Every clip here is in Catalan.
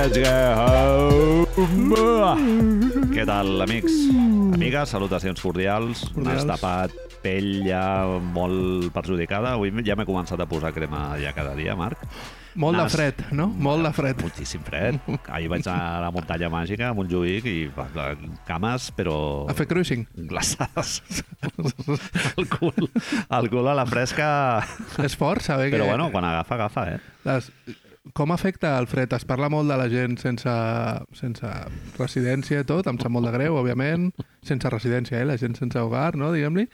Let's get home! Què tal, amics? Amigues, salutacions cordials. Cordials. Tapat pell ja molt perjudicada. Avui ja m'he començat a posar crema ja cada dia, Marc. Molt Nas. de fred, no? Molt de fred. Moltíssim fred. Ahir vaig anar a la muntanya màgica a Montjuïc i va, cames, però A fer cruising. glaçades. el, cul, el cul a la fresca... És fort saber Però que... bueno, quan agafa, agafa, eh? Les... Com afecta el fred? Es parla molt de la gent sense, sense residència i tot, em sap molt de greu, òbviament, sense residència, eh? la gent sense hogar, no? diguem-li.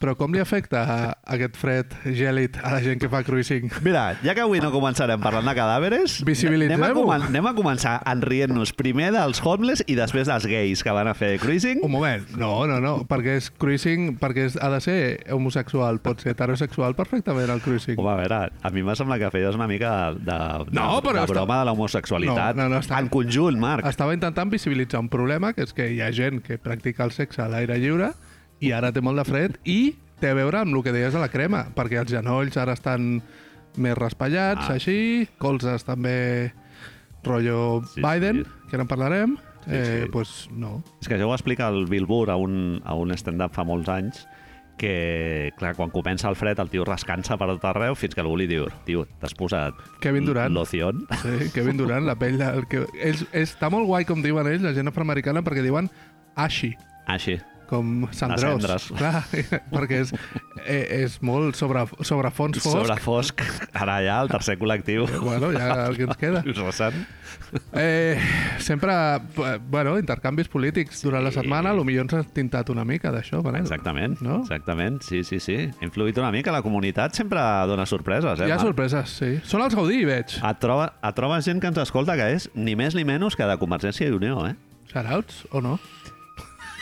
Però com li afecta a, aquest fred gèlid a la gent que fa cruising? Mira, ja que avui no començarem parlant de cadàveres, Visibilitzem-ho. anem a, comen anem a començar enrient-nos primer dels homeless i després dels gais que van a fer cruising. Un moment, no, no, no, perquè és cruising, perquè és, ha de ser homosexual, pot ser heterosexual perfectament el cruising. Home, a veure, a mi m'ha semblat que feies una mica de, de, No, però de està- broma de l'homosexualitat. No, no, no, està- En conjunt, Marc. Estava intentant visibilitzar un problema, que és que hi ha gent que practica el sexe a l'aire lliure i ara té molt de fred i té a veure amb el que deies de la crema, perquè els genolls ara estan més raspallats, Ah. així, colzes també rotllo Sí, Biden, sí. que ara en parlarem, Sí, eh, sí. pues no. És que això ho explica el Bill Burr a un, a un stand-up fa molts anys, que, clar, quan comença el fred, el tio rascança per tot arreu fins que algú li diu, tio, t'has posat Kevin Durant. loción? Sí, Kevin Durant, la pell... De, el que, és, està molt guai, com diuen ells, la gent afroamericana, perquè diuen ashy, Així. Com cendrós. cendres. Clar, perquè és, eh, és molt sobre, sobre fons fosc. Sobre fosc, ara ja el tercer col·lectiu. Bueno, ja el que ens queda. Ressant. Eh, sempre, eh, bueno, intercanvis polítics durant la Sí. setmana, potser ens ha tintat una mica d'això, Manel. Exactament, No? exactament, sí, sí, sí. Ha influït una mica, la comunitat sempre dona sorpreses, eh? Hi ha Marc? sorpreses, sí. Són els Gaudí, veig. Et, troba, et trobes gent que ens escolta que és ni més ni menys que de Convergència i Unió, eh? Shoutouts, o no?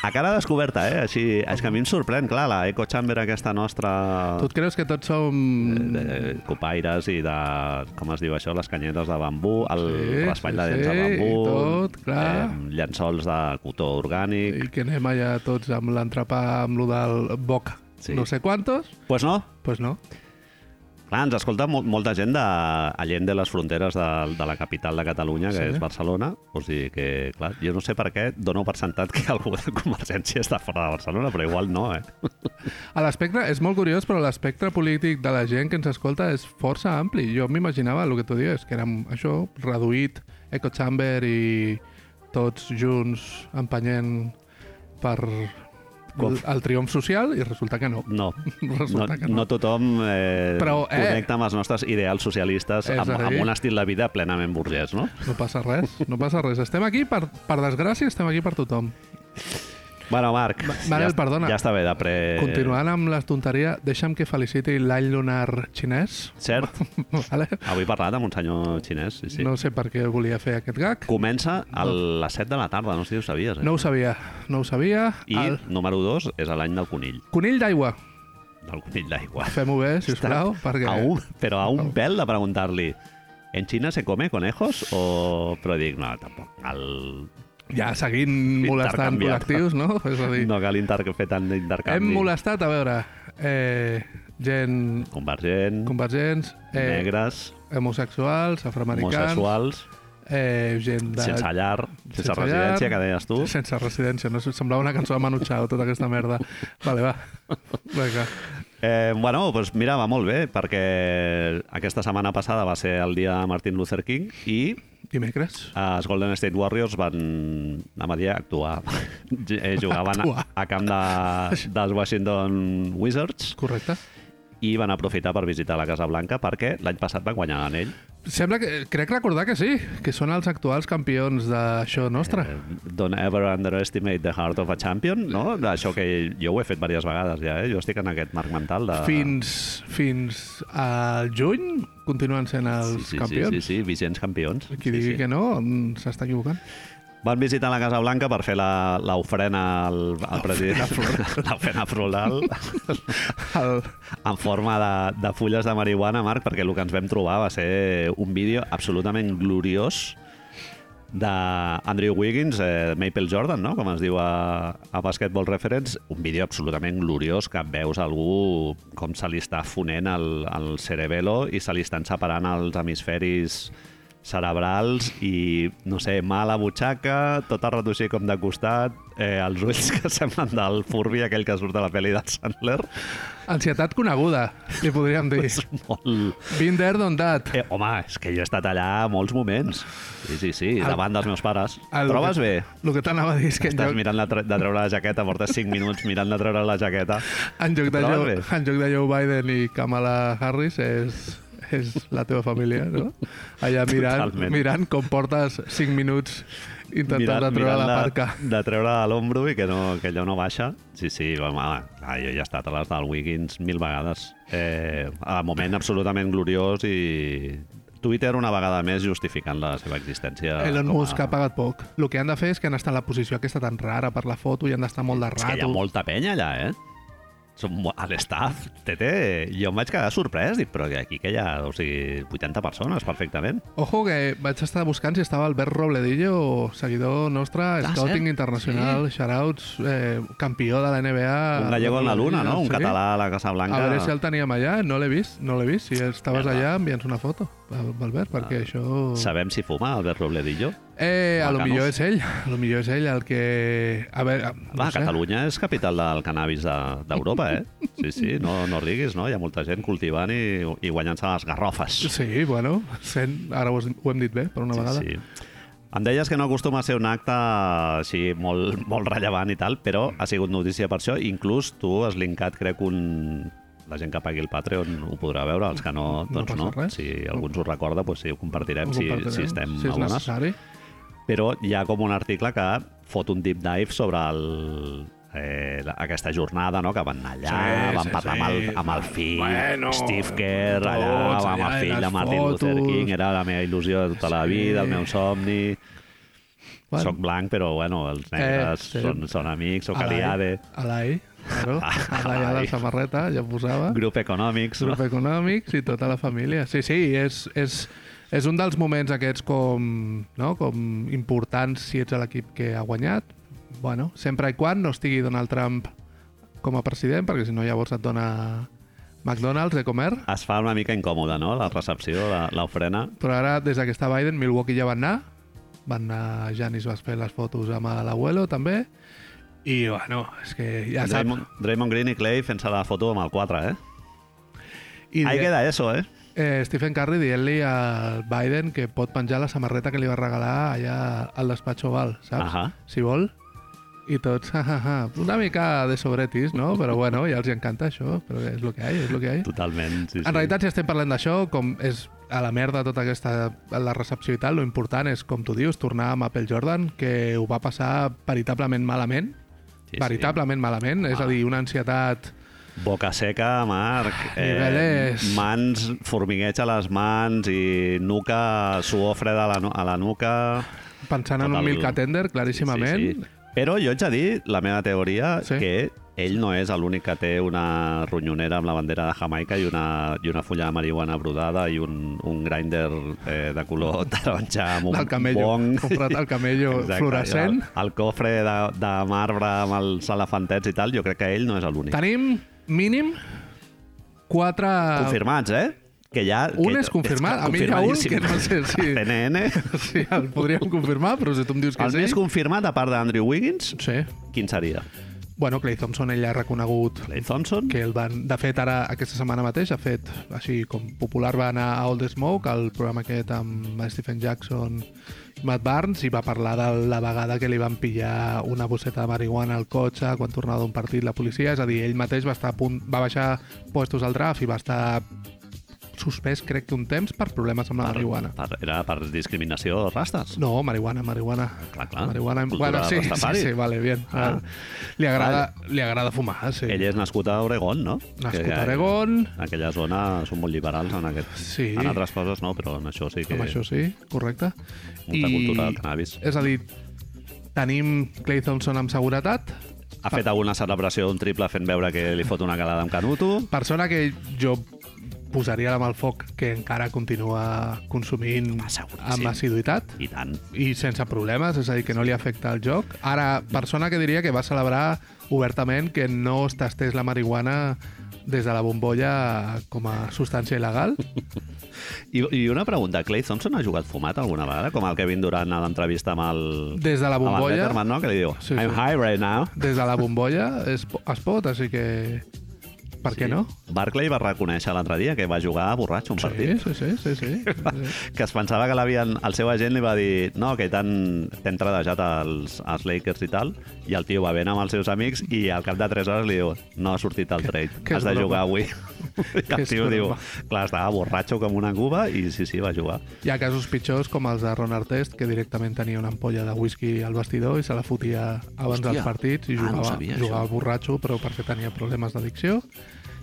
A cara descoberta, eh? Així, és que a mi em sorprèn, clar, la Eco Chamber aquesta nostra... Tu et creus que tots som... de copaires i de, com es diu això, les canyetes de bambú, el Sí, raspall sí, de dents de sí, bambú, i tot, clar. eh, llençols de cotó orgànic... I que anem allà tots amb l'entrepà, amb lo del boc. Sí. No sé quantos, Pues no, pues no. Clar, ens escolta mo molta gent de allent de les fronteres de, de la capital de Catalunya, que Sí. és Barcelona. O sigui que, clar, jo no sé per què dono per sentat que algú de Convergència està fora de Barcelona, però igual no, eh? A l'espectre, és molt curiós, però l'espectre polític de la gent que ens escolta és força ampli. Jo m'imaginava el que tu dius, que érem això, reduït, eco chamber i tots junts empenyent per Com? el, el triomf social i resulta que no. No, no, Resulta que no. no tothom eh, Però, eh, connecta amb els nostres ideals socialistes amb, amb un estil de vida plenament burgès, no? No passa res, no passa res. Estem aquí, per, per desgràcia, estem aquí per tothom. Bueno, Marc, Manel, ja, perdona. ja està bé de pre... Continuant amb la tonteria, deixa'm que feliciti l'any lunar xinès. Cert, Vale? avui he parlat amb un senyor xinès, sí, sí. No sé per què volia fer aquest gag. Comença a les 7 de la tarda, no sé si ho sabies, eh? No ho sabia, no ho sabia. I, El número 2, és l'any del conill, conill d'aigua. del conill d'aigua. Fem-ho bé, sisplau, perquè... A un, però a un pèl de preguntar-li ¿En China se come conejos? O... Però dic, no, tampoc cal, Ja seguint molestant col·lectius, no? És a dir, no cal inter fer tant hem d'intercanvi. molestat, a veure, eh, gent Convergent, convergents, eh, negres, homosexuals, afroamericans, homosexuals, eh, gent de... sense llar, sense, sense residència, llar, que deies tu. Sense residència, no? Semblava una cançó de Manu Chao, tota aquesta merda. Vale, va. Vinga. Eh, bueno, doncs mira, va molt bé, perquè aquesta setmana passada va ser el dia de Martin Luther King i Dimecres. els Golden State Warriors van, anem a dir, actuar. Eh, Jugaven Actuar. a camp de, dels Washington Wizards Correcte. i van aprofitar per visitar la Casa Blanca perquè l'any passat van guanyar l'anell. Sembla que... Crec recordar que sí, que són els actuals campions d'això nostre. Eh, don't ever underestimate the heart of a champion, no? Això que jo ho he fet diverses vegades ja, eh? Jo estic en aquest marc mental de... Fins, fins al juny continuen sent els sí, sí, campions. Sí, sí, sí, vigents campions. Qui sí, digui sí. que no, mm, s'està equivocant. Van visitar la Casa Blanca per fer la- l'ofrena al, al president. L'ofrena floral. El, en forma de, de fulles de marihuana, Marc, perquè el que ens vam trobar va ser un vídeo absolutament gloriós d'Andrew Wiggins, eh, Maple Jordan, no? com es diu a, a Basketball Reference, un vídeo absolutament gloriós que veus algú com se li està fonent el, el cerebelo i se li estan separant els hemisferis cerebrals i, no sé, mà a la butxaca, tot el rato així com de costat, eh, els ulls que semblen del Furby, aquell que surt a la pel·li de Sandler. Ansietat coneguda, li podríem dir. És molt... Been there, done that. Eh, home, és que jo he estat allà molts moments. Sí, sí, sí, El- davant dels meus pares. el Trobes bé? El que t'anava a dir és que Estàs lloc, mirant de, tre de treure la jaqueta, portes 5 minuts mirant de treure la jaqueta. en, lloc de Joe, en lloc de Joe Biden i Kamala Harris és, és la teva família, no? Allà mirant, Totalment. mirant com portes 5 minuts intentant de treure la parca. De, de treure a l'ombro i que, no, que allò no baixa. Sí, sí, home, ah, jo ja he estat a les del Wiggins mil vegades. Eh, a moment absolutament gloriós i Twitter una vegada més justificant la seva existència. Elon a- Musk ha pagat poc. El que han de fer és que han d'estar en la posició aquesta tan rara per la foto i han d'estar molt de És que hi ha rato. molta penya allà, eh? Som a l'estaff, TT, jo em vaig quedar sorprès, dic, però que aquí que hi ha, o sigui, 80 persones perfectament. Ojo que vaig estar buscant si estava Albert Robledillo, seguidor nostre, Ah, scouting cert? internacional, shoutouts, eh, campió de la NBA. Un gallego en la luna, no? Un Sí. català a la Casa Blanca. A veure si el teníem allà, no l'he vist, no l'he vist. Si estaves Merda. allà, envia'ns una foto, Albert, perquè això... Sabem si fuma, Albert Robledillo? Eh, a lo millor és ell, a lo millor és ell el que... A veure, Va, no sé. Catalunya és capital del cannabis de- d'Europa, eh? Sí, sí, no, no riguis, no? Hi ha molta gent cultivant i, i guanyant-se les garrofes. Sí, bueno, sent, ara ho, ho hem dit bé, per una vegada. Sí, sí. Em deies que no acostuma a ser un acte així molt, molt rellevant i tal, però ha sigut notícia per això. Inclús tu has linkat, crec, un... La gent que pagui el Patreon ho podrà veure, els que no, No doncs no. res. Si algú ens ho recorda, doncs sí, ho compartirem, Ho si, compartirem, si estem si és necessari. Però hi ha com un article que fot un deep dive sobre el, eh, la- aquesta jornada, no? que van anar allà, Sí, van sí, parlar sí. amb, el, amb el fill, Bueno, Steve Kerr, allà, tots amb allà, el fill de Martin Luther fotos. King, era la meva il·lusió de tota la Sí. vida, el meu somni. Bueno. Soc blanc, però bueno, els negres sí. són, són amics, soc aliade, Alai, claro. Alai a la samarreta, ja posava. grup econòmics, no? Grup econòmics i tota la família. Sí, sí, és, és, és un dels moments aquests com, no? com importants si ets l'equip que ha guanyat. Bueno, sempre i quan no estigui Donald Trump com a president, perquè si no llavors et dona McDonald's de comer. Es fa una mica incòmode, no?, la recepció, la- l'ofrena. Però ara, des que està Biden, Milwaukee ja van anar. Van anar, Janis va fer les fotos amb l'abuelo, també. I, bueno, és que ja sap... Draymond, Draymond Green i Clay fent-se la foto amb el 4, eh? I Ahí queda eso, eh? eh, Stephen Curry dient-li al Biden que pot penjar la samarreta que li va regalar allà al despatx oval, saps? Ahà. Si vol. I tots, ha, ha, ha. una mica de sobretis, no? Però bueno, ja els encanta això, però és el que hi ha, és el que hi ha. Totalment, sí, sí. En realitat, si estem parlant d'això, com és a la merda tota aquesta la recepció i tal, lo important és, com tu dius, tornar amb Apple Jordan, que ho va passar veritablement malament, Sí, sí. veritablement malament, és a dir, una ansietat... Boca seca, Marc. Eh, Niveles. mans, formigueig a les mans i nuca, suor freda a la, a la nuca... Pensant en Tot un el- milk attender, claríssimament. Sí, sí. Però jo haig de dir, la meva teoria, Sí. que ell no és l'únic que té una ronyonera amb la bandera de Jamaica i una, i una fulla de marihuana brodada i un, un grinder eh, de color taronja amb un Del camello. bong. Comprat al camello fluorescent. El, el cofre de, de marbre amb els elefantets i tal, jo crec que ell no és l'únic. Tenim mínim quatre... Confirmats, eh? Que ja... Un que, és confirmat. A mi hi ha un que no sé si- A CNN. Sí, el podríem confirmar, però si tu em dius que El sí... més confirmat, a part d'Andrew Wiggins, Sí. quin seria? Bueno, Clay Thompson ell ha reconegut Clay Thompson? que el van... De fet, ara, aquesta setmana mateix, ha fet, així com popular, va anar a All the Smoke, al programa aquest amb Stephen Jackson i Matt Barnes, i va parlar de la vegada que li van pillar una bosseta de marihuana al cotxe quan tornava d'un partit la policia. És a dir, ell mateix va estar a punt, va baixar puestos al draft i va estar suspès, crec que un temps, per problemes amb la marihuana. Per, era per discriminació rastes? No, marihuana, marihuana. Clar, clar. Marihuana, Cultura bueno, sí, sí, rastafari. sí, vale, bien. Ah. Li, agrada, li agrada fumar, sí. Ell és nascut a Oregon, no? Nascut Que a Oregon. En aquella zona són molt liberals en aquest... Sí. En altres coses no, però en això sí que... Amb això sí, correcte. Molta cultura del cannabis. És a dir, tenim Clay Thompson amb seguretat, Ha fet alguna celebració d'un triple fent veure que li fot una calada amb Canuto. persona que jo posaria la mà al foc que encara continua consumint Home, seguríssim. amb assiduïtat I tant. i sense problemes, és a dir, que no li afecta el joc. Ara, persona que diria que va celebrar obertament que no es tastés la marihuana des de la bombolla com a substància il·legal. I, I una pregunta, Clay Thompson ha jugat fumat alguna vegada? Com el Kevin Durant a l'entrevista amb el... Des de la amb el bombolla, Letterman, no? Que li diu, Sí, I'm sí. high right now. des de la bombolla es, es pot, així que... Per què no? Barclay va reconèixer l'altre dia que va jugar borratxo un Sí, partit. sí, sí, sí, sí. sí. que es pensava que l'havien... El seu agent li va dir no, que t'han t'hem tradejat als, als Lakers i tal, i el tio va ben amb els seus amics i al cap de 3 hores li diu no ha sortit el trade, que has de broma. jugar avui. I Que el tio diu, clar, estava borratxo com una cuba i sí, sí, va jugar. Hi ha casos pitjors com els de Ron Artest, que directament tenia una ampolla de whisky al vestidor i se la fotia abans Hòstia. dels partits i Ah, no jugava, sabia, jugava això. borratxo, però perquè tenia problemes d'addicció.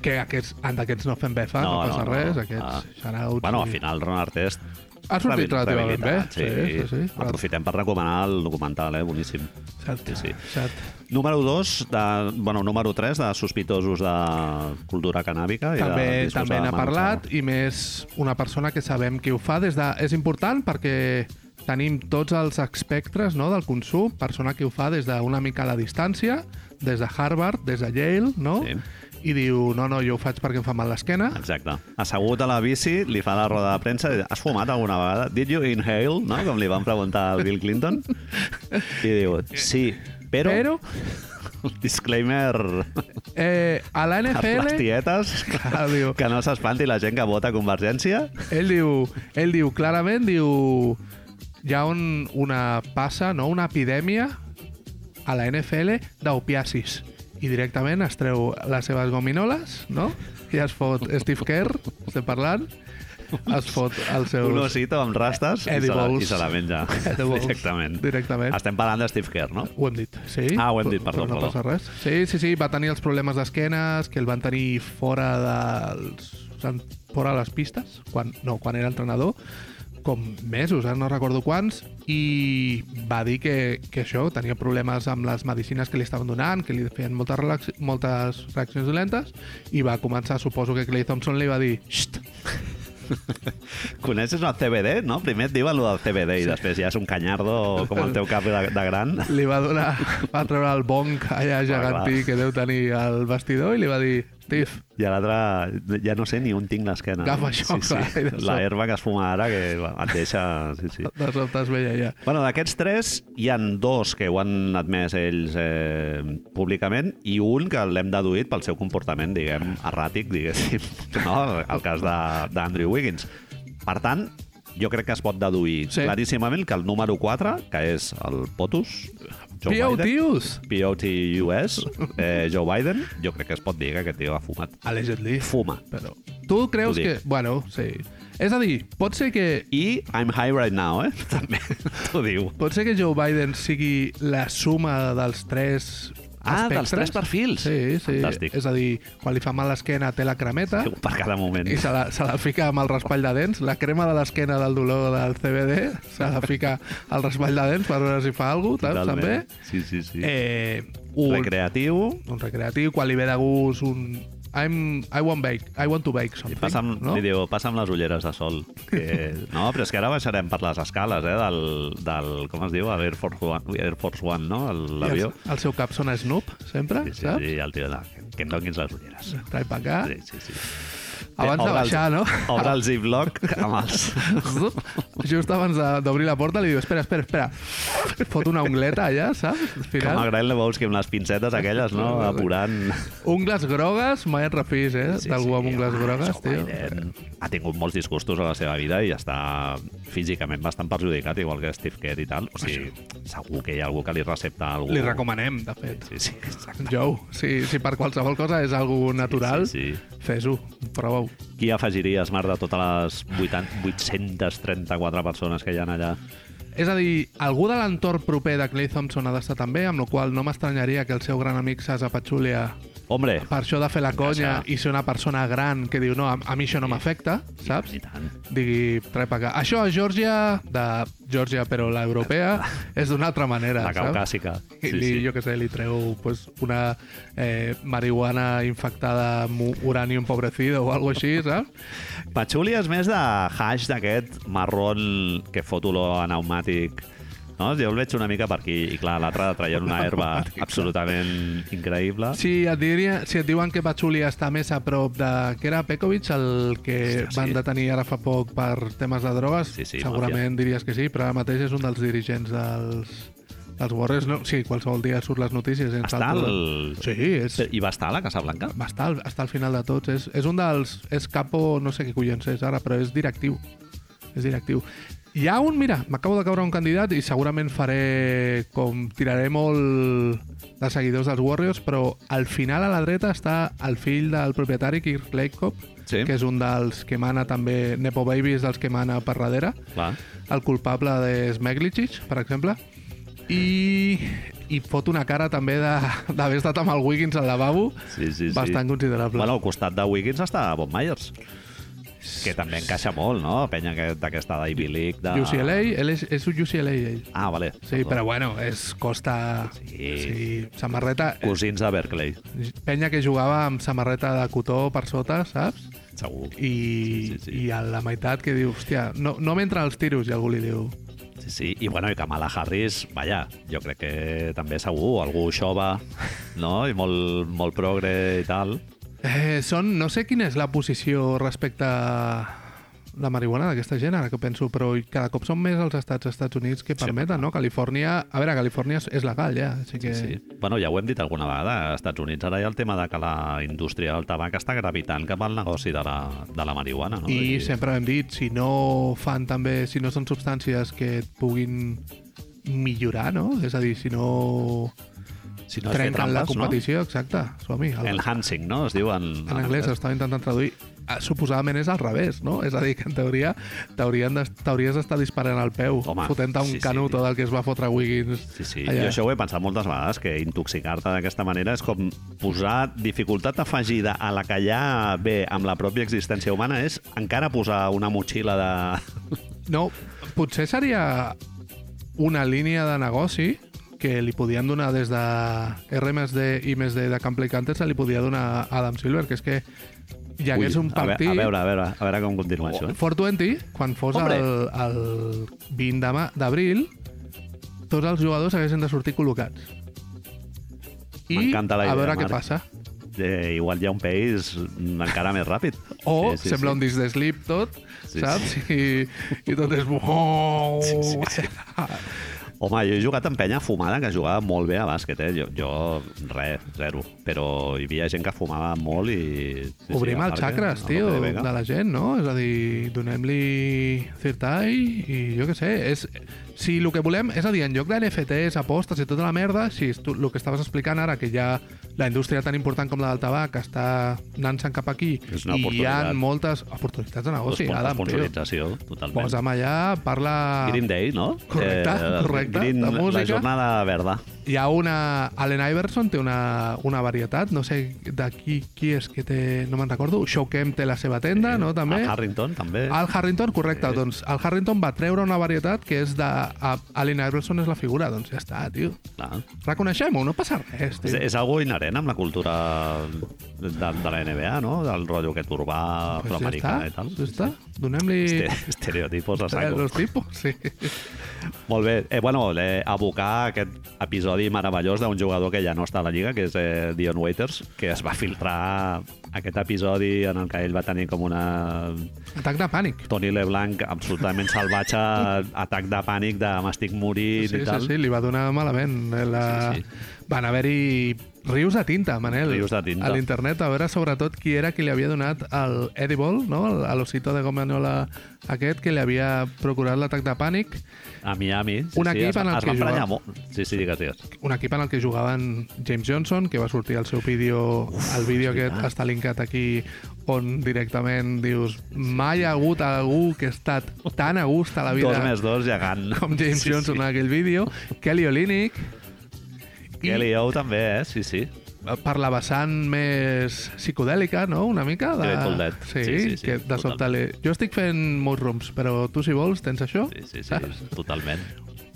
Que aquests, en d'aquests no fem befa, no, no passa res, aquests Ah. shoutouts... Bueno, i- al final, Ron Artest... Ha sortit relativament bé. Sí, sí, sí. sí. Aprofitem per recomanar el documental, eh? Boníssim. Cert, Sí, sí. cert. Número 2, de, bueno, número 3 de sospitosos de cultura canàbica. i També, de també n'ha parlat i més una persona que sabem qui ho fa des de... És important perquè tenim tots els espectres no, del consum, persona que ho fa des d'una mica a la distància, des de Harvard, des de Yale, no? Sí. I diu, no, no, jo ho faig perquè em fa mal l'esquena. Exacte. Assegut a la bici, li fa la roda de premsa i diu, has fumat alguna vegada? Did you inhale? No? Com li van preguntar al Bill Clinton. I diu, sí, però... Però Disclaimer eh, a la a les NFL... tietes, Clar, diu, que no s'espanti la gent que vota Convergència. ell diu, ell diu clarament, diu, hi ha un, una passa, no? una epidèmia a la NFL d'opiacis i directament es treu les seves gominoles, no? I es fot Steve Kerr, estem parlant, es fot els seus... Un osito amb rastes i se, la, i se la menja. Edibles. Directament. Directament. Estem parlant de Steve Kerr, no? Ho hem dit, sí. Ah, ho hem dit, perdó, Però no perdó. passa res. Sí, sí, sí, va tenir els problemes d'esquenes, que el van tenir fora dels... fora de les pistes, quan, no, quan era entrenador, com mesos, eh? no recordo quants, i va dir que, que això, tenia problemes amb les medicines que li estaven donant, que li feien moltes, relax, moltes reaccions dolentes, i va començar, suposo que Clay Thompson li va dir Xt, Coneixes el CBD, no? Primer et diuen el del CBD i després ja és un canyardo com el teu cap de, de gran. li va donar, va treure el bong allà gegantí clar. que deu tenir al vestidor i li va dir, Steve, I a l'altre, ja no sé ni on tinc l'esquena. Agafa això, clar, i de La herba que es fuma ara que et deixa... Sí, sí. de sobte es veia ja. Bueno, d'aquests tres, hi han dos que ho han admès ells eh, públicament i un que l'hem deduït pel seu comportament, diguem, erràtic, diguéssim, no? el cas de- d'Andrew Wiggins. Per tant, jo crec que es pot deduir Sí. claríssimament que el número 4, que és el POTUS, Joe Biden, POTUs! POTUS, eh, Joe Biden, jo crec que es pot dir que aquest tio ha fumat. Allegedly. Fuma. Però tu creus que... Bueno, sí. És a dir, pot ser que I I'm high right now, eh? També t'ho diu. pot ser que Joe Biden sigui la suma dels tres Ah, dels espectres? tres perfils. Sí, sí. Fantàstic. És a dir, quan li fa mal l'esquena té la cremeta Per cada moment. i se la, se la fica amb el raspall de dents. La crema de l'esquena del dolor del CBD se la fica al raspall de dents per veure si fa alguna cosa? També. Sí, sí, sí. Eh, un, Recreatiu. un recreatiu, quan li ve de gust un... I'm, I want bake, I want to bake I something. passa amb, no? li diu, passa amb les ulleres de sol. Que... No, però és que ara baixarem per les escales, eh, del, del com es diu, el Air Force One, Air Force One no? I l'avió. El, el seu cap sona Snoop, sempre, Sí, sí, saps? sí, el tio, no, que, que em donis les ulleres. Trai per acá. Sí, sí, sí. Abans de el- baixar, no? Obre el ziploc amb els... Just abans d'obrir la porta li diu, espera, espera, espera. Fot una ungleta allà, saps? Al Com final. a Grant Lebowski amb les pincetes aquelles, no? Apurant... Ungles grogues, mai et refis, eh? D'algú amb ungles home, grogues, tio. Biden ha tingut molts disgustos a la seva vida i està físicament bastant perjudicat, igual que Steve Kerr i tal. O sigui, segur que hi ha algú que li recepta algú... Li recomanem, de fet. Sí, sí, exacte. Joe, si, si per qualsevol cosa és algo natural, Sí, sí. fes-ho, prova-ho. Qui afegiries, Marc, de totes les 80, 834 persones que hi ha allà? És a dir, algú de l'entorn proper de Clay Thompson ha d'estar també, amb la qual no m'estranyaria que el seu gran amic Sasa Pachulia Hombre, per això de fer la conya i ser una persona gran que diu no, a, a mi això no m'afecta, saps? i tant. Digui, trep acá. Això a Geòrgia, de Geòrgia però la europea, és d'una altra manera, La saps? caucàsica. I Sí, li, sí. jo què sé, li treu pues, una eh, marihuana infectada amb urani empobrecido o algo així, saps? Patchouli és més de hash d'aquest marrón que fot olor a pneumàtic. No? Jo el veig una mica per aquí. I clar, l'altre traient una herba absolutament increïble. Si et, diria, si et diuen que Patchouli està més a prop de... que era Pekovic, el que Hòstia, sí. van detenir ara fa poc per temes de drogues, Sí, sí, segurament diries que sí, però ara mateix és un dels dirigents dels, dels Warriors. No? Sí, qualsevol dia surt les notícies. ens Està al... Sí, és, I va estar a la Casa Blanca? va estar, al- està al final de tots. És, és un dels... És capo, no sé què collons és ara, però és directiu. És directiu. Hi ha un, mira, m'acabo de caure un candidat i segurament faré com tiraré molt de seguidors dels Warriors, però al final a la dreta està el fill del propietari, Kirk Lakekop, Sí. que és un dels que mana també, Nepo Baby és dels que mana per darrere, Clar. el culpable de Smeglicic, per exemple, i, i fot una cara també d'haver estat amb el Wiggins al lavabo Sí, sí, sí. bastant considerable. Bueno, al costat de Wiggins està Bob Myers, que també encaixa molt, no? Penya que- d'aquesta d'Ivy League. De... UCLA, ell és, és un UCLA, ell. Ah, vale. Sí, però bueno, és costa... Sí. sí samarreta... Cosins de Berkeley, Penya que jugava amb samarreta de cotó per sota, saps? segur. I, Sí, sí, sí. i a la meitat que diu, hòstia, no, no m'entra els tiros, i algú li diu... Sí, sí. I, bueno, i Kamala Harris, vaja, jo crec que també segur, algú xova, no? I molt, molt progre i tal. Eh, són, no sé quina és la posició respecte a la marihuana d'aquesta gent, ara que penso, però cada cop són més els estats Estats Units que permeten, no? Califòrnia... A veure, Califòrnia és- legal, ja, així que... Sí. Bueno, ja ho hem dit alguna vegada, als Estats Units ara hi ha el tema de que la indústria del tabac està gravitant cap al negoci de la, de la marihuana, no? I sempre hem dit, si no fan també, si no són substàncies que et puguin millorar, no? És a dir, si no, si no trenquen la competició, exacte, som-hi. no? El, Enhancing, no? Es diu en, en anglès estava intentant traduir. Ah, Suposadament és al revés, no? És a dir, que en teoria t'hauries d'estar disparant al peu, Home, fotent un sí, sí. canut o del que es va fotre Wiggins. Sí, sí. allà. Jo això ho he pensat moltes vegades, que intoxicar-te d'aquesta manera és com posar dificultat afegida a la que ja ve amb la pròpia existència humana és encara posar una motxilla de... No, potser seria una línia de negoci que li podien donar des de RMSD i més de, de Camplicantes se li podia donar a Adam Silver, que és que hi hagués Ui, un partit... A veure, a veure, a veure com continua això. Eh? 420, quan fos Hombre. el, el 20 de ma- d'abril, tots els jugadors haguessin de sortir col·locats. I a veure què Marc. passa. Eh, igual hi ha un país encara més ràpid. O sembla un disc de Sleep tot, Sí, saps? I, I tot és... Sí, sí, sí. Home, jo he jugat amb penya fumada que jugava molt bé a bàsquet, eh? Jo, jo res, zero. Però hi havia gent que fumava molt i... Sí, Obrim sí, els xacres, tio, de de la gent, no? És a dir, donem-li eye i jo què sé, és... Si el que volem, és a dir, en lloc de NFTs, apostes i tota la merda, si tu, el que estaves explicant ara, que ja la indústria tan important com la del tabac està anant-se'n cap aquí i hi ha moltes oportunitats de negoci, Espon- Adam, tio. Sponsorització, totalment. Posa'm allà, parla... Green Day, no? Correcte, correcte, Green, de música. La jornada verda. Hi ha una... Allen Iverson té una, una varietat, no sé de qui, és que té... No me'n recordo. Showkem té la seva tenda, no? També. El Harrington, també. Al Harrington, correcte. Sí. Doncs el Harrington va treure una varietat que és de... a- Allen Iverson és la figura, doncs ja està, tio. Clar. Reconeixem-ho, no passa res, És, tio. és algo inherent amb la cultura de, de la NBA, no? Del rotllo aquest urbà Pues ja afroamericà està, i tal. ja està. Donem-li... Este, estereotipos a saco. Los tipos, sí. Molt bé. Eh, bueno, eh, abocar aquest episodi meravellós d'un jugador que ja no està a la Lliga, que és eh, Dion Waiters, que es va filtrar aquest episodi en el que ell va tenir com una Atac de pànic. Tony LeBlanc absolutament salvatge, atac de pànic de m'estic morint Sí, i sí, tal. sí, li va donar malament. La... Sí, Van haver-hi rius de tinta, Manel. Rius de tinta. A l'internet, a veure sobretot qui era qui li havia donat el Edible, no? A l'osito de gomanola aquest, que li havia procurat l'atac de pànic. A Miami. Sí, Un sí, equip es, en el es que jugava- molt. Sí, sí, digues, digues. Un equip en el que jugaven James Johnson, que va sortir el seu vídeo, el vídeo és aquest està linkat aquí, on directament dius mai ha hagut algú que ha estat tan a gust a la vida Dos més dos gegant. com James sí, Johnson sí. en aquell vídeo. Kelly Olynyk. Kelly O també, eh? Sí, sí. per la vessant més psicodèlica, no?, una mica. De... Sí, Sí, sí, sí, que de sobte li... Jo estic fent mushrooms, però tu, si vols, tens això? Sí, sí, sí, Saps? totalment.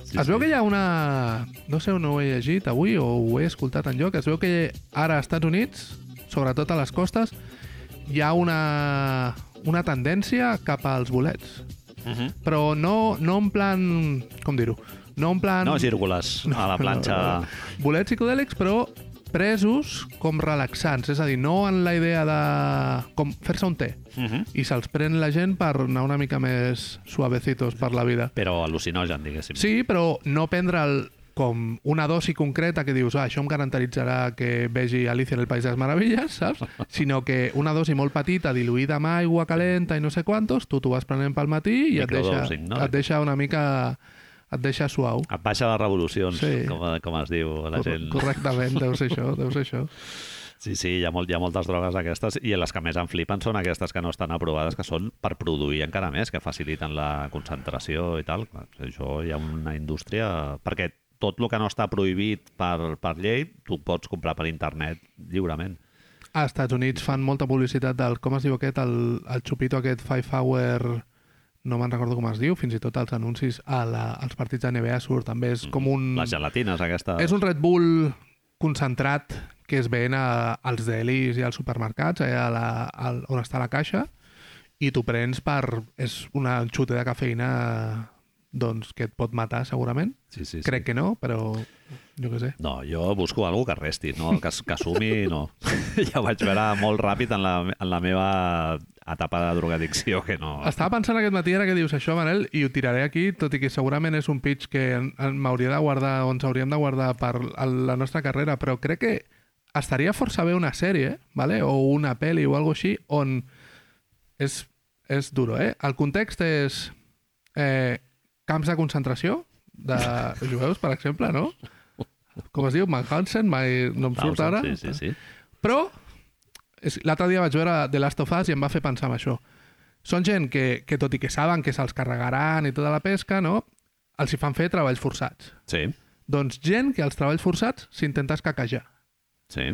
Sí, es veu que hi ha una... No sé on ho he llegit avui o ho he escoltat en lloc. Es veu que ara als Estats Units, sobretot a les costes, hi ha una, una tendència cap als bolets. Uh -huh. Però no, no en plan... Com dir-ho? No en plan... No gírgoles a la planxa... No, no. Bolets psicodèlics, però presos com relaxants. És a dir, no en la idea de com fer-se un té. Uh -huh. I se'ls pren la gent per anar una mica més suavecitos per la vida. Però al·lucinogen, diguéssim. Sí, però no prendre'l com una dosi concreta que dius, ah, això em garantitzarà que vegi Alicia en el País de les Meravilles, saps? Sinó que una dosi molt petita, diluïda amb aigua calenta i no sé quantos, tu t'ho vas prenent pel matí i et deixa, no? et deixa una mica... et deixa suau. Et baixa les revolucions, Sí. com, com es diu la Cor gent. Correctament, deu ser això, deu ser això. Sí, sí, hi ha, molt, hi ha moltes drogues d'aquestes i les que més em flipen són aquestes que no estan aprovades, que són per produir encara més, que faciliten la concentració i tal. Això hi ha una indústria... Perquè tot el que no està prohibit per, per llei, tu pots comprar per internet lliurement. Als Estats Units fan molta publicitat del, com es diu aquest, el, el xupito aquest Five Hour, no me'n recordo com es diu, fins i tot els anuncis a la, als partits de NBA surt, també és com un... Les gelatines, aquestes... És un Red Bull concentrat que es ven a, als delis i als supermercats, eh, a la, al, on està la caixa, i tu prens per... És una xute de cafeïna doncs, que et pot matar, segurament. Sí, sí, sí. Crec que no, però jo què sé. No, jo busco algú que resti, no? que, que sumi, no. ja vaig veure molt ràpid en la, en la meva etapa de drogadicció, que no... Estava pensant aquest matí ara que dius això, Manel, i ho tiraré aquí, tot i que segurament és un pitch que m'hauria de guardar, o ens hauríem de guardar per la nostra carrera, però crec que estaria força bé una sèrie, vale? o una pel·li o alguna així, on és, és duro, eh? El context és eh, camps de concentració de jueus, per exemple, no? Com es diu? Manhattan? Mai no em surt ara. Sí, sí, sí. Però l'altre dia vaig veure The Last of Us i em va fer pensar en això. Són gent que, que tot i que saben que se'ls carregaran i tota la pesca, no? els hi fan fer treballs forçats. Sí, Doncs gent que als treballs forçats s'intenta escaquejar. sí.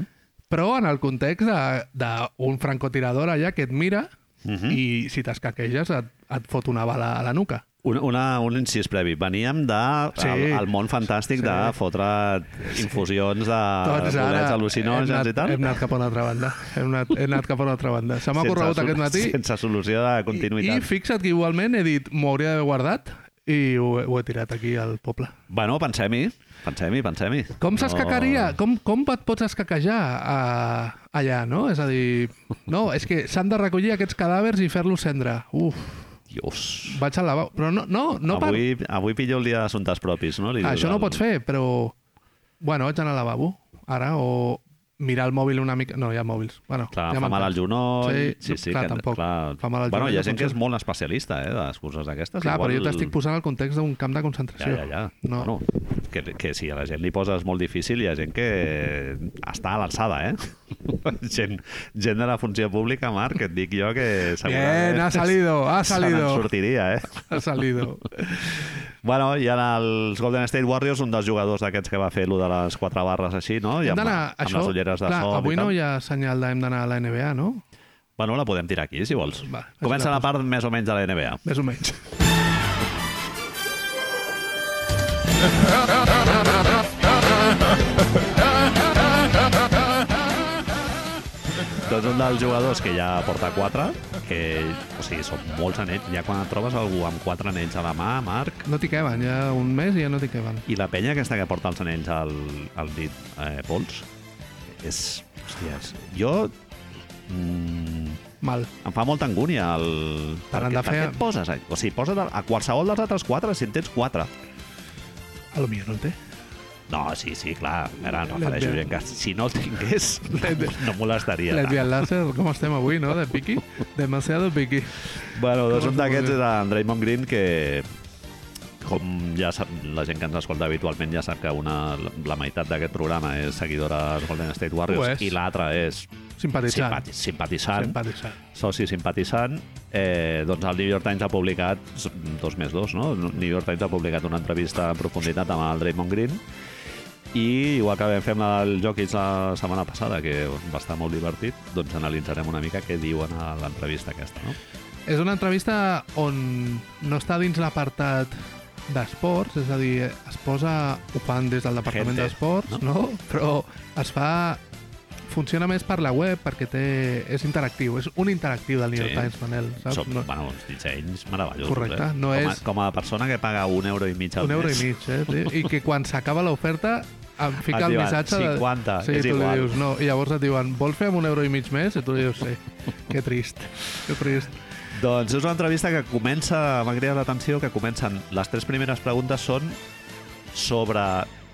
Però en el context d'un francotirador allà que et mira Uh -huh. i si t'escaqueges et, et fot una bala a la nuca. Una, una, un incís previ. Veníem de Sí. el, el món fantàstic Sí. de fotre infusions de Tots bolets al·lucinògens anat, i tal. hem anat cap a una altra banda. Hem anat, hem anat cap a una altra banda. Se m'ha corregut aquest matí Sense solució de I, continuïtat. I fixa't que igualment he dit, m'ho hauria d'haver guardat i ho, ho he tirat aquí al poble. Bueno, pensem-hi. Pensem-hi, pensem-hi. Com s'escacaria? Com, com et pots escaquejar a, allà, no? És a dir, no, és que s'han de recollir aquests cadàvers i fer-los cendre. Uf, Dios. vaig al lavabo. Però no, no, no per... avui, avui pillo el dia d'assumptes propis, no? Li això no ho pots fer, però... Bueno, vaig anar al lavabo, ara, o mirar el mòbil una mica... No, hi ha mòbils. Bueno, Clar, ja fa mal al genoll. Sí, sí, sí clar, que, tampoc. Clar. Fa mal al bueno, hi ha gent que és molt especialista, eh, de les coses aquestes. Clar, però jo Igual- t'estic posant el context d'un camp de Ja, concentració. ja, ja. No. Bueno, que, que si a la gent li poses molt difícil, hi ha gent que està a l'alçada, eh? gent, gent de la funció pública, Marc, que et dic jo que. Bien, ha salido, ha se n'en salido. sortiria, eh? Ha salido. Bueno, hi ha els Golden State Warriors, un dels jugadors d'aquests que va fer lo de les quatre barres així, no? I Hem amb, d'anar... amb Això, les ulleres de clar, sol avui i no hi ha senyal de hem d'anar a la NBA, no? Bueno, la podem tirar aquí, si vols. Va, Comença la la part més o menys de la NBA. Més o menys. Doncs un dels jugadors que ja porta 4, que, o sigui, són molts anells. Ja quan et trobes algú amb 4 anells a la mà, Marc, No t'hi queben, ja un mes i ja no t'hi queben. i la penya aquesta que porta els anells al, al dit eh, pols, és... Hòstia, és... Jo... Mm, Mal. em fa molta angúnia el... Per, què, per fer- què et poses? O sigui, posa't a, qualsevol dels altres 4 si en tens 4. A lo millor no el té. No, sí, sí, clar. Ara em refereixo Lesbian. gent que si no el tingués no, no molestaria. Lesbian láser, com estem avui, no? De piqui. Demasiado piqui. Bueno, doncs un es d'aquests és en Draymond Green, que com ja sap, la gent que ens escolta habitualment ja sap que una, la meitat d'aquest programa és seguidora dels Golden State Warriors i l'altra és Simpatitzant. simpati simpatitzant, Simpatitzant. soci simpatitzant. Eh, doncs el New York Times ha publicat, dos més dos, no? El New York Times ha publicat una entrevista en profunditat amb el Draymond Green i igual que vam fer amb el la setmana passada, que va estar molt divertit, doncs analitzarem una mica què diuen a l'entrevista aquesta, no? És una entrevista on no està dins l'apartat d'esports, és a dir, es posa, ho fan des del Departament d'Esports, no? no? Però es fa... Funciona més per la web perquè té, és interactiu, és un interactiu del New York Sí. Times, Manel, saps? Som, no, bueno, uns dissenys meravellosos. Correcte, eh? no com, a, és- com a persona que paga un euro i mig al un euro i mes. mig, eh? Sí? I que quan s'acaba l'oferta em fica Et el diuen, missatge... 50, sí, és tu igual. li dius no. I llavors et diuen, vols fer amb un euro i mig més? I tu li dius, sí. Que trist, que trist. Doncs és una entrevista que comença, m'ha cridat l'atenció, que comencen... Les tres primeres preguntes són sobre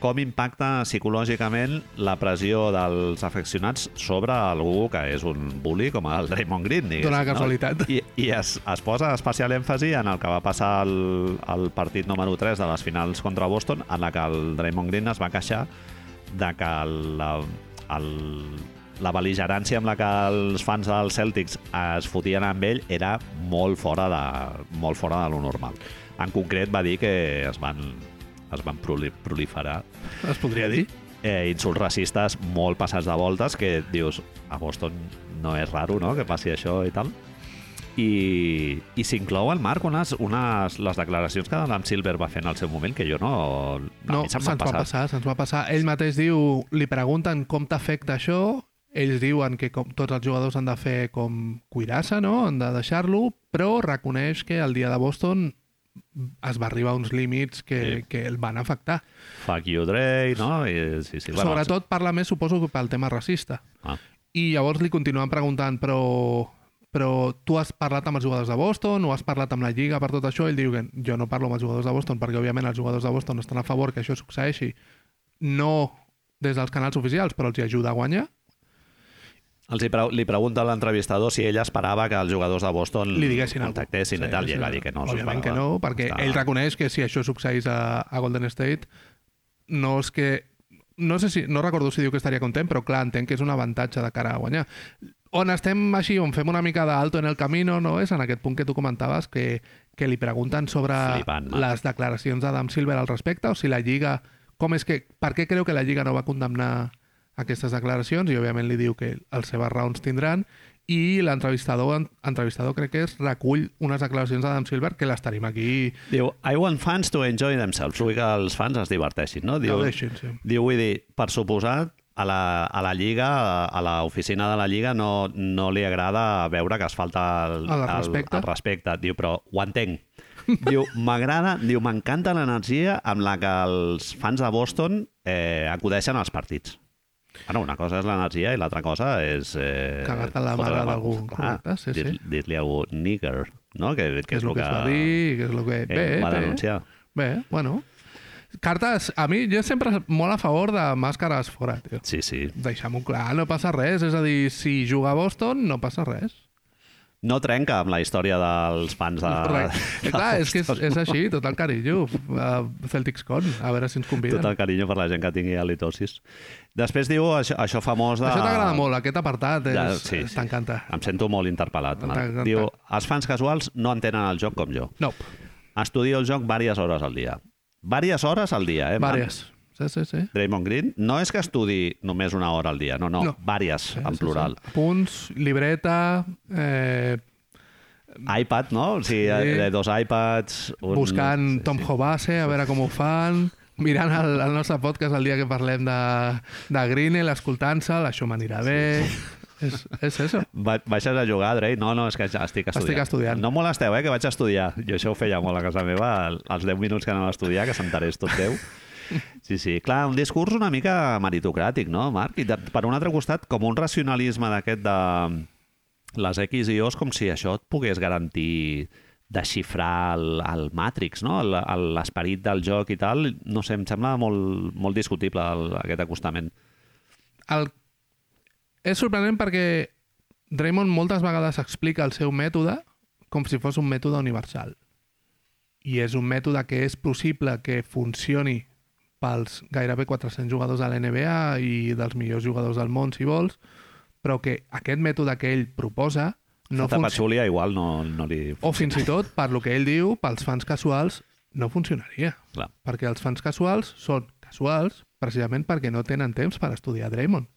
com impacta psicològicament la pressió dels afeccionats sobre algú que és un bully com el Draymond Green. diguéssim, Dóna no? casualitat. I, i es, es posa especial èmfasi en el que va passar el, el partit número 3 de les finals contra Boston, en la que el Draymond Green es va queixar de que la, el, la beligerància amb la que els fans dels Celtics es fotien amb ell era molt fora de, molt fora de lo normal. En concret va dir que es van, es van proli- proliferar Es podria dir? eh, insults racistes molt passats de voltes que dius, a Boston no és raro no? que passi això i tal i, i s'inclou al Marc unes, unes, les declaracions que Adam Silver va fer en el seu moment que jo no... No, se'ns van va passar. passar, se'ns va passar. Ell mateix diu, li pregunten com t'afecta això, ells diuen que com tots els jugadors han de fer com cuidar-se, no? han de deixar-lo, però reconeix que el dia de Boston es va arribar a uns límits que, Sí. que el van afectar. Fuck you, Dre, no? I, sí, sí, bueno, Sobretot parla més, suposo, que pel tema racista. Ah, I llavors li continuen preguntant, però, però tu has parlat amb els jugadors de Boston o has parlat amb la Lliga per tot això? Ell diu que jo no parlo amb els jugadors de Boston perquè, òbviament, els jugadors de Boston estan a favor que això succeeixi no des dels canals oficials, però els hi ajuda a guanyar. Els hi, pre li pregunta a l'entrevistador si ell esperava que els jugadors de Boston Li diguessin alguna contactessin i tal, i ell va dir que no. Òbviament que no, perquè Està- ell reconeix que si això succeís a, a Golden State, no és que... No sé si, no recordo si diu que estaria content, però clar, entenc que és un avantatge de cara a guanyar. On estem així, on fem una mica d'alto en el camino, no és en aquest punt que tu comentaves, que, que li pregunten sobre Flipant, les declaracions d'Adam Silver al respecte, o si la Lliga... Com és que, per què creu que la Lliga no va condemnar aquestes declaracions? I òbviament li diu que les seves raons tindran, i l'entrevistador, entrevistador crec que és, recull unes declaracions d'Adam Silver que les tenim aquí. Diu, I want fans to enjoy themselves. Vull que els fans es diverteixin, no? Diu, Gaudeixin, sí. diu vull dir, per suposat, a la, a la Lliga, a l'oficina de la Lliga, no, no li agrada veure que es falta el, El el, respecte. el respecte. Diu, però ho entenc. Diu, m'agrada, diu, m'encanta l'energia amb la que els fans de Boston eh, acudeixen als partits. Bueno, una cosa és l'energia i l'altra cosa és... Eh, Cagar-te la mare d'algú, Clar, correcte, sí, sí. dir- Dir-li a algú nigger, no? Que, Que és el que es va dir, que és el que... Bé, eh, va bé, denunciar. bé, bueno. Cartes, a mi, jo sempre molt a favor de màscares fora, tio. Sí, sí. Deixem-ho clar, no passa res. És a dir, si juga a Boston, no passa res. No trenca amb la història dels fans de... Correcte. de Clar, és que és, és així, tot el carinyo. Uh, Celtics Con, a veure si ens conviden. Tot el carinyo per la gent que tingui halitosis. Després diu això, això famós de... Això t'agrada molt, aquest apartat, és, De- sí, sí, t'encanta. Em sento molt interpel·lat. Diu, els fans casuals no entenen el joc com jo. No, Estudio el joc diverses hores al dia. Vàries hores al dia, eh? Vàries. Sí, sí, sí. Draymond Green no és que estudi només una hora al dia, no, no, No. vàries, sí, en sí, plural. Sí. Punts, libreta, eh, iPad, no? O sigui, Sí. de dos iPads... Un... buscant Tom Hobase, a veure com ho fan, mirant el, el nostre podcast el dia que parlem de, de Greenell, escoltant-se'l, això m'anirà bé... És, és això. Va, baixes a jugar, Drey? No, no, és que ja estic estudiant. Estic estudiant. No molesteu, eh, que vaig a estudiar. Jo això ho feia molt a casa meva, els 10 minuts que anava a estudiar, que s'enterés tot Déu. Sí, sí. Clar, un discurs una mica meritocràtic, no, Marc? I de, per un altre costat, com un racionalisme d'aquest de les X i O's, com si això et pogués garantir desxifrar el, el Matrix, no? L'esperit del joc i tal. No sé, em sembla molt, molt discutible el, aquest acostament. El... És sorprenent perquè Draymond moltes vegades explica el seu mètode com si fos un mètode universal. I és un mètode que és possible que funcioni pels gairebé 400 jugadors de l'NBA i dels millors jugadors del món, si vols, però que aquest mètode que ell proposa no funciona. Igual no, no li... O fins i tot, per lo que ell diu, pels fans casuals no funcionaria. Clar. Perquè els fans casuals són casuals, precisament perquè no tenen temps per estudiar Draymond.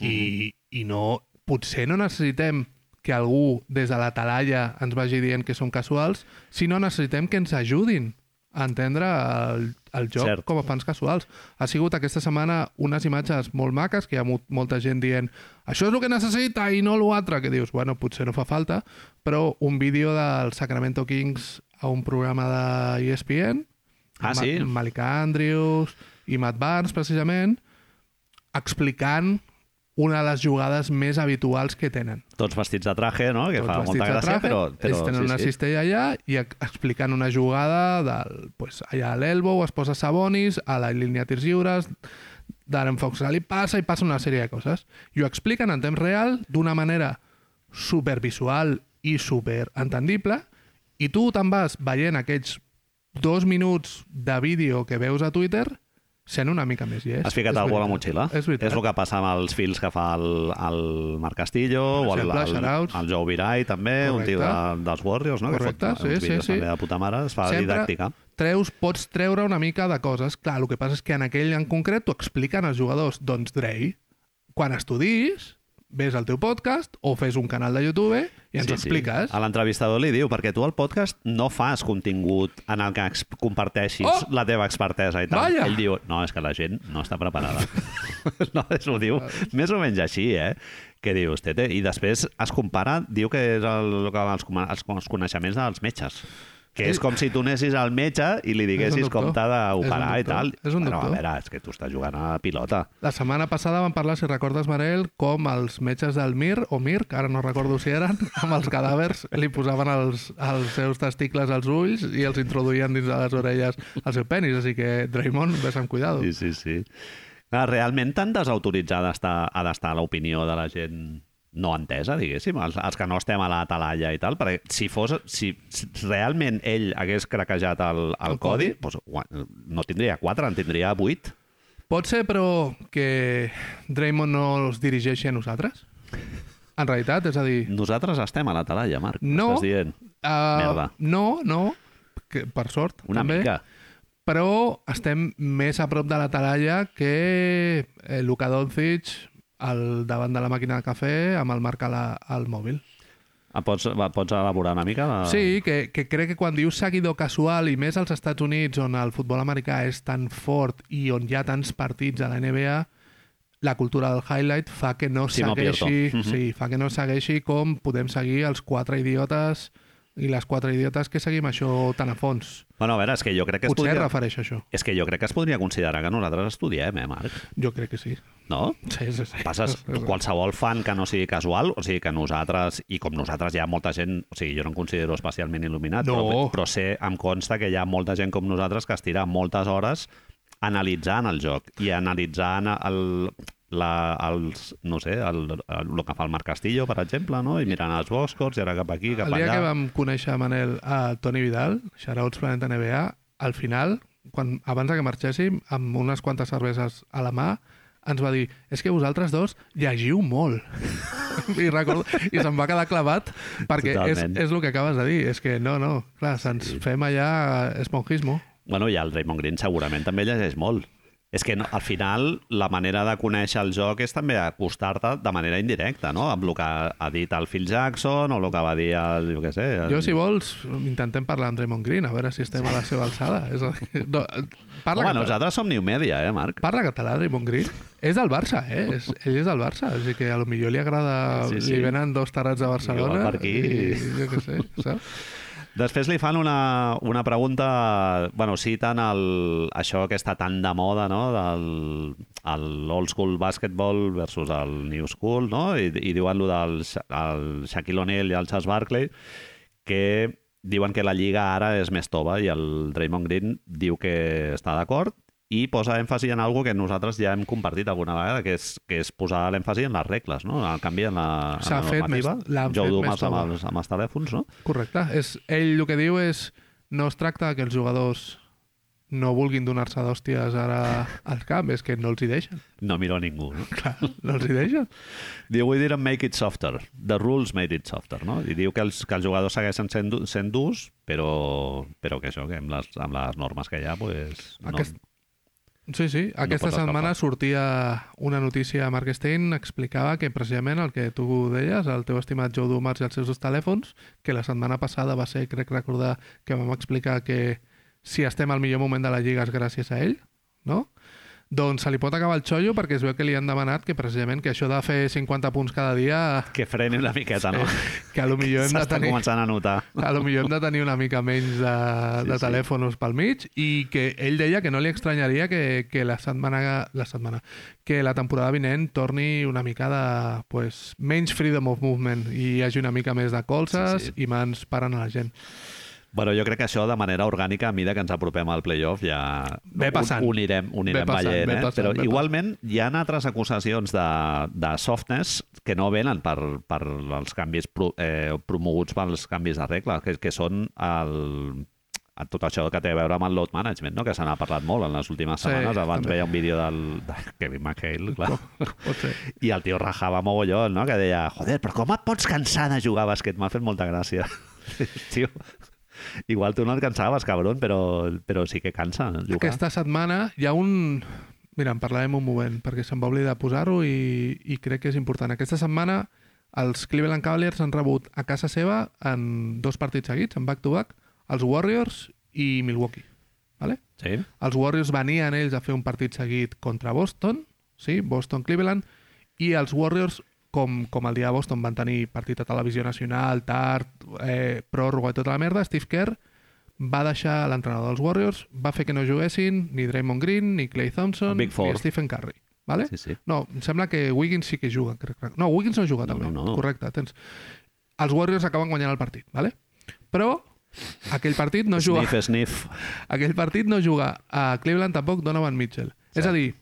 I, I no... Potser no necessitem que algú des de la talalla ens vagi dient que som casuals, sinó necessitem que ens ajudin a entendre el, el joc Cert. com a fans casuals. Ha sigut aquesta setmana unes imatges molt maques, que hi ha mo molta gent dient això és el que necessita i no l'altre, que dius, bueno, potser no fa falta, però un vídeo del Sacramento Kings a un programa de ESPN, Ah, sí? Ma Malika Andrews i Matt Barnes, precisament, explicant una de les jugades més habituals que tenen. Tots vestits de traje, no? Que Tots fa molta gràcia, traje, però... però ells tenen una sí, sí. cistella allà i ex- explicant una jugada del, pues, allà a l'elbow es posa Sabonis, a la línia tirs lliures, Darren Fox li passa i passa una sèrie de coses. I ho expliquen en temps real d'una manera supervisual i superentendible i tu te'n vas veient aquests dos minuts de vídeo que veus a Twitter sent una mica més llest. Has ficat algú a la motxilla? És veritat. És el que passa amb els fils que fa el, el Marc Castillo o el, exemple, el, shoutouts. el Joe Viray, també, un tio de, Correcte. dels Warriors, no? Correcte, que fot sí, uns sí, sí. també de puta mare, es fa Sempre didàctica. treus, pots treure una mica de coses. Clar, el que passa és que en aquell en concret t'ho expliquen els jugadors. Doncs, Drey, quan estudis, ves al teu podcast o fes un canal de YouTube i ens ho expliques. A l'entrevistador li diu, perquè tu al podcast no fas contingut en el que comparteixis Oh! la teva expertesa i tal. Vaya! Ell diu, no, és que la gent no està preparada. no, és, ho diu més o menys així, eh? Que dius, tete? I després es compara, diu que és el, el, els, els coneixements dels metges. Que és com si tu anessis al metge i li diguessis com t'ha d'operar i tal. És un Bueno, doctor. a veure, és que tu estàs jugant a pilota. La setmana passada vam parlar, si recordes, Manel, com els metges del MIR, o MIR, que ara no recordo si eren, amb els cadàvers li posaven els, els seus testicles als ulls i els introduïen dins de les orelles al seu penis. Així que, Draymond, ves amb cuidado. Sí, sí, sí. Clar, realment tan desautoritzada està, ha d'estar l'opinió de la gent no entesa, diguéssim, els, els que no estem a la talalla i tal, perquè si fos, si, si realment ell hagués craquejat el, el, El codi, codi. doncs, no tindria 4, en tindria 8. Pot ser, però, que Draymond no els dirigeixi a nosaltres? En realitat, és a dir... Nosaltres estem a la talalla, Marc. No. Estàs dient. Uh, Merda. No, no, que, per sort, Una també. mica. Però estem més a prop de la talalla que eh, Luka Doncic al davant de la màquina de cafè amb el marc a la, al mòbil. Ah, Pots, va, pots elaborar una mica? La... Sí, que, que crec que quan dius seguidor casual i més als Estats Units on el futbol americà és tan fort i on hi ha tants partits a la NBA, la cultura del highlight fa que no Simo segueixi, Pierto. Mhm. sí, fa que no segueixi com podem seguir els quatre idiotes i les quatre idiotes que seguim això tan a fons. Bueno, a veure, és que jo crec que es Potser podria... refereix a això. És que jo crec que es podria considerar que nosaltres estudiem, eh, Marc? Jo crec que sí. No? Sí, sí, sí. passes qualsevol fan que no sigui casual, o sigui que nosaltres, i com nosaltres hi ha molta gent, o sigui, jo no em considero especialment il·luminat, No. però, però sé, em consta que hi ha molta gent com nosaltres que es tira moltes hores analitzant el joc i analitzant el, la, els, no sé, el, el, el que fa el Marc Castillo, per exemple, no? i mirant els boscos, i ara cap aquí, cap El dia allà. que vam conèixer Manel a Toni Vidal, Shoutouts Planeta NBA, al final, quan, abans que marxéssim, amb unes quantes cerveses a la mà, ens va dir, és que vosaltres dos llegiu molt. I, recordo, I se'm va quedar clavat perquè és, Totalment. és el que acabes de dir. És que no, no, clar, se'ns fem allà esponjismo. Bueno, i el Draymond Green segurament també llegeix molt. És que no, al final la manera de conèixer el joc és també acostar-te de manera indirecta, no? Amb el que ha dit el Phil Jackson o el que va dir el, jo què sé... El... Jo, si vols, intentem parlar amb Draymond Green, a veure si estem a la seva alçada. És a dir, no, parla, Home, català, nosaltres som New Media, eh, Marc? parla català, Draymond Green. És del Barça, eh? És, ell és del Barça, així que a lo millor li agrada... Sí, sí. Li venen dos tarats de Barcelona per aquí. i jo què sé, saps? Després li fan una, una pregunta... Bueno, citen el, això que està tan de moda, no?, del el old school basketball versus el new school, no?, i, i diuen lo del el Shaquille O'Neal i el Charles Barkley, que diuen que la lliga ara és més tova i el Draymond Green diu que està d'acord i posa èmfasi en algo que nosaltres ja hem compartit alguna vegada, que és, que és posar l'èmfasi en les regles, no? El canvi en la, en la normativa. més- fet Dumas més amb els, amb els telèfons, no? Correcte. És, ell el que diu és no es tracta que els jugadors no vulguin donar-se d'hòsties ara al camp, és que no els hi deixen. No miro a ningú, no? Clar, no els hi deixen. Diu, we didn't make it softer. The rules made it softer, no? I diu que els, que els jugadors segueixen sent, sent durs, però, però que això, que amb les, amb les normes que hi ha, pues, no, Aquest- Sí, sí. Aquesta pots setmana escapar. sortia una notícia, Mark Stein explicava que precisament el que tu deies, el teu estimat Joe Dumas i els seus telèfons, que la setmana passada va ser, crec recordar, que vam explicar que si estem al millor moment de la Lliga és gràcies a ell, no? Doncs se li pot acabar el xollo perquè es veu que li han demanat que precisament que això de fer 50 punts cada dia Que freni una miqueta, no? que a lo millor hem de tenir començant a notar. a lo millor hem de tenir una mica menys de, Sí, de sí. telèfons pel mig i que ell deia que no li estranyaria que, que la setmana la setmana que la temporada vinent torni una mica de pues, menys freedom of movement i hi hagi una mica més de colzes Sí, sí. i mans parant a la gent. Bueno, jo crec que això de manera orgànica, a mesura que ens apropem al playoff, ja Ve passant. anirem, ho anirem Ve passant, veient. ve Eh? passant, Però ve igualment hi ha altres acusacions de, de softness que no venen per, per els canvis pro, eh, promoguts pels canvis de regla, que, que són el, tot això que té a veure amb el load management, no? que se n'ha parlat molt en les últimes Sí, setmanes. Abans també. veia un vídeo del, de Kevin McHale, clar. Pot. I el tio rajava mogollon, no? que deia, joder, però com et pots cansar de jugar a bàsquet? M'ha fet molta gràcia. tio, igual tu no et cansaves, cabron, però, però sí que cansa jugar. Aquesta setmana hi ha un... Mira, en parlarem un moment, perquè se'm va oblidar posar-ho i, i crec que és important. Aquesta setmana els Cleveland Cavaliers han rebut a casa seva en dos partits seguits, en back-to-back, els Warriors i Milwaukee. Vale? Sí? Els Warriors venien ells a fer un partit seguit contra Boston, sí? Boston-Cleveland, i els Warriors, com, com el dia de Boston van tenir partit a televisió nacional, tard, eh, pròrroga i tota la merda, Steve Kerr va deixar l'entrenador dels Warriors, va fer que no juguessin ni Draymond Green, ni Clay Thompson, ni Stephen Curry. Vale? Sí, sí. No, em sembla que Wiggins sí que juga. Crec. crec. No, Wiggins no juga No, també. no, no. Correcte, tens. Els Warriors acaben guanyant el partit, vale? però aquell partit no juga... Sniff, sniff. Aquell partit no juga a Cleveland tampoc Donovan Mitchell. Sí. És a dir,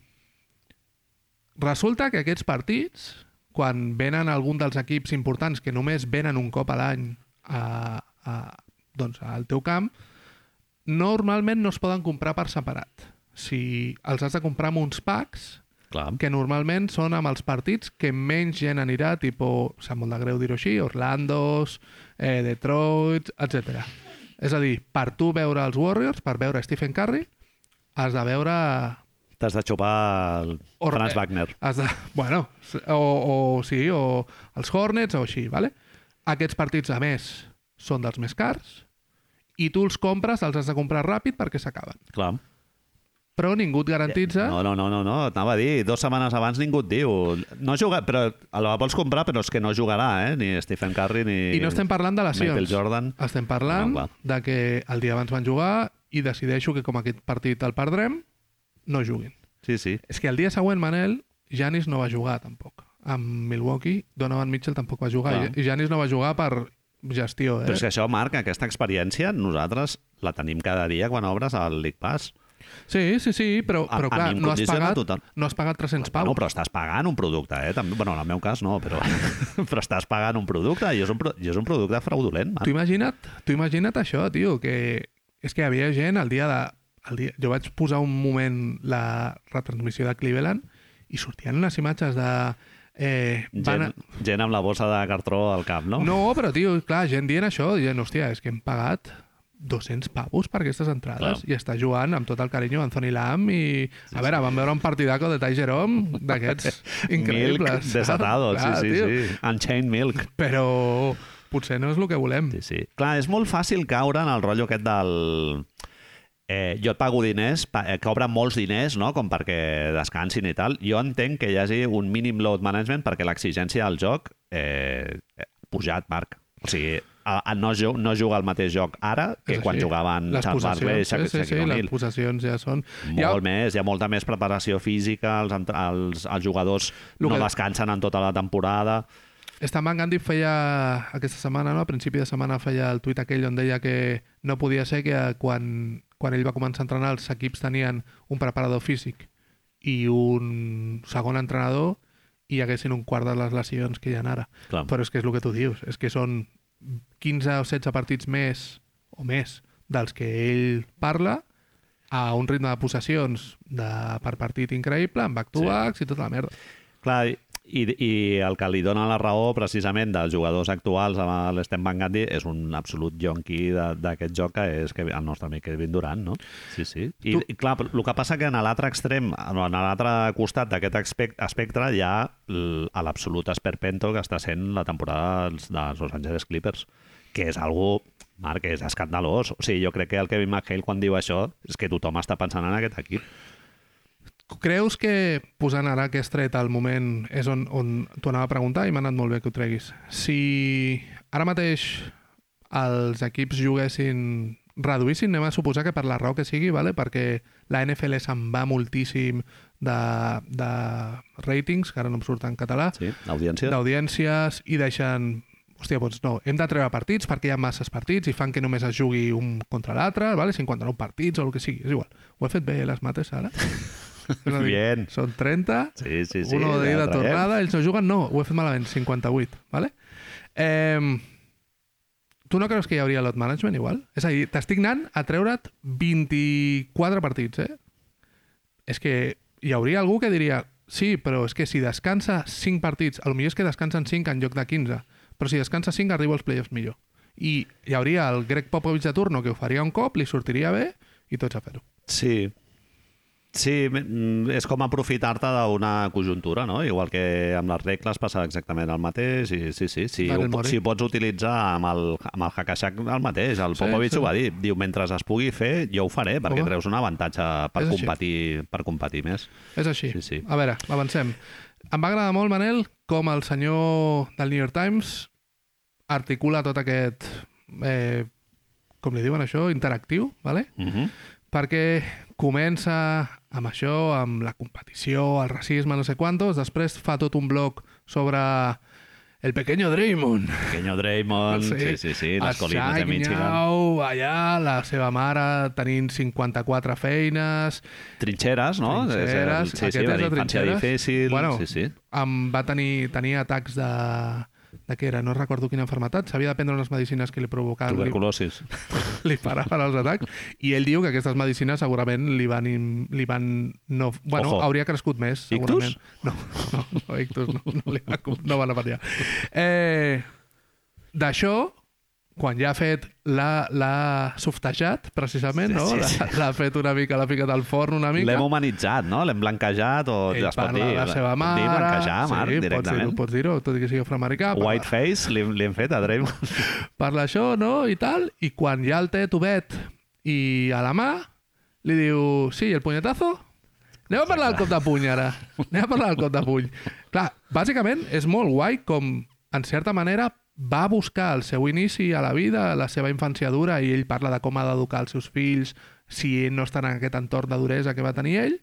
resulta que aquests partits, quan venen algun dels equips importants que només venen un cop a l'any a, a, doncs, al teu camp, normalment no es poden comprar per separat. Si els has de comprar amb uns packs, Clar. que normalment són amb els partits que menys gent anirà, tipus, sap molt de greu dir-ho així, Orlandos, eh, Detroit, etc. És a dir, per tu veure els Warriors, per veure Stephen Curry, has de veure... T'has de xupar el Or- Franz eh, Wagner. Has de, bueno, o, o sí, o els Hornets o així, ¿vale? Aquests partits, a més, són dels més cars i tu els compres, els has de comprar ràpid perquè s'acaben. Clar. Però ningú et garantitza... No, no, no, no, no, anava a dir, dues setmanes abans ningú et diu. No juga, però el vols comprar, però és que no jugarà, eh? Ni Stephen Curry, ni... I no estem parlant de lesions. Michael Jordan. Estem parlant No, de que el dia abans van jugar i decideixo que com aquest partit el perdrem, no juguin. Sí, sí. És que el dia següent, Manel, Janis no va jugar tampoc. Amb Milwaukee, Donovan Mitchell tampoc va jugar. Clar. I Janis no va jugar per gestió, eh? Però és que això, Marc, aquesta experiència, nosaltres la tenim cada dia quan obres el League Pass. Sí, sí, sí, però, A- però a clar, em no has, pagat, total. no has pagat 300 pau. No, però estàs pagant un producte, eh? També, bueno, en el meu cas no, però, però estàs pagant un producte i és un, i és un producte fraudulent, Tu imagina't, tu imagina't això, tio, que és que hi havia gent el dia de... El dia, jo vaig posar un moment la retransmissió de Cleveland i sortien unes imatges de... Eh, van a... Gent, gent amb la bossa de cartró al cap, no? No, però, tio, clar, gent dient això, dient, hòstia, és que hem pagat 200 pavos per aquestes entrades Clar. i està jugant amb tot el carinyo Anthony Lam i, a veure, vam veure un partidaco de Ty Jerome d'aquests increïbles. Milk desatado, Clar, sí, sí, tio. sí. Unchained milk. Però potser no és el que volem. Sí, sí. Clar, és molt fàcil caure en el rotllo aquest del... Eh, jo et pago diners, pa, eh, cobren molts diners, no?, com perquè descansin i tal. Jo entenc que hi hagi un mínim load management perquè l'exigència del joc eh, ha pujat, Marc. O sigui, a, a no, ju no juga al mateix joc ara que quan jugaven les Charles Barkley i possessions, Shaq- sí, sí, sí, Shaquille les possessions ja són... Molt Ja, més, hi ha molta més preparació física, els, els, els jugadors Lo no que- descansen en tota la temporada. Stan Van Gundy feia aquesta setmana, no? a principi de setmana feia el tuit aquell on deia que no podia ser que quan, quan ell va començar a entrenar els equips tenien un preparador físic i un segon entrenador i hi haguessin un quart de les lesions que hi ha ara. Clar. Però és que és el que tu dius, és que són 15 o 16 partits més o més dels que ell parla a un ritme de possessions de, per partit increïble, amb back-to-backs sí. i tota la merda. Clar, i- I, el que li dona la raó, precisament, dels jugadors actuals amb l'Sten Van Gundy és un absolut jonqui d'aquest joc que és que el nostre amic Kevin Durant, no? Sí, sí. I, Tu- i clar, el que passa que en l'altre extrem, en l'altre costat d'aquest espec- espectre, hi ha l'absolut esperpento que està sent la temporada dels, dels Los Angeles Clippers, que és algo Marc, és escandalós. O sigui, jo crec que el Kevin McHale, quan diu això, és que tothom està pensant en aquest equip. Creus que posant ara aquest tret al moment és on, on t'ho anava a preguntar i m'ha anat molt bé que ho treguis. Si ara mateix els equips juguessin reduïssin, anem a suposar que per la raó que sigui, vale? perquè la NFL se'n va moltíssim de, de ratings, que ara no em surt en català, Sí, d'audiències i deixen hòstia, doncs no, hem de treure partits perquè hi ha masses partits i fan que només es jugui un contra l'altre, vale? 59 partits o el que sigui, és igual. Ho he fet bé, eh, les mates, ara? Bien. Són 30, Sí, sí, sí. uno de ida traiem. tornada, ells no juguen, no, ho he fet malament, 58, vale? Eh, tu no creus que hi hauria lot management igual? És a dir, t'estic anant a treure't 24 partits, eh? És que hi hauria algú que diria sí, però és que si descansa 5 partits, el millor és que descansen 5 en lloc de 15, però si descansa 5 arriba als playoffs millor. I hi hauria el Greg Popovich de turno que ho faria un cop, li sortiria bé i tots a fer-ho. Sí. Sí, mm, és com aprofitar-te d'una conjuntura, no? Igual que amb les regles passa exactament el mateix. I, sí, sí, sí. Ho, si ho pots utilitzar amb el, amb el Hakashak el mateix. El Sí, Popovich sí. ho va dir. Diu, mentre es pugui fer, jo ho faré, perquè Home. treus un avantatge per És així. competir, per competir més. És així. Sí, sí. A veure, avancem. Em va agradar molt, Manel, com el senyor del New York Times articula tot aquest, eh, com li diuen això, interactiu, ¿vale? Uh -huh. perquè comença amb això, amb la competició, el racisme, no sé quantos, després fa tot un blog sobre el pequeño Draymond. Pequeño Draymond, sí, sí, sí, les colines de Michigan. Allà, la seva mare tenint 54 feines, Trinxeres, no? Trinxeres, És el, sí, aquest sí, és de infància trinxeres. difícil. Bueno, sí, sí. em va tenir, tenia atacs de, de què era, no recordo quina enfermetat, s'havia de prendre unes medicines que li provocaven, li, Tuberculosis. li paraven els atacs, i ell diu que aquestes medicines segurament li van... Li van no, bueno, Ojo. hauria crescut més, segurament. Ictus? No, no, no, ictus no, no, li va, no van a per allà. Eh, D'això, quan ja ha fet l'ha softejat, precisament, Sí, no? sí, sí. l'ha fet una mica, l'ha ficat al forn una mica. L'hem humanitzat, no? L'hem blanquejat o Ell es pot dir. la seva Pot mare... dir blanquejar, Marc, sí, directament. Pots dir-ho, pots dir tot i que sigui afroamericà. Whiteface li, li hem fet a Draymond. Parla això, no?, i tal, i quan ja el té tubet i a la mà, li diu, sí, el punyetazo? Anem a parlar del cop de puny, ara. Anem a parlar del cop de puny. Clar, bàsicament és molt guai com, en certa manera, va buscar el seu inici a la vida, la seva infància dura, i ell parla de com ha d'educar els seus fills si no està en aquest entorn de duresa que va tenir ell,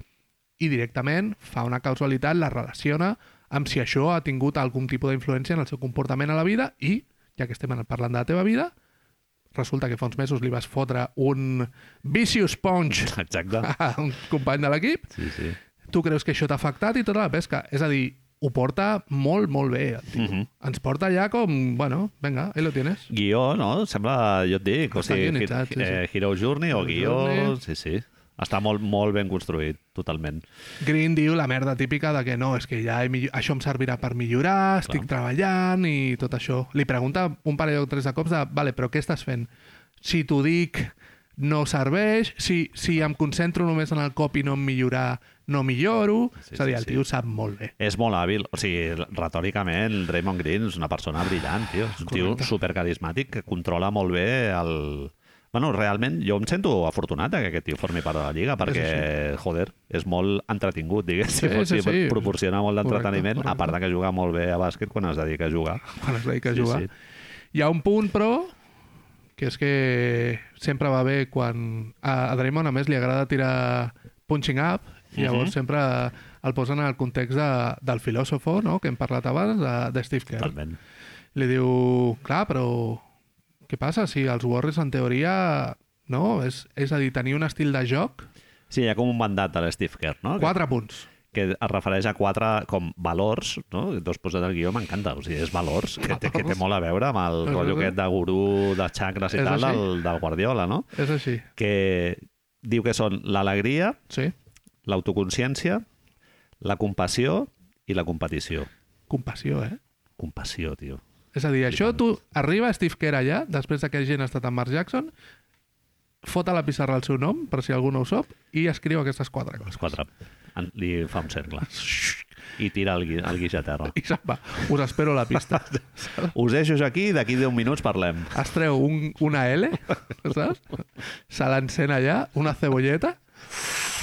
i directament fa una causalitat, la relaciona amb si això ha tingut algun tipus d'influència en el seu comportament a la vida i, ja que estem parlant de la teva vida, resulta que fa uns mesos li vas fotre un vicious punch Exacte. a un company de l'equip, Sí, sí. tu creus que això t'ha afectat i tota la pesca. És a dir, ho porta molt, molt bé. El tio. Mhm. Ens porta ja com, bueno, venga, ahí lo tienes. Guió, no? Sembla, jo et dic, o sigui, sí, sí. eh, Hero Journey o Hero guió... Journey. Sí, sí. Està molt, molt ben construït, totalment. Green diu la merda típica de que no, és que ja he millo... això em servirà per millorar, estic treballant i tot això. Li pregunta un parell o tres de cops de, vale, però què estàs fent? Si t'ho dic, no serveix, si, si em concentro només en el cop i no en millorar, no milloro. Sí, és a dir, sí, el sí. tio ho sap molt bé. És molt hàbil. O sigui, retòricament, Draymond Green és una persona brillant, tio. És un tio Correcte. supercarismàtic que controla molt bé el... Bueno, realment, jo em sento afortunat que aquest tio formi part de la Lliga, perquè, joder, és molt entretingut, diguéssim. Sí, sí, sí. Proporciona molt d'entreteniment, a part de que juga molt bé a bàsquet quan es dedica a jugar. Quan es dedica a Sí, jugar. sí. Hi ha un punt, però, que és que sempre va bé quan... A Draymond, a més, li agrada tirar punching up, i llavors Mhm. sempre el posen en el context de, del filòsofo, no?, que hem parlat abans, de, de Steve Kerr. Totalment. Li diu, clar, però què passa si els Warriors, en teoria, no? És, és a dir, tenir un estil de joc, Sí, hi ha com un mandat de l'Steve Kerr, no? quatre punts. que es refereix a quatre com valors, no? Dos posat al guió, m'encanta. O sigui, és valors, que té, que té molt a veure amb el rotllo aquest de gurú, de xacres i És tal, del, del Guardiola, no? És així, Que diu que són l'alegria, sí. L'autoconsciència, la compassió i la competició. compassió, eh? Compassió, tio. És a dir, això tu arriba Steve Kerr allà, després de que gent ha estat amb Mark Jackson, fot a la pissarra el seu nom, per si algú no ho sap, i escriu aquestes quatre coses. Els quatre. En- Li fa un cercle. I tira el, gui- el guix a terra. I se'n va. Us espero a la pista. Us deixo aquí i d'aquí 10 minuts parlem. Es treu un, una L, saps? Se l'encén allà, una cebolleta,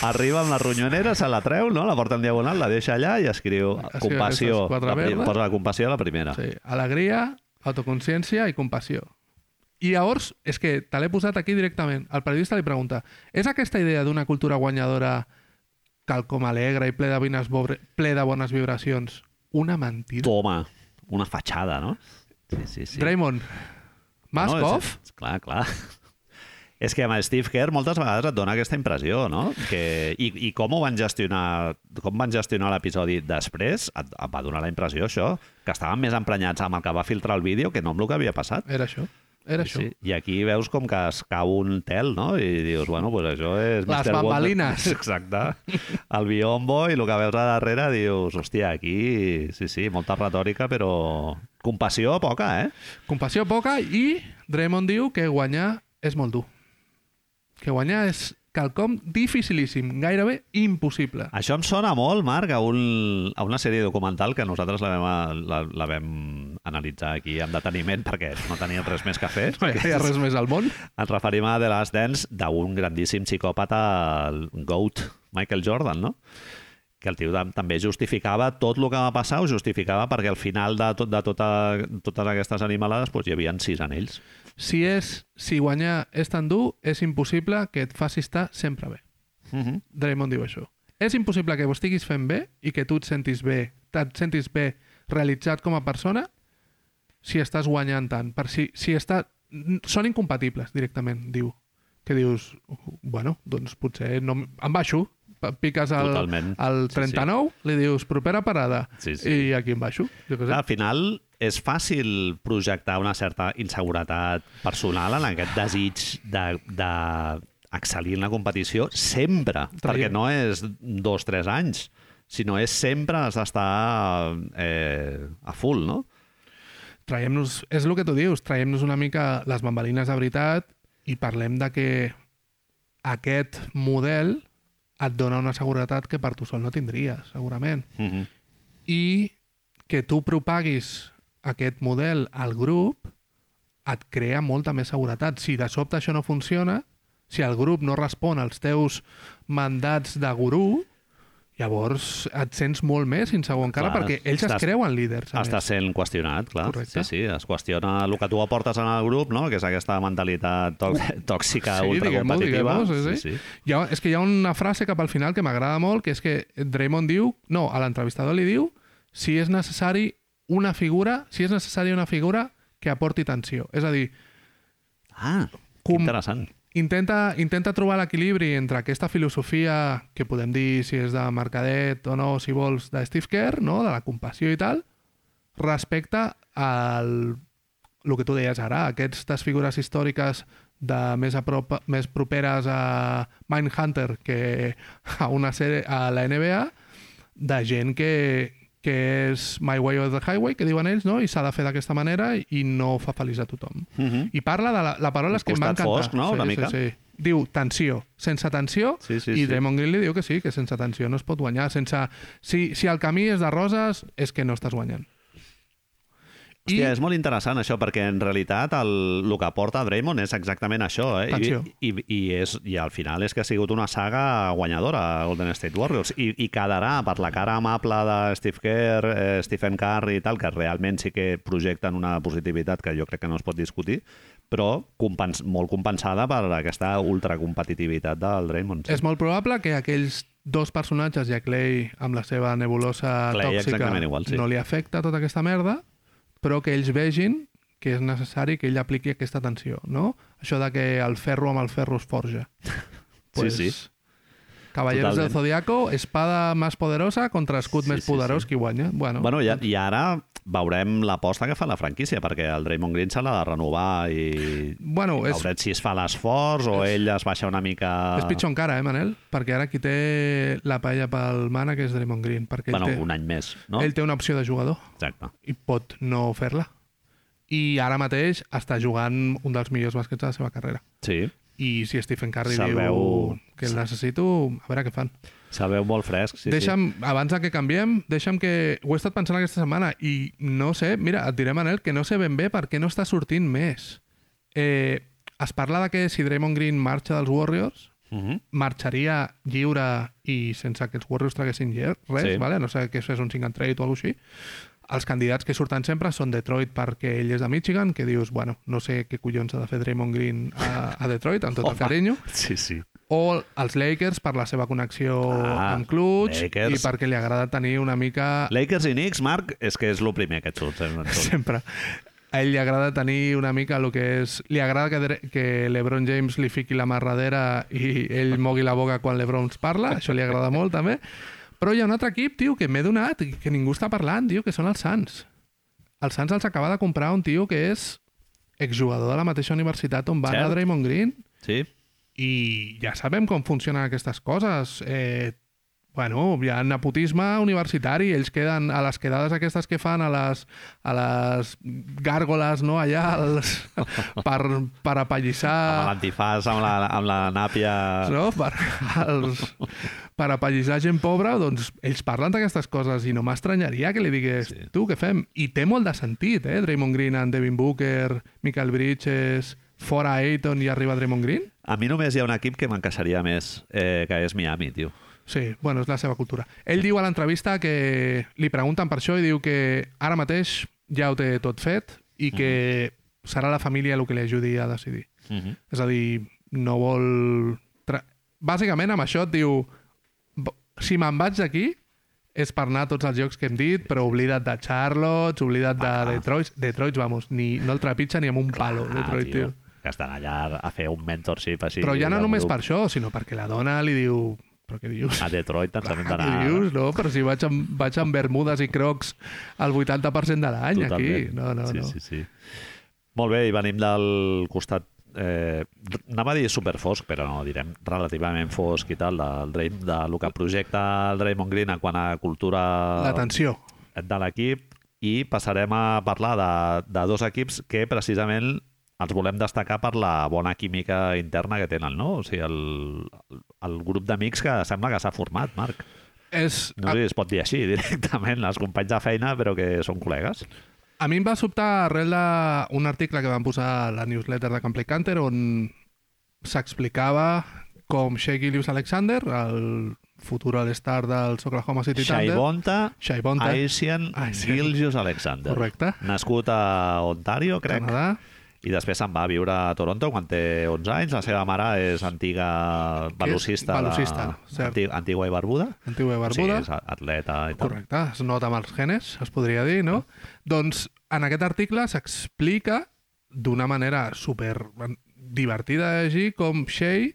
Arriba amb la ronyonera, se la treu, no? la porta en diagonal, la deixa allà i escriu Escriu compassió. aquestes quatre La, pri- posa la compassió a la primera. sí, alegria, autoconsciència i compassió. I llavors, és que te l'he posat aquí directament. El periodista li pregunta, és aquesta idea d'una cultura guanyadora calcom alegre i ple de, vines bobre, ple de bones vibracions una mentida? Toma, una fatxada, no? Sí, sí, sí. Draymond, mask No, és- és- Clar, clar. És que amb Steve Kerr moltes vegades et dona aquesta impressió, no? Que, i, I com ho van gestionar, com van gestionar l'episodi després, et, et va donar la impressió, això, que estaven més emprenyats amb el que va filtrar el vídeo que no amb el que havia passat. Era això. Era això. Sí, I aquí veus com que es cau un tel, no? I dius, bueno, pues això és... Les Mr. Wonder. bambalines. Exacte. El biombo i el que veus a darrere dius, hòstia, aquí, sí, sí, molta retòrica, però compassió poca, eh? Compassió poca i Draymond diu que guanyar és molt dur. Que guanyar és quelcom dificilíssim, gairebé impossible. Això em sona molt, Marc, a, un, a una sèrie documental que nosaltres la vam, la, la vam analitzar aquí amb deteniment perquè no teníem res més que fer. No hi ha res més al món. Ens referim a The Last Dance d'un grandíssim psicòpata, el GOAT, Michael Jordan, no? que el tio tam- també justificava tot el que va passar, ho justificava perquè al final de, tot, de tota, totes aquestes animalades doncs, hi havia sis anells. Si, és, si guanyar és tan dur, és impossible que et faci estar sempre bé. Uh -huh. Draymond diu això. És impossible que ho estiguis fent bé i que tu et sentis bé, et sentis bé realitzat com a persona si estàs guanyant tant. Per si, si està... Són incompatibles, directament, diu. Que dius, bueno, doncs potser no... em- baixo, piques al, Totalment. al Sí, sí. 39, li dius propera parada Sí, sí. i aquí em baixo. Jo què sé. Al final és fàcil projectar una certa inseguretat personal en aquest desig de, de excel·lir en la competició sempre, Traiem. perquè no és dos, tres anys, sinó és sempre has d'estar eh, a full, no? traiem-nos, és el que tu dius, traiem-nos una mica les bambalines de veritat i parlem de que aquest model et dona una seguretat que per tu sol no tindries, segurament. Uh -huh. I que tu propaguis aquest model al grup et crea molta més seguretat. Si de sobte això no funciona, si el grup no respon als teus mandats de gurú, llavors et sents molt més insegur encara Clar, perquè ells estàs- es creuen líders. a Està més. sent qüestionat, clar. Correcte. Sí, sí, es qüestiona el que tu aportes en el grup, no? que és aquesta mentalitat tò tòxica, Sí, ultracompetitiva. sí, sí. sí. Hi ha, és que hi ha una frase cap al final que m'agrada molt, que és que Draymond diu, no, a l'entrevistador li diu si és necessari una figura, si és necessària una figura que aporti tensió. És a dir, Ah, Com- interessant. intenta, intenta trobar l'equilibri entre aquesta filosofia que podem dir si és de Mercadet o no, si vols, de Steve Kerr, no? de la compassió i tal, respecte al el que tu deies ara, aquestes figures històriques de més, a prop, més properes a Mindhunter que a una sèrie a la NBA de gent que, que és My Way or the Highway, que diuen ells, no? i s'ha de fer d'aquesta manera i no fa feliç a tothom. Uh -huh. I parla de la, la paraula que em va encantar. fosc, no? Sí, Una sí, mica. Sí, Diu tensió. Sense tensió, Sí, sí, i sí. Draymond Green li diu que sí, que sense tensió no es pot guanyar. Sense... Si, si el camí és de roses, és que no estàs guanyant. Hòstia, és molt interessant això, perquè en realitat el, el que aporta Draymond és exactament això. Eh? I, i, i, és, I al final és que ha sigut una saga guanyadora, Golden State Warriors, i, i quedarà per la cara amable de Steve Kerr, eh, Stephen Curry i tal, que realment sí que projecten una positivitat que jo crec que no es pot discutir, però compens molt compensada per aquesta ultracompetitivitat del Draymond. És molt probable que aquells dos personatges, i a Clay amb la seva nebulosa Clay tòxica, igual, sí. no li afecta tota aquesta merda, però que ells vegin que és necessari que ell apliqui aquesta tensió, no? Això de que el ferro amb el ferro es forja. Sí, sí. Caballeros del Totalment. Zodiaco, espada més poderosa contra escut Sí, més sí, poderós, sí. qui guanya. Bueno, Bueno, i, i ara veurem l'aposta que fa la franquícia, perquè el Draymond Green s'ha de renovar i, bueno i és, veurem si es fa l'esforç o ell es baixa una mica... és pitjor encara, eh, Manel? Perquè ara qui té la paella pel mana que és Draymond Green, perquè Bueno, té, un any més, no? ell té una opció de jugador Exacte. i pot no fer-la. I ara mateix està jugant un dels millors bàsquets de la seva carrera. Sí, I si Stephen Curry Se'l diu que el necessito, a veure què fan. se'l veu molt fresc. Sí, deixa'm, abans de que canviem, deixa'm que... Ho he estat pensant aquesta setmana i no sé, mira, et diré, Manel, que no sé ben bé per què no està sortint més. Eh, es parla de que si Draymond Green marxa dels Warriors, sí. Uh -huh. marxaria lliure i sense que els Warriors traguessin res, Sí. vale? no sé que això és un sing and trade o alguna cosa així. Els candidats que surten sempre són Detroit perquè ell és de Michigan, que dius, bueno, no sé què collons ha de fer Draymond Green a, a Detroit, amb tot el carinyo, Sí, sí. o els Lakers per la seva connexió Ah, amb Clutch Lakers. i perquè li agrada tenir una mica... Lakers i Knicks, Marc, és que és el primer que et surt. Eh? Sempre. A ell li agrada tenir una mica el que és... Li agrada que, que l'Ebron James li fiqui la mà darrere i ell mogui la boca quan l'Ebron parla. Això li agrada molt, també. Però hi ha un altre equip, tio, que m'he donat, que ningú està parlant, tio, que són els Suns. Els Suns els acaba de comprar un tio que és exjugador de la mateixa universitat on va anar. Draymond Green Sí? i ja sabem com funcionen aquestes coses. Eh, bueno, hi ha nepotisme universitari, ells queden a les quedades aquestes que fan a les, a les gàrgoles, no?, allà, als, per, per Amb apallissar... l'antifàs, amb, la, amb la nàpia... No? Per, els, per apallissar gent pobra, doncs ells parlen d'aquestes coses i no m'estranyaria que li digués Sí. tu, què fem? I té molt de sentit, eh? Draymond Green amb Devin Booker, Michael Bridges, fora Ayton i arriba Draymond Green. A mi només hi ha un equip que m'encaixaria més, eh, que és Miami, tio. Sí, bueno, és la seva cultura. Ell diu a l'entrevista que li pregunten per això i diu que ara mateix ja ho té tot fet i que serà la família el que li ajudi a decidir. Uh -huh. És a dir, no vol... Tra... Bàsicament amb això et diu "B- si me'n vaig d'aquí és per anar a tots els jocs que hem dit, però oblida't de Charlotte, oblida't de Ah. Detroit. Detroit, vamos, ni, no el trepitja ni amb un palo, Detroit, tio. Que estan allà a fer un mentorship així. Però ja no només grup. per això, sinó perquè la dona li diu... Però què dius? A Detroit ens hem Què d'anar... dius? No, però si vaig amb, vaig amb bermudes i crocs el 80% de l'any aquí. No, no, sí, no. Sí, sí. Molt bé, i venim del costat eh, anava a dir superfosc, però no, direm relativament fosc i tal, del, Dream, de lo que projecta el Draymond Green en quant a cultura L'atenció. de l'equip i passarem a parlar de, de dos equips que precisament els volem destacar per la bona química interna que tenen, no? O sigui, el, el grup d'amics que sembla que s'ha format, Marc. És, No sé si es pot dir així directament, els companys de feina, però que són col·legues. A mi em va sobtar arrel d'un article que van posar a la newsletter de Camplay Canter on s'explicava com Shea Gillius Alexander, el futur all-star dels Oklahoma City Thunder... Shaibonta, Shai Bonta, Aisian Aisian. Gilgius Alexander. Correcte. Nascut a Ontario, crec, Canadà. I després se'n va a viure a Toronto quan té 11 anys. La seva mare és antiga velocista. velocista, de, cert. anti, antigua i barbuda. Antigua i barbuda. Sí, és atleta i tal. Correcte, es nota amb els genes, es podria dir, no? Doncs en aquest article s'explica d'una manera super divertida de llegir com Shea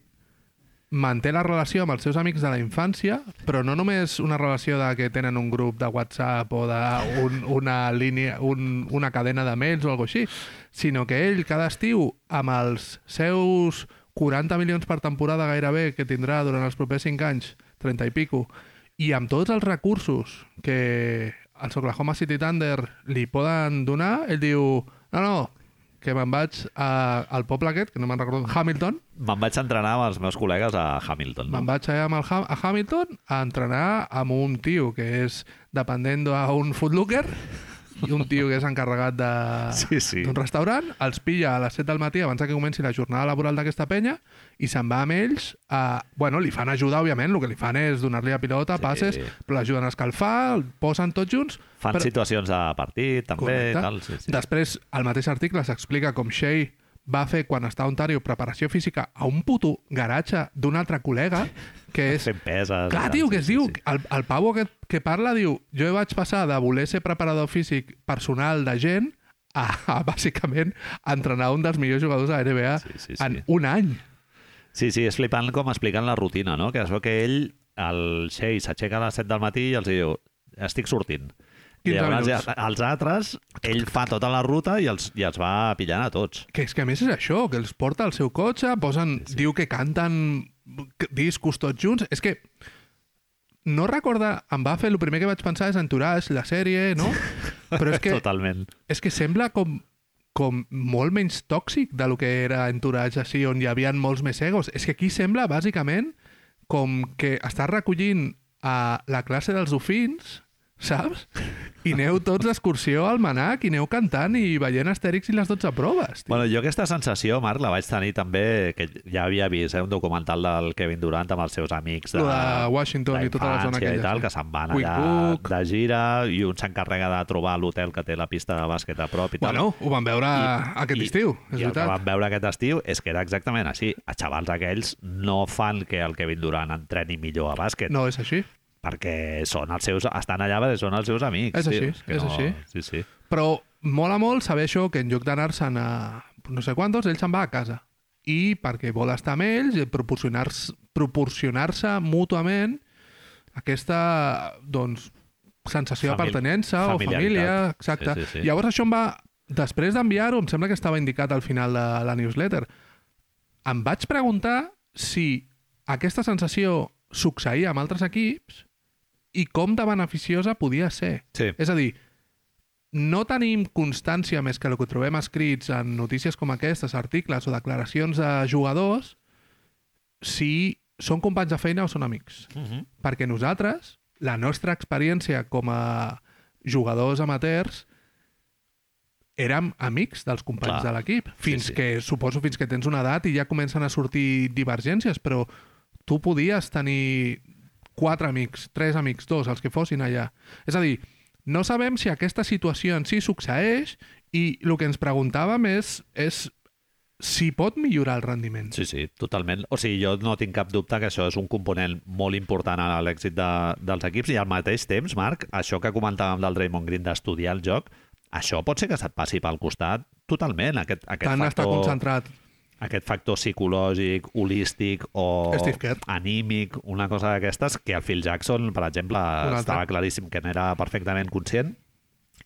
manté la relació amb els seus amics de la infància, però no només una relació de que tenen un grup de WhatsApp o de un, una línia, un, una cadena de mails o alguna així, sinó que ell cada estiu amb els seus 40 milions per temporada gairebé que tindrà durant els propers 5 anys, 30 i pico, i amb tots els recursos que els Oklahoma City Thunder li poden donar, ell diu, no, no, que me'n vaig a, al poble aquest, que no me'n recordo, Hamilton, Me'n vaig entrenar amb els meus col·legues a Hamilton. No? me'n vaig allà amb el, Ham- a Hamilton a entrenar amb un tio que és dependent d'un footlooker i un tio que és encarregat de, Sí, sí. d'un restaurant, els pilla a les 7 del matí abans que comenci la jornada laboral d'aquesta penya i se'n va amb ells a... Bueno, li fan ajudar, òbviament, el que li fan és donar-li a pilota, Sí. passes, però l'ajuden a escalfar, el posen tots junts... Fan però... situacions de partit, també, Correcte. tal. Sí, sí. Després, al mateix article s'explica com Shea va fer, quan està a Ontario, preparació física a un puto garatge d'un altre col·lega, que és... Fent peses. Clar, tio, que es diu... El, el pavo que, que parla diu jo vaig passar de voler ser preparador físic personal de gent a, a bàsicament, entrenar un dels millors jugadors de la NBA Sí, sí, sí. en un any. Sí, sí, és flipant com expliquen la rutina, no? Que es veu que ell, el Shea, s'aixeca a les 7 del matí i els diu, estic sortint. I 15 llavors minuts. els altres, ell fa tota la ruta i els, i els va pillant a tots. Que és que a més és això, que els porta al seu cotxe, posen, sí, sí. diu que canten discos tots junts. És que no recorda, em va fer, el primer que vaig pensar és Entourage, la sèrie, no? Però és que, Totalment. és que sembla com, com molt menys tòxic de lo que era Entourage, així, on hi havia molts més egos. És que aquí sembla, bàsicament, com que està recollint a la classe dels dofins, saps? I aneu tots d'excursió al Manac i aneu cantant i veient Astèrix i les 12 proves. Tio. Bueno, jo aquesta sensació, Marc, la vaig tenir també, que ja havia vist eh, un documental del Kevin Durant amb els seus amics de, de Washington i tota la zona aquella. i tal, sí. que se'n van allà Book. de gira i un s'encarrega de trobar l'hotel que té la pista de bàsquet a prop i tal. Bueno, ho vam veure aquest estiu, és I el que veritat. vam veure aquest estiu és que era exactament així. Els xavals aquells no fan que el Kevin Durant entreni millor a bàsquet, No, és així. Perquè són els seus, estan allà perquè són els seus amics. És així, que és no... així. Sí, sí. Però mola molt saber això, que en lloc d'anar-se'n a no sé quantos, ell se'n va a casa. I perquè vol estar amb ells i proporcionar-se proporcionar mútuament aquesta, doncs, sensació Família- de pertinença o família, exacte. Sí, sí, sí. Llavors això em va... Després d'enviar-ho, em sembla que estava indicat al final de la newsletter, em vaig preguntar si aquesta sensació succeïa amb altres equips i com de beneficiosa podia ser. Sí. És a dir, no tenim constància més que el que trobem escrits en notícies com aquestes, articles o declaracions de jugadors, si són companys de feina o són amics. Uh -huh. Perquè nosaltres, la nostra experiència com a jugadors amateurs, érem amics dels companys Clar. de l'equip. Fins sí. que, suposo, fins que tens una edat i ja comencen a sortir divergències, però tu podies tenir quatre amics, tres amics, dos, els que fossin allà. És a dir, no sabem si aquesta situació en si succeeix i el que ens preguntàvem és, és si pot millorar el rendiment. Sí, sí, totalment. O sigui, jo no tinc cap dubte que això és un component molt important a l'èxit de, dels equips i al mateix temps, Marc, això que comentàvem del Draymond Green d'estudiar el joc, això pot ser que se't passi pel costat totalment, aquest, aquest Tant està factor... concentrat. Aquest factor psicològic, holístic o anímic, una cosa d'aquestes, que el Phil Jackson, per exemple, estava claríssim que n'era perfectament conscient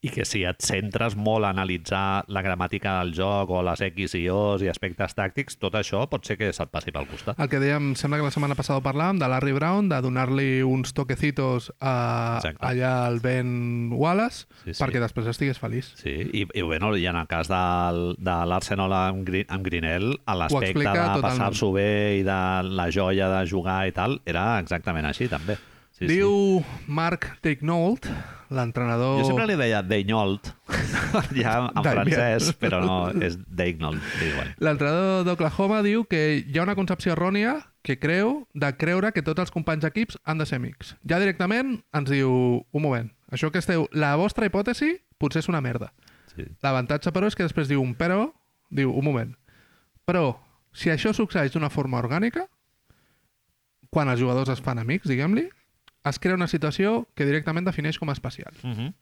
i que si et centres molt a analitzar la gramàtica del joc o les X i O's i aspectes tàctics, tot això pot ser que se't passi pel costat. El que dèiem, sembla que la setmana passada parlàvem, de Larry Brown, de donar-li uns toquecitos a, Exacte. allà al Ben Wallace, Sí, sí. perquè després estigués feliç. Sí, i, i bueno, i en el cas del, de l'Arsenal amb, Gri- amb Grinell, a l'aspecte de passar-s'ho bé i de la joia de jugar i tal, era exactament així, també. Sí, sí. Diu Mark Teignold, l'entrenador... Jo sempre li deia Deinyold, ja en francès, però no, és Deignold. Sí. L'entrenador d'Oklahoma diu que hi ha una concepció errònia que creu de creure que tots els companys d'equips han de ser amics. Ja directament ens diu, un moment, això que esteu, la vostra hipòtesi potser és una merda. Sí. L'avantatge, però, és que després diu un però, diu, un moment, però si això succeeix d'una forma orgànica, quan els jugadors es fan amics, diguem-li, es crea una situació que directament defineix com a especial. Uh -huh.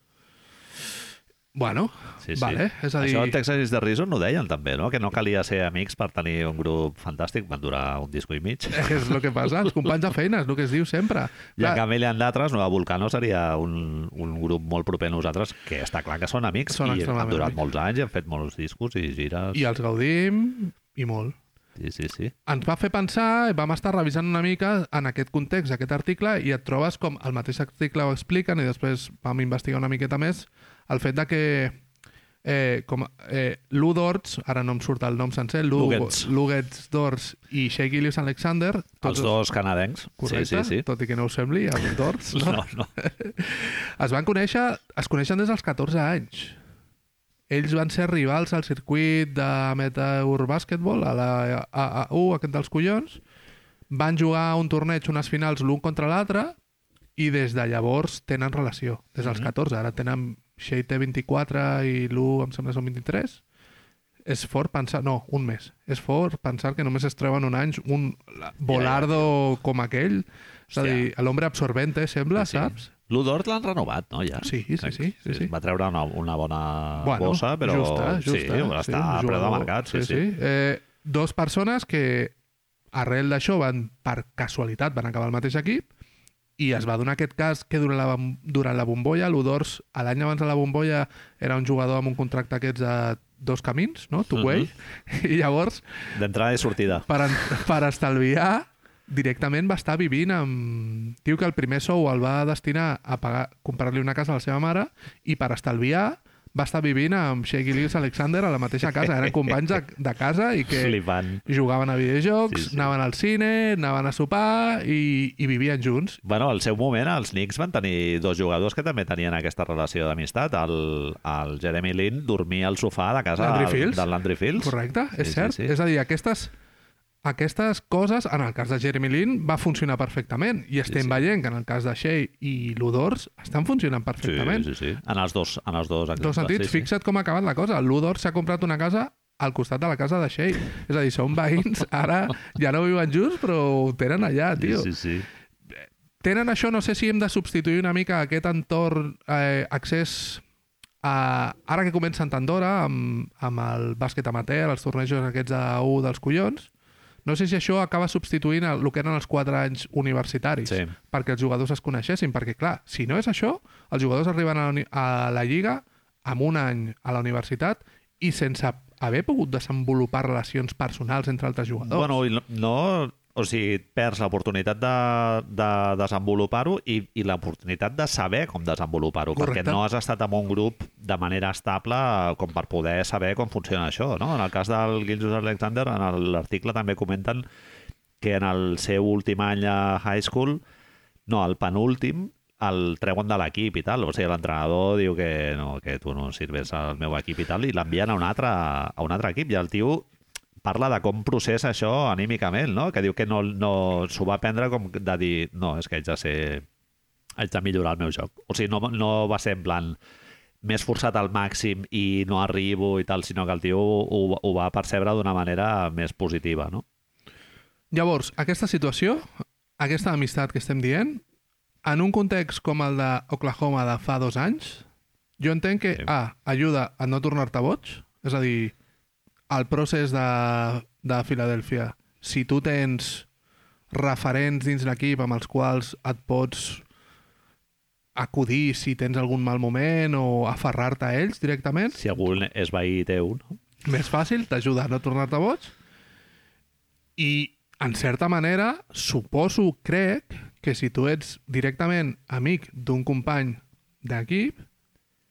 Bueno, sí, sí. vale, és a dir... Això el Texas is the Reason ho deien també, no? Que no calia ser amics per tenir un grup fantàstic, van durar un disco i mig. És el que passa, els companys de feina, és el que es diu sempre. I en Clar, canvi en d'altres, Nova Volcano seria un, un grup molt proper a nosaltres, que està clar que són amics Són i han durat amics. molts anys, han fet molts discos i gires. I els gaudim, i molt. Sí, sí, sí. Ens va fer pensar, vam estar revisant una mica en aquest context, aquest article, i et trobes com el mateix article ho expliquen, i després vam investigar una miqueta més, el fet de que eh, com, eh, Lou Dortz, ara no em surt el nom sencer, Lou, Lugetz. Lugetz Dortz i Shea Gillius Alexander, Els dos canadencs. correcte, Sí, sí, sí. tot i que no ho sembli, el Dortz, no? No, no. es van conèixer, es coneixen des dels 14 anys. Ells van ser rivals al circuit de Meteor Basketball, a la AAU, aquest dels collons. Van jugar un torneig, unes finals, l'un contra l'altre, i des de llavors tenen relació. Des dels Mhm. 14. Ara tenen Shea té 24 i l'U em sembla són 23. És fort pensar... No, un mes. És fort pensar que només es treuen un any un volardo com aquell. És a dir, l'hombre absorbente, sembla, sí. saps? L'Udort l'han renovat, no, ja? Sí, sí, sí, sí, sí. Va treure una, una bona Bueno, bossa, però justa, justa, sí, està un a preu de mercat. Sí, sí. Eh, dos persones que arrel d'això van, per casualitat, van acabar al mateix equip i es va donar aquest cas que durant la, durant la bombolla, l'Udors, l'any abans de la bombolla, era un jugador amb un contracte aquests de dos camins, no? Two way. I llavors, D'entrada i sortida. per, per estalviar, directament va estar vivint amb... Diu que el primer sou el va destinar a pagar comprar-li una casa a la seva mare i per estalviar va estar vivint amb Shea Gillis Alexander a la mateixa casa. Eren companys de, de casa i que Flipant. jugaven a videojocs, Sí, sí. anaven al cine, anaven a sopar i, i vivien junts. Bueno, al seu moment, els Knicks van tenir dos jugadors que també tenien aquesta relació d'amistat. El, el Jeremy Lin dormia al sofà de casa del- Landry Fields. Correcte, és Sí, sí, cert. sí. És a dir, aquestes, aquestes coses, en el cas de Jeremy Lin, va funcionar perfectament. I estem sí. veient que en el cas de Shea i l'Udors estan funcionant Sí, perfectament. sí, sí. En els dos, en els dos exemples. dos sentits, sí, sí. fixa't com ha acabat la cosa. L'Udor s'ha comprat una casa al costat de la casa de Shea. És a dir, són veïns, ara ja no viuen junts, però ho tenen allà, tio. Sí, sí, sí. Tenen això, no sé si hem de substituir una mica aquest entorn, eh, accés a... Ara que comença en tant d'hora, amb, amb el bàsquet amateur, els tornejos aquests de U dels collons, no sé si això acaba substituint el, el que eren els 4 anys universitaris Sí. perquè els jugadors es coneixessin, perquè clar, si no és això, els jugadors arriben a la, a la Lliga amb un any a la universitat i sense haver pogut desenvolupar relacions personals entre altres jugadors. Bueno, i no, no, o sigui, perds l'oportunitat de, de desenvolupar-ho i, i l'oportunitat de saber com desenvolupar-ho, perquè no has estat en un grup de manera estable com per poder saber com funciona això. No? En el cas del Gilgeous Alexander, en l'article també comenten que en el seu últim any a high school, no, el penúltim, el treuen de l'equip i tal. O sigui, l'entrenador diu que no, que tu no sirves al meu equip i tal, i l'envien a un altre, a un altre equip. I el tio parla de com processa això anímicament, no? Que diu que no, no s'ho va prendre com de dir no, és que haig de ser... haig de millorar el meu joc. O sigui, no, no va ser en plan m'he esforçat al màxim i no arribo i tal, sinó que el tio ho, ho va percebre d'una manera més positiva, no? Llavors, aquesta situació, aquesta amistat que estem dient, en un context com el d'Oklahoma de fa dos anys, jo entenc que, Sí. A, ajuda a no tornar-te boig, és a dir, el procés de, de Filadèlfia, si tu tens referents dins l'equip amb els quals et pots acudir si tens algun mal moment o aferrar-te a ells directament, Si algú és veí teu, no? més fàcil, t'ajuda a no tornar-te boig. I, en certa manera, suposo, crec, que si tu ets directament amic d'un company d'equip,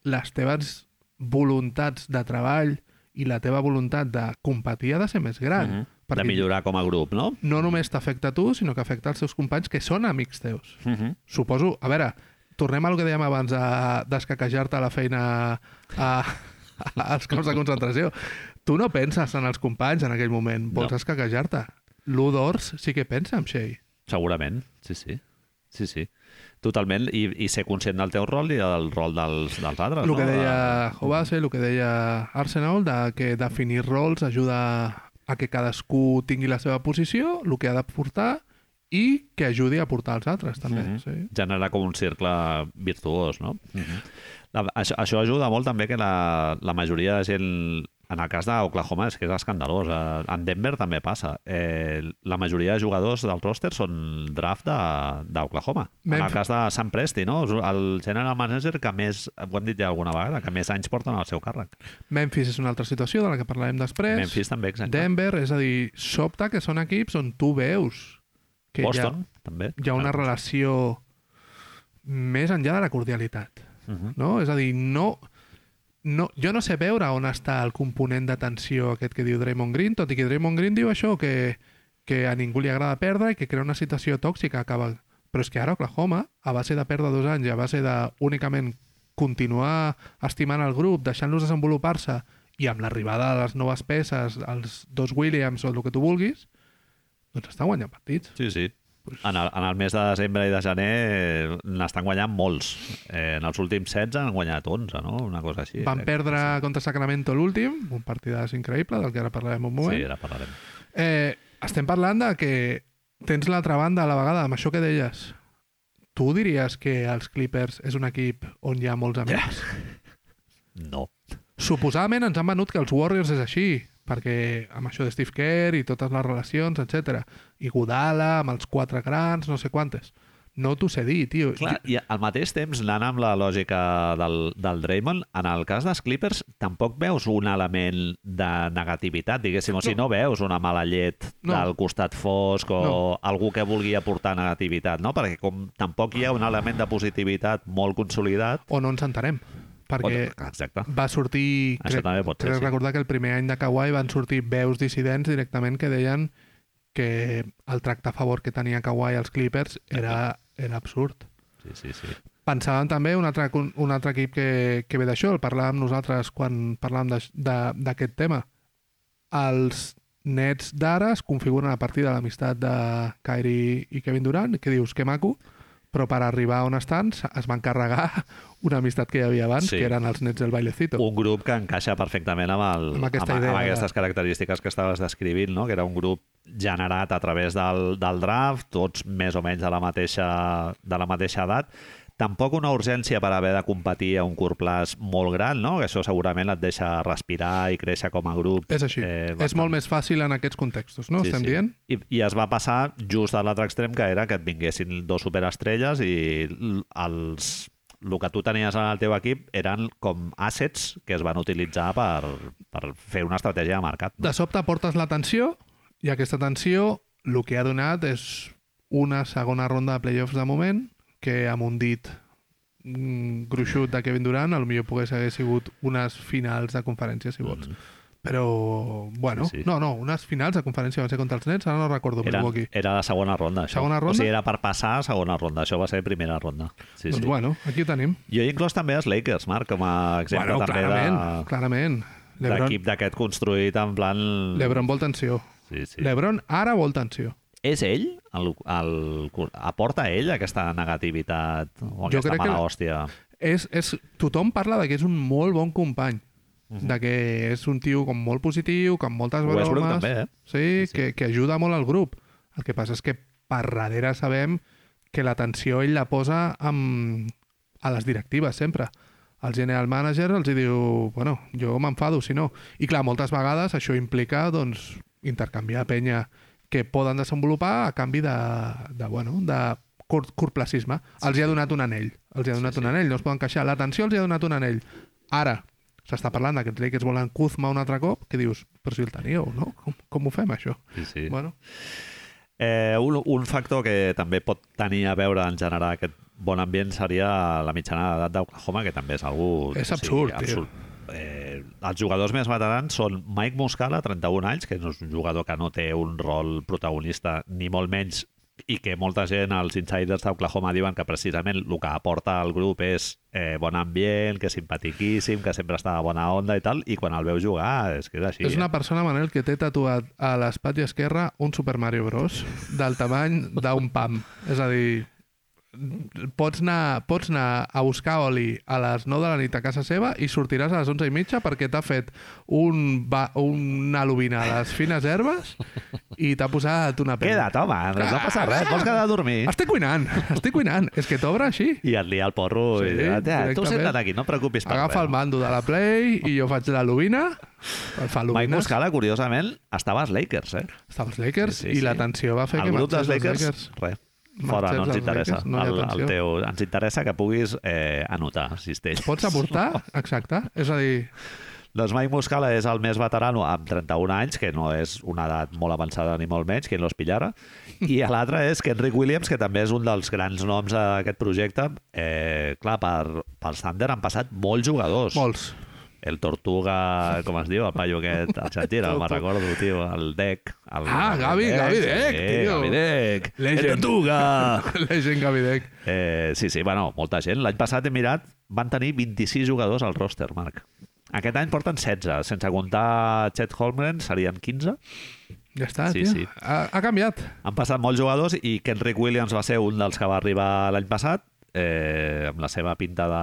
les teves voluntats de treball i la teva voluntat de competir ha de ser més gran. Mhm. Perquè De millorar com a grup, no? no només t'afecta a tu, sinó que afecta els teus companys que són amics teus. Uh -huh. Suposo... A veure, tornem al que dèiem abans de d'escaquejar-te a la feina a, als camps de concentració. Tu no penses en els companys en aquell moment, vols No. escaquejar-te. L'U d'Ors sí que pensa en Shea. Segurament, sí, sí. Sí, sí. Totalment, i, i ser conscient del teu rol i del rol dels, dels altres, El no? que deia Hobase, el que deia Arsenal, de que definir rols ajuda a que cadascú tingui la seva posició, el que ha d'aportar i que ajudi a portar els altres, també. Mhm. sí. Genera com un cercle virtuós, no? La, això, això ajuda molt també que la, la majoria de gent en el cas d'Oklahoma és que és escandalós. Eh, En Denver també passa. Eh, la majoria de jugadors del roster són draft d'Oklahoma. En el cas de Sam Presti, no? El general manager que més, ho hem dit ja alguna vegada, que més anys porten al seu càrrec. Memphis és una altra situació de la que parlarem després. Memphis també, exacte. Denver, és a dir, sobta que són equips on tu veus que Boston, també. hi ha, hi ha una relació més enllà de la cordialitat. Uh -huh. No? És a dir, no, no, jo no sé veure on està el component de tensió aquest que diu Draymond Green, tot i que Draymond Green diu això, que, que a ningú li agrada perdre i que crea una situació tòxica. Acaba... Però és que ara Oklahoma, a base de perdre dos anys i a base de únicament continuar estimant el grup, deixant-los desenvolupar-se i amb l'arribada de les noves peces, els dos Williams o el que tu vulguis, doncs estan guanyant partits. Sí, sí. En el, en el mes de desembre i de gener eh, n'estan guanyant molts. Eh, en els últims 16 han guanyat 11, no? Una cosa així. Van perdre contra Sacramento l'últim, un partidàs increïble, del que ara parlarem un moment. Sí, ara parlarem. Eh, estem parlant de que tens l'altra banda a la vegada, amb això que deies. Tu diries que els Clippers és un equip on hi ha molts amics? No. Suposadament ens han venut que els Warriors és així, perquè amb això de Steve Kerr i totes les relacions, etc. I Godala, amb els quatre grans, no sé quantes. No t'ho sé dir, tio. Clar, i al mateix temps, anant amb la lògica del, del Draymond, en el cas dels Clippers tampoc veus un element de negativitat, diguéssim, o si no, veus una mala llet No. del costat fosc o No. algú que vulgui aportar negativitat, no? Perquè com tampoc hi ha un element de positivitat molt consolidat... O no ens entenem. Perquè exacte. va sortir... Això també pot ser, crec sí. recordar que el primer any de Kawhi van sortir veus dissidents directament que deien que el tracte a favor que tenia Kawhi als Clippers era, era absurd. Sí, sí, sí. Pensàvem també un altre, un altre equip que, que ve d'això, el parlàvem nosaltres quan parlàvem d'aquest tema. Els nets d'ara es configuren a partir de l'amistat de Kyrie i Kevin Durant, que dius, que maco, però per arribar on estan es van carregar una amistat que hi havia abans, Sí. que eren els nets del bailecito. Un grup que encaixa perfectament amb, el, Amb aquesta amb, idea amb de- aquestes característiques que estaves descrivint, no? que era un grup generat a través del, del draft, tots més o menys de la mateixa, de la mateixa edat. Tampoc una urgència per haver de competir a un curt plaç molt gran, no? que això segurament et deixa respirar i créixer com a grup. És així. Eh, és molt més fàcil en aquests contextos, no? Estem dient? I, I es va passar just a l'altre extrem, que era que et vinguessin dos superestrelles i els, el que tu tenies en el teu equip eren com assets que es van utilitzar per, per fer una estratègia de mercat. No? De sobte portes l'atenció i aquesta atenció el que ha donat és una segona ronda de playoffs de moment que amb un dit mm, gruixut de Kevin Durant potser pogués haver sigut unes finals de conferència, si vols. Mm. Però, bueno, Sí, sí. no, no, unes finals de conferència van ser contra els Nets, ara no recordo Era, Milwaukee. era la segona ronda, això. Segona ronda? O sigui, era per passar a segona ronda. Això va ser primera ronda. Sí, doncs sí. bueno, aquí ho tenim. Jo he inclòs també els Lakers, Marc, com a exemple bueno, també clarament, de- clarament. Lebron, d'equip d'aquest construït en plan... Lebron vol tensió. Sí, sí. Lebron ara vol tensió. És ell? El, el, aporta ell aquesta negativitat o Jo aquesta mala la- hòstia? és, és, tothom parla de que és un molt bon company, Mhm. de que és un tio com molt positiu, que amb moltes Westbrook bromes... també, eh? Sí, Sí. Que, que ajuda molt al grup. El que passa és que per darrere sabem que l'atenció ell la posa amb, a les directives sempre. El general manager els diu, bueno, jo m'enfado si no. I clar, moltes vegades això implica doncs, intercanviar penya que poden desenvolupar a canvi de, de, bueno, de curt, curtplacisme. Els hi ha donat un anell. Els hi ha donat Sí, un sí. anell, no es poden queixar. L'atenció els hi ha donat un anell. Ara, s'està parlant que els Lakers volen Kuzma un altre cop, que dius, però si el teníeu, no? Com, com ho fem, això? Sí, sí. Bueno, Eh, un, un factor que també pot tenir a veure en generar aquest bon ambient seria la mitjana d'edat d'Oklahoma, que també és algú... És absurd, tio. Eh, els jugadors més veterans són Mike Muscala, 31 anys, que és un jugador que no té un rol protagonista, ni molt menys, i que molta gent, els insiders d'Oklahoma, diuen que precisament el que aporta al grup és eh, bon ambient, que és simpatiquíssim, que sempre està de bona onda i tal, i quan el veu jugar és que és així. és una eh? persona, Manel, que té tatuat a l'espatlla esquerra un Super Mario Bros. del tamany d'un pam. És a dir, pots anar, pots anar a buscar oli a les 9 de la nit a casa seva i sortiràs a les 11 i mitja perquè t'ha fet un, ba, una lubina a les fines herbes i t'ha posat una pell. Queda't, home, no passa res, vols quedar a dormir? Estic cuinant, estic cuinant. És que t'obre així. I et lia el porro Sí, i ja, tu directament. senta't aquí, no et preocupis per Agafa el res. mando de la Play i jo faig la lubina. El fa Mike. Muscala, curiosament, estava als Lakers, eh? Estava als Lakers Sí, sí, i sí. l'atenció va fer El que grup dels marxés Lakers, als res. Fora, no ens interessa. No el, el teu, ens interessa que puguis eh, anotar, si estàs. Pots aportar? Exacte. És a dir, Doncs Mike Muscala és el més veterano amb 31 anys, que no és una edat molt avançada ni molt menys, que los pillara. I l'altre és Kenrick Williams, que també és un dels grans noms d'aquest projecte. Eh, clar, per, per Thunder han passat molts jugadors. molts. El Tortuga, com es diu, el paio aquest argentí, no me'n recordo, tio, el Dec. El, Ah, Gavi, el Gavi Dec, sí, tio. Gavi Dec, el Legend. Tortuga. La gent Gavidec. Eh, sí, sí, bueno, molta gent. L'any passat he mirat, van tenir 26 jugadors al roster, Marc. Aquest any porten 16, sense comptar Chet Holmgren serien 15. Ja està, Sí, tio. sí. Ha, ha canviat. Han passat molts jugadors i Kenrick Williams va ser un dels que va arribar l'any passat eh, amb la seva pinta de...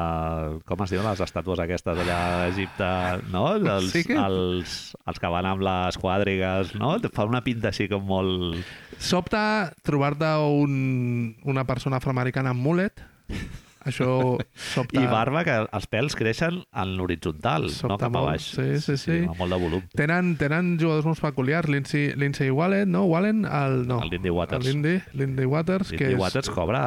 Com es diuen les estàtues aquestes allà a Egipte, no? Els, Sí que- els, els que van amb les quadrigues, no? Fa una pinta així com molt... Sobta trobar-te un, una persona afroamericana amb mulet Això sobta... I barba que els pèls creixen en l'horitzontal, no cap a baix. Sí, sí, sí. Amb molt de volum. Tenen, tenen jugadors molt peculiars. Lindsay, Lindsay Wallen, no? Wallen, el, no. El Lindy Waters. El Lindy, Lindy Waters, que Lindy és, Waters cobra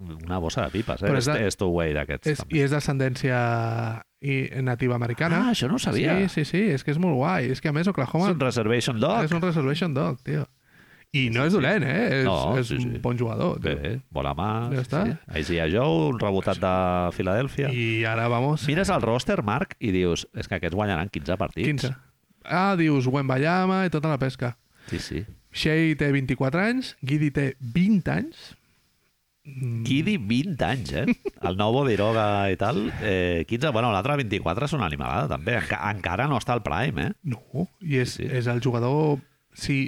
una bossa de pipes, eh? Però és de- és two-way d'aquests. és, i és d'ascendència i nativa americana. Ah, això no ho sabia. Sí, sí, sí, és que és molt guai. És que a més Oklahoma És un reservation dog. és un reservation dog, tio. I no és dolent, eh? És, No, és sí, sí. un bon jugador. tio. Bé, bona mà. Ja està. Sí. Isaiah Joe, un rebotat de Filadèlfia. I... Ara, vamos, Mires el roster, Marc, i dius, és que aquests guanyaran 15 partits. 15. Ah, dius Wembayama i tota la pesca. Sí, sí. Shea té 24 anys, Guidi té 20 anys. Kidi, 20 anys, eh? El nou Bodiroga i tal, eh, 15. Bueno, l'altre 24 és una animalada, també. Enca encara no està al prime, eh? No, i és, Sí, sí, sí. és el jugador... Si,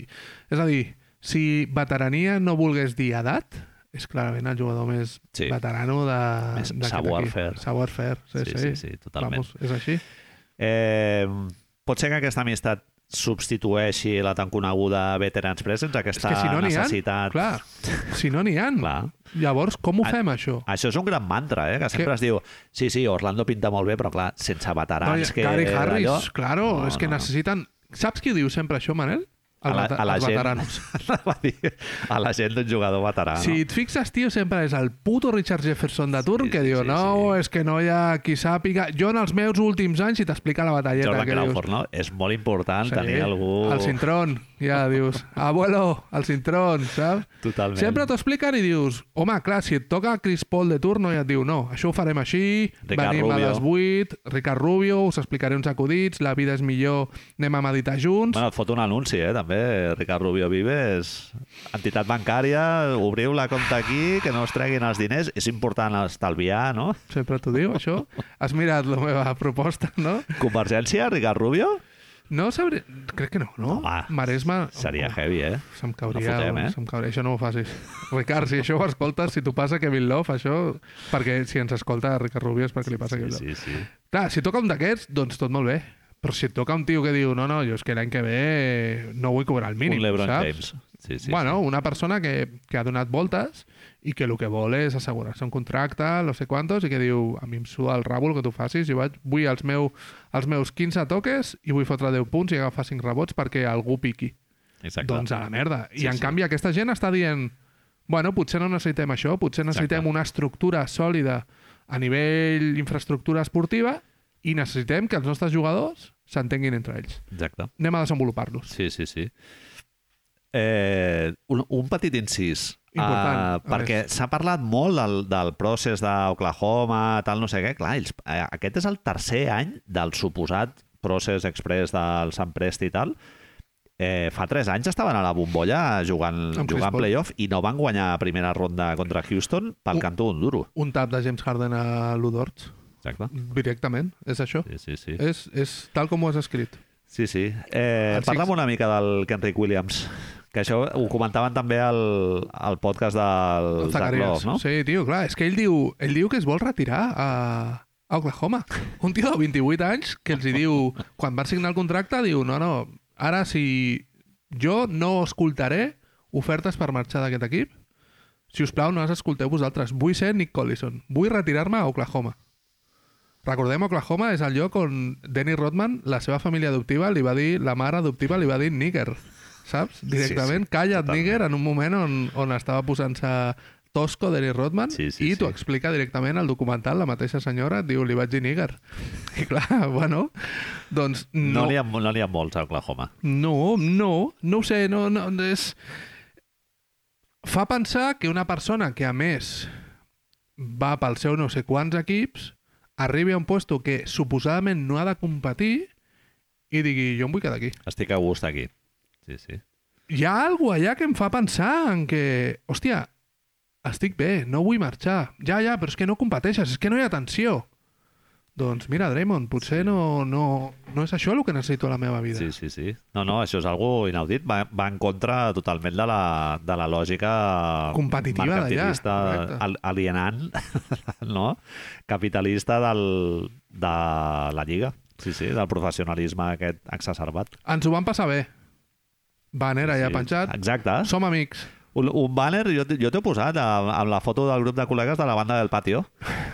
és a dir, si veterania no volgués dir edat, és clarament el jugador més Sí. veterano de, Més savoir-faire. Savoir-faire, sí, Sí, sí, sí, sí, totalment. Vamos, és així. Eh, pot ser que aquesta amistat substitueixi la tan coneguda Veterans Presents, És aquesta que si no ha, necessitat... clar, si no n'hi ha, Clar. llavors com ho fem, això? Això és un gran mantra, eh? que sempre Que- es diu sí, sí, Orlando pinta molt bé, però clar, sense veterans que... Gary Harris, allò- claro, No, és que no, no. necessiten... Saps qui diu sempre això, Manel? A la, a la gent, veteranos. A la gent d'un jugador veterà, Si no? et fixes, tio, sempre és el puto Richard Jefferson de turn Sí, que sí, diu, sí, no, sí. és que no hi ha qui sàpiga... Jo en els meus últims anys, i t'explica la batalleta Jordan que Crawford, no? És molt important dius... tenir algú... El cintrón, ja dius, abuelo, el cintrón, saps? Totalment. Sempre t'ho expliquen i dius, home, clar, si et toca Chris Paul de turno i et diu, no, això ho farem així, Ricard venim Rubio. a les 8, Ricard Rubio, us explicaré uns acudits, la vida és millor, anem a meditar junts... Bueno, et fot un anunci, eh, també. Ricard Rubio Vives, entitat bancària, obriu la compta aquí, que no es treguin els diners. És important estalviar, no? Sempre t'ho diu, això. Has mirat la meva proposta, no? Convergència, Ricard Rubio? No sabré... Crec que no, no? Home, Maresme... Seria oh, heavy, eh? Se'm cauria... No fotem, eh? Se'm cauria... Això no ho facis. Ricard, si això ho escoltes, si t'ho passa Kevin Love, això... Perquè si ens escolta Ricard Rubio és perquè li passa Sí, Kevin Love. sí, sí. Clar, si toca un d'aquests, doncs tot molt bé. Però si et toca un tio que diu no, no, jo és que l'any que ve no vull cobrar el mínim, un LeBron saps? James. Sí, sí, bueno, una persona que, que ha donat voltes i que el que vol és assegurar-se un contracte, no sé quantos, i que diu, a mi em suda el rabo el que tu facis, jo vaig, vull els, meu, els meus 15 toques i vull fotre 10 punts i agafar 5 rebots perquè algú piqui. sí. Exacte. Doncs a la merda. I Sí, en sí. canvi aquesta gent està dient bueno, potser no necessitem això, potser necessitem Exacte. una estructura sòlida a nivell infraestructura esportiva i necessitem que els nostres jugadors s'entenguin entre ells. Exacte. Anem a desenvolupar-los. Sí, sí, sí. Eh, un, un petit incís. Important, a perquè s'ha parlat molt del, del procés d'Oklahoma, tal, no sé què. Clar, ells, eh, aquest és el tercer any del suposat procés express del Sant Prest i tal. Eh, fa tres anys estaven a la bombolla jugant, jugant playoff i no van guanyar primera ronda contra Houston pel Un- cantó d'un duro. Un tap de James Harden a Ludorts, Exacte. directament, és això. Sí, sí, sí. És, és tal com ho has escrit. Sí, sí. Eh, Parla'm una mica del Kenrick Williams, que això ho comentaven també al, al podcast del El Zach. Love, no? Sí, tio, clar, és que ell diu, ell diu que es vol retirar a, a Oklahoma. Un tio de 28 anys que els hi diu, quan van signar el contracte, diu, no, no, ara si jo no escoltaré ofertes per marxar d'aquest equip, si us plau, no les escolteu vosaltres. Vull ser Nick Collison. Vull retirar-me a Oklahoma. Recordem, Oklahoma és el lloc on Dennis Rodman, la seva família adoptiva, li va dir, la mare adoptiva li va dir nigger, saps? Directament, sí, calla't totalment. nigger en un moment on, on estava posant-se tosco Dennis Rodman Sí, sí, i t'ho sí. explica directament al documental, la mateixa senyora et diu, li vaig dir nigger. I clar, bueno, doncs No no, n'hi ha, no ha molts a Oklahoma. no, no, no ho sé, no, no, és... Fa pensar que una persona que, a més, va pel seu no sé quants equips, arribi a un puesto que suposadament no ha de competir i digui, jo em vull quedar aquí. Estic a gust aquí. Sí, sí. Hi ha alguna allà que em fa pensar en que, hòstia, estic bé, no vull marxar. Ja, ja, però és que no competeixes, és que no hi ha tensió. Doncs mira, Draymond, potser no, no, no és això el que necessito a la meva vida. Sí, sí, sí. No, no, això és algo inaudit. Va, va en contra totalment de la, de la lògica Competitiva d'allà, alienant, no? capitalista del, de la Lliga. Sí, sí, del professionalisme aquest exacerbat. Ens ho van passar bé. Banner allà sí. penjat. Exacte. Som amics. Un, un banner, jo, jo t'he posat amb, amb la foto del grup de col·legues de la banda del patio.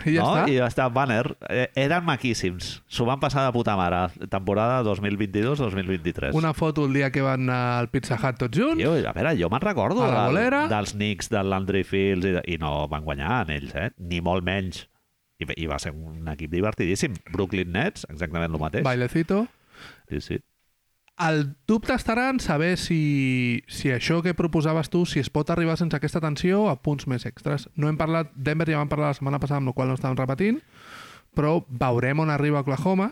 I ja no? està. I ja està, banner. Eh, eren maquíssims. S'ho van passar de puta mare. Temporada 2022-2023. Una foto el dia que van al Pizza Hut tots junts. Tio, a veure, jo me'n recordo A la del, dels Knicks, del Landry Fields, i, de- i no van guanyar en ells, eh? Ni molt menys. I, I va ser un equip divertidíssim. Brooklyn Nets, exactament el mateix. Bailecito. Sí, sí. El dubte estarà en saber si, si això que proposaves tu, si es pot arribar sense aquesta tensió a punts més extras. No hem parlat, Denver ja vam parlar la setmana passada, amb la qual no estàvem repetint, però veurem on arriba Oklahoma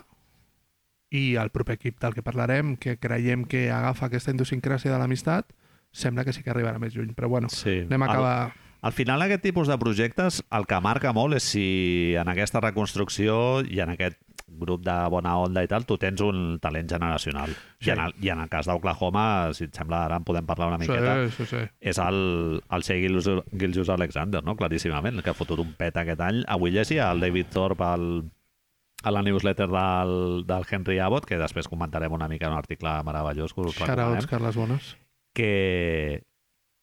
i el proper equip del que parlarem, que creiem que agafa aquesta idiosincràsia de l'amistat, sembla que sí que arribarà més lluny. Però bueno, sí. anem a acabar... Al final, aquest tipus de projectes, el que marca molt és si en aquesta reconstrucció i en aquest grup de bona onda i tal, tu tens un talent generacional. Sí. I, en el, I en el cas d'Oklahoma, si et sembla, ara en podem parlar una miqueta, Sí, sí, sí. és el, el Shea Gilgeous Alexander, no? claríssimament, que ha fotut un pet aquest any. Avui llegia el David Thorpe al, a la newsletter del, del Henry Abbott, que després comentarem una mica en un article meravellós que us recomanem Carles Bones. que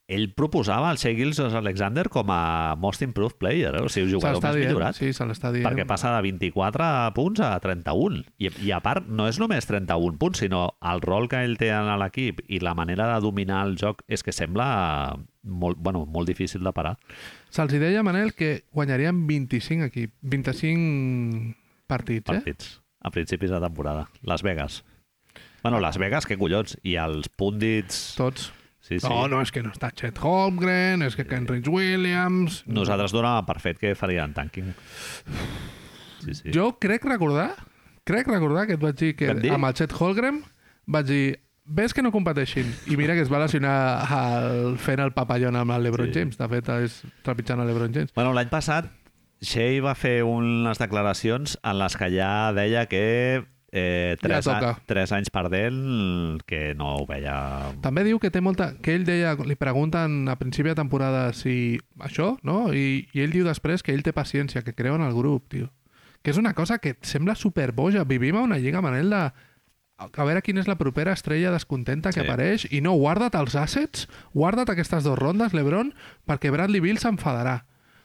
ell proposava el Shea Gilgeous Alexander com a most improved player, eh? o sigui, jugador més dient, millorat. sí, se l'està dient. Perquè passa de 24 punts a 31. I, I a part, no és només 31 punts, sinó el rol que ell té en l'equip i la manera de dominar el joc és que sembla molt, bueno, molt difícil de parar. Se'ls deia, Manel, que guanyarien 25 equip, 25 partits, eh? partits a principis de temporada. Las Vegas. Bueno, Las Vegas, què collons? I els púndits... Tots. Sí, sí. No, no, és que no està Chet Holmgren, és que Kenrich Williams... Nosaltres donàvem per fet que farien tanking. Sí, sí. Jo crec recordar, crec recordar que et vaig dir que amb el Chet Holmgren vaig dir ves que no competeixin. I mira que es va lesionar el, fent el papallon amb el LeBron Sí. James. De fet, és trepitjant el LeBron James. Bueno, l'any passat Shea va fer unes declaracions en les que ja deia que eh, tres, Ja toca. a, tres anys perdent que no ho veia... També diu que té molta... Que ell deia, li pregunten a principi de temporada si això, no? I, i ell diu després que ell té paciència, que creu en el grup, tio. Que és una cosa que et sembla superboja. Vivim a una lliga, Manel, de a veure quina és la propera estrella descontenta que Sí. apareix i no, guarda't els assets, guarda't aquestes dues rondes, l'Ebron, perquè Bradley Bill s'enfadarà.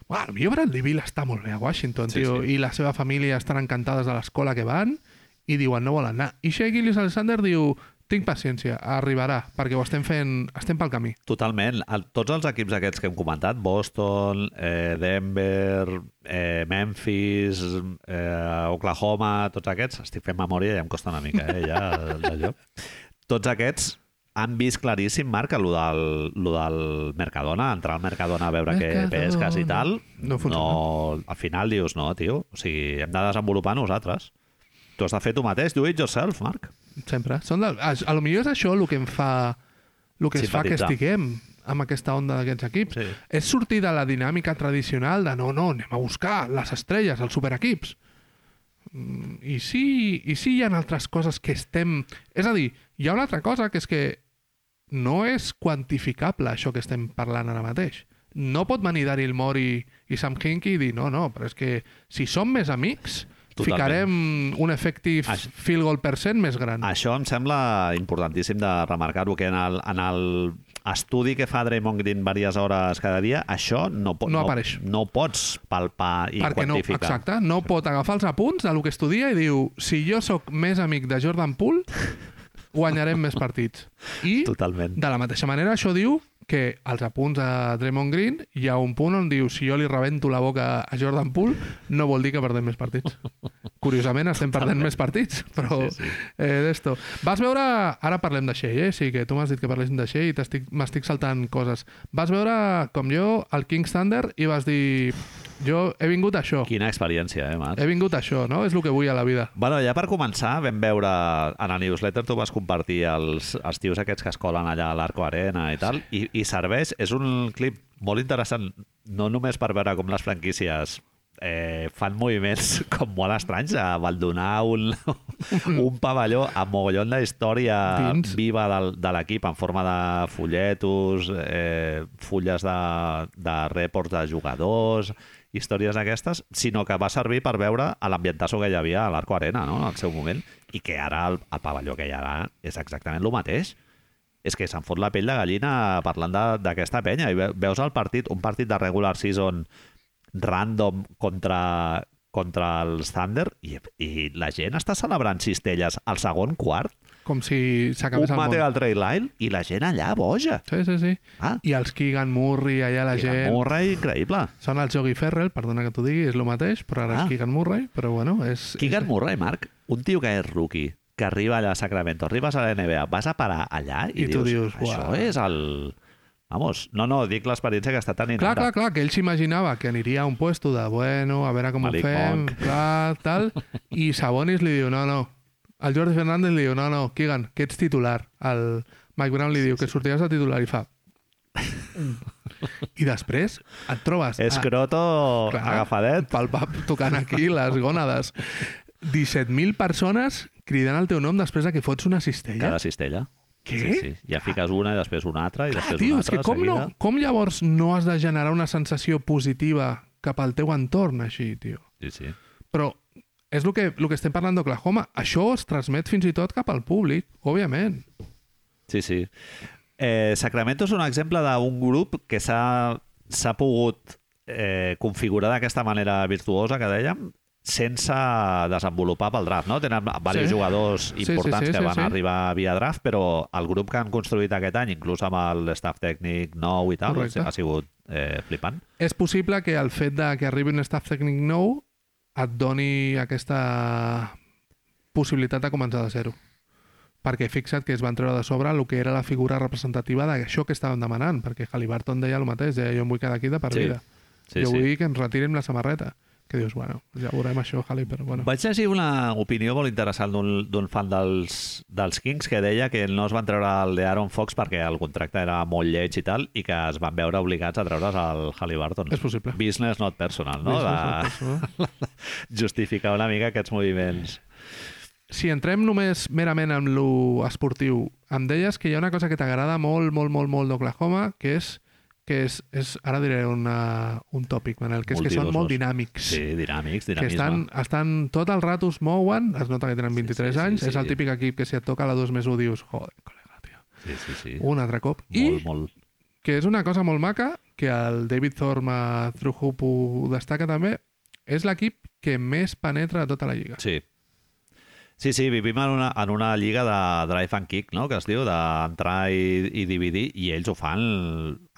Bueno, jo Bradley Bill està molt bé a Washington, Sí, tio, sí. i la seva família estan encantades de l'escola que van i diuen no volen anar. I Shea Gillis Alexander diu tinc paciència, arribarà, perquè ho estem fent, estem pel camí. Totalment. El, tots els equips aquests que hem comentat, Boston, eh, Denver, eh, Memphis, eh, Oklahoma, tots aquests, estic fent memòria i ja em costa una mica, eh, ja, d'allò. Tots aquests han vist claríssim, Marc, lo del, lo del Mercadona, entrar al Mercadona a veure què Mercadona. pesques i tal. No funciona. no, al final dius, no, tio, o sigui, hem de desenvolupar nosaltres. Tu has de fer tu mateix, do it yourself, Marc. Sempre. Són de... A, a lo millor és això el que em fa... El que ens fa que estiguem amb aquesta onda d'aquests equips. Sí. És sortir de la dinàmica tradicional de no, no, anem a buscar les estrelles, els superequips. Mm, I sí, I sí hi ha altres coses que estem... És a dir, hi ha una altra cosa que és que no és quantificable això que estem parlant ara mateix. No pot venir Daryl Morey i Sam Hinkie i dir no, no, però és que si som més amics Totalment. ficarem un effective Això- field goal percent més gran. Això em sembla importantíssim de remarcar-ho, que en el, en el estudi que fa Draymond Green diverses hores cada dia, això no, pot, No no, apareix. no pots palpar i perquè no, quantificar. exacte, no pot agafar els apunts del que estudia i diu si jo sóc més amic de Jordan Poole guanyarem més partits. I Totalment. de la mateixa manera això diu que als apunts a Draymond Green hi ha un punt on diu si jo li rebento la boca a Jordan Poole no vol dir que perdem més partits. Curiosament estem perdent més partits, però Sí, sí. eh, d'esto. Vas veure... Ara parlem de Shea, eh? Sí, que tu m'has dit que parléssim de Shea i m'estic saltant coses. Vas veure, com jo, el King's Thunder i vas dir jo he vingut a això. Quina experiència, eh, Marc? He vingut a això, no? És el que vull a la vida. Bueno, ja per començar, vam veure en la newsletter, tu vas compartir els, els tios aquests que es colen allà a l'Arco Arena i tal, i, i serveix, és un clip molt interessant, no només per veure com les franquícies eh, fan moviments com molt estranys, a baldonar un, un pavelló amb mogollon de història Dins. viva del, de l'equip en forma de folletos, eh, fulles de, de reports de jugadors, històries d'aquestes, sinó que va servir per veure a l'ambientasso que hi havia a l'Arco Arena, no?, al seu moment, i que ara el, el pavelló que hi ha ara és exactament el mateix. és que se'n fot la pell de gallina parlant d'aquesta penya. I ve- veus el partit, un partit de regular season random contra, contra els Thunder i, i la gent està celebrant cistelles al segon quart, Com si un s'acabés el mate món. al trail line i la gent allà boja. Sí, sí, sí. Ah, I els Keegan Murray, allà la i gent... la Murray, increïble. Són els Yogi Ferrell, perdona que t'ho digui, és el mateix, però ara Ah. és Keegan Murray, però bueno, és... Keegan és... Murray, Marc, un tio que és rookie, que arriba allà a Sacramento, arribes a la NBA, vas a parar allà i, I tu dius, això "Uau". és el... Vamos, no, no, dic l'experiència que està tenint. Clar, clar, clar, que ell s'imaginava que aniria a un puesto de, bueno, a veure com Malik ho fem, Monk. clar, tal, i Sabonis li diu, no, no. El Jordi Fernández li diu, no, no, Keegan, que ets titular. El Mike Brown li diu que sortiràs de titular i fa... I després et trobes... a- Escroto Clar. agafadet. pel pub tocant aquí les gònades. 17.000 persones cridant el teu nom després de que fots una cistella. Cada cistella. Què? Sí, sí. Ja fiques una i després una altra i Clar, després tio, una és que altra com, no, com llavors no has de generar una sensació positiva cap al teu entorn així, tio? Sí, sí. Però és el que, el que estem parlant d'Oklahoma. Això es transmet fins i tot cap al públic, òbviament. Sí, sí. Eh, Sacramento és un exemple d'un grup que s'ha pogut eh, configurar d'aquesta manera virtuosa que dèiem sense desenvolupar pel draft, no? Tenen diversos Sí. jugadors Sí, sí, importants sí, que sí, van sí. arribar via draft, però el grup que han construït aquest any, inclús amb el staff tècnic nou i tal, Correcte. ha sigut eh, flipant. És possible que el fet de que arribi un staff tècnic nou et doni aquesta possibilitat de començar de zero. Perquè fixa't que es van treure de sobre el que era la figura representativa d'això que estàvem demanant, perquè Halliburton deia el mateix, deia jo em vull quedar aquí de per Sí. vida. Sí, jo sí. vull que ens retirin la samarreta. Que dius, bueno, ja veurem això, Halli, però bueno. Vaig llegir una opinió molt interessant d'un fan dels, dels Kings que deia que no es van treure el de Aaron Fox perquè el contracte era molt lleig i tal i que es van veure obligats a treure's el Halliburton. És possible. Business not personal, no? Business, De no? justificar una mica aquests moviments. Si entrem només merament amb lo esportiu, em deies que hi ha una cosa que t'agrada molt, molt, molt, molt d'Oklahoma, que és que és, és, ara diré una, un tòpic, Manel, que és que són molt dinàmics. Sí, dinàmics, que dinamisme. estan, estan tot el rato es mouen, es nota que tenen 23 sí, sí, anys, sí. és el típic equip que si et toca la 2 més 1 dius, joder, col·lega, tio, Sí, sí, sí. un altre cop. Molt, I molt. que és una cosa molt maca, que el David Thorne a ho destaca també, és l'equip que més penetra de tota la lliga. Sí. Sí, sí, vivim en una, en una lliga de drive and kick, no?, que es diu, d'entrar i, i dividir, i ells ho fan...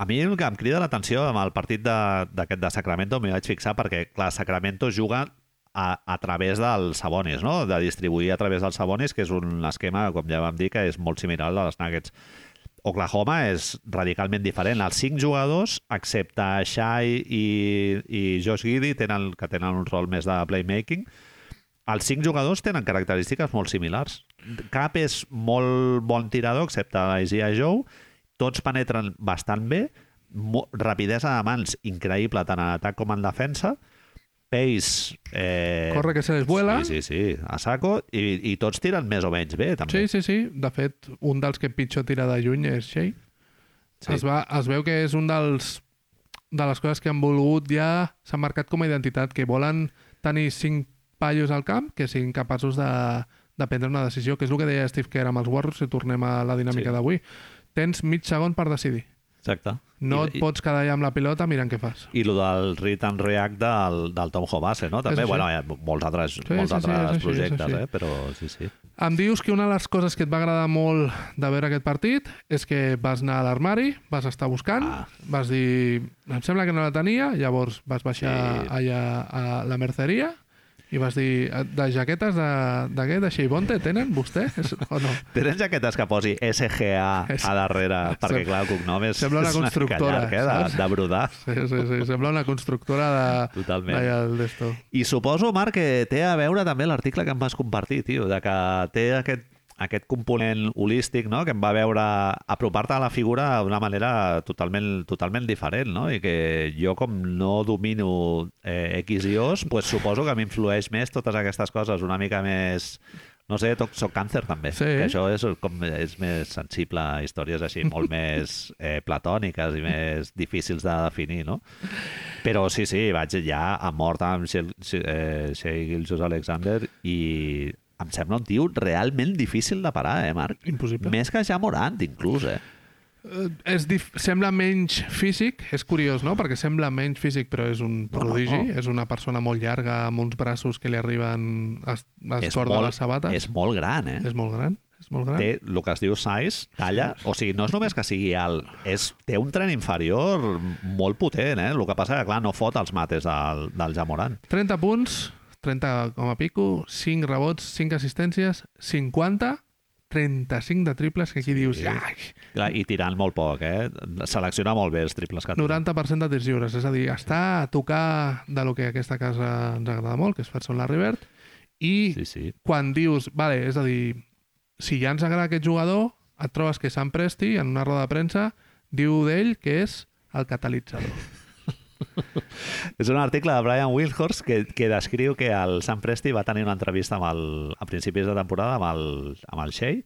A mi el que em crida l'atenció amb el partit d'aquest de, de Sacramento m'hi vaig fixar perquè, clar, Sacramento juga a, a través dels Sabonis, no?, de distribuir a través dels Sabonis, que és un esquema, com ja vam dir, que és molt similar al dels Nuggets. Oklahoma és radicalment diferent. Els cinc jugadors, excepte Shai i, i Josh Giddy, tenen, que tenen un rol més de playmaking, els cinc jugadors tenen característiques molt similars. Cap és molt bon tirador, excepte Isaiah Joe. Tots penetren bastant bé. Mo rapidesa de mans increïble tant en atac com en defensa. Pace... Eh, Corre que se les vuela. Sí, sí, sí, a saco. I, I tots tiren més o menys bé, també. Sí, sí, sí. De fet, un dels que pitjor tira de lluny és Shea. Sí. Es, va, es veu que és un dels de les coses que han volgut ja s'han marcat com a identitat, que volen tenir cinc pallos al camp que siguin capaços de, de prendre una decisió, que és el que deia Steve Kerr amb els Warriors, si tornem a la dinàmica Sí. d'avui. Tens mig segon per decidir. Exacte. No I, et pots quedar allà amb la pilota mirant què fas. I, lo del read and react del, del Tom Hobase, no? També, bueno, hi ha molts altres, Sí, molts sí, sí, altres així, és projectes, així. eh? Però sí, sí. Em dius que una de les coses que et va agradar molt de veure aquest partit és que vas anar a l'armari, vas estar buscant, Ah. vas dir, em sembla que no la tenia, llavors vas baixar Sí. allà a la merceria i vas dir, de jaquetes de, de què? De Sheibonte tenen vostès o no? Tenen jaquetes que posi SGA a darrere, perquè Sem- clar, el cognom és, sembla una és mica constructora, llarg, eh, de, de brodar. Sí, sí, sí, sembla una constructora de... Totalment. d'esto. I suposo, Marc, que té a veure també l'article que em vas compartir, tio, de que té aquest, aquest component holístic, no?, que em va veure apropar-te a la figura d'una manera totalment, totalment diferent, no? I que jo, com no domino eh, X i O's, pues suposo que m'influeix més totes aquestes coses, una mica més... No sé, toc, soc càncer també, Sí. que això és, com, és més sensible a històries així molt més eh, platòniques i més difícils de definir, no? Però sí, sí, vaig ja a mort amb Shea, eh, Gilgeous Alexander i em sembla un tio realment difícil de parar, eh, Marc? Impossible. Més que ja Morant, inclús, eh? Eh, és dif... Sembla menys físic, és curiós, no? Perquè sembla menys físic, però és un No, no, prodigi. no. És una persona molt llarga, amb uns braços que li arriben a, a és, escort de les sabates. és molt gran, eh? és molt gran. És molt gran. té el que es diu size, talla, o sigui, no és només que sigui alt, és, té un tren inferior molt potent, eh? El que passa que, clar, no fot els mates del, del Jamorant. 30 punts, 30 com a pico, 5 rebots, 5 assistències, 50, 35 de triples, que aquí Sí. dius... Ai, Clar, I tirant molt poc, eh? Selecciona molt bé els triples que té. 90% de tirs lliures, és a dir, està a tocar de lo que aquesta casa ens agrada molt, que és Larry Bird, i Sí, sí. quan dius, vale, és a dir, si ja ens agrada aquest jugador, et trobes que Sam Presti, en una roda de premsa, diu d'ell que és el catalitzador. És un article de Brian Wilhorst que, que descriu que el Sam Presti va tenir una entrevista amb el, a principis de temporada amb el, amb el Shea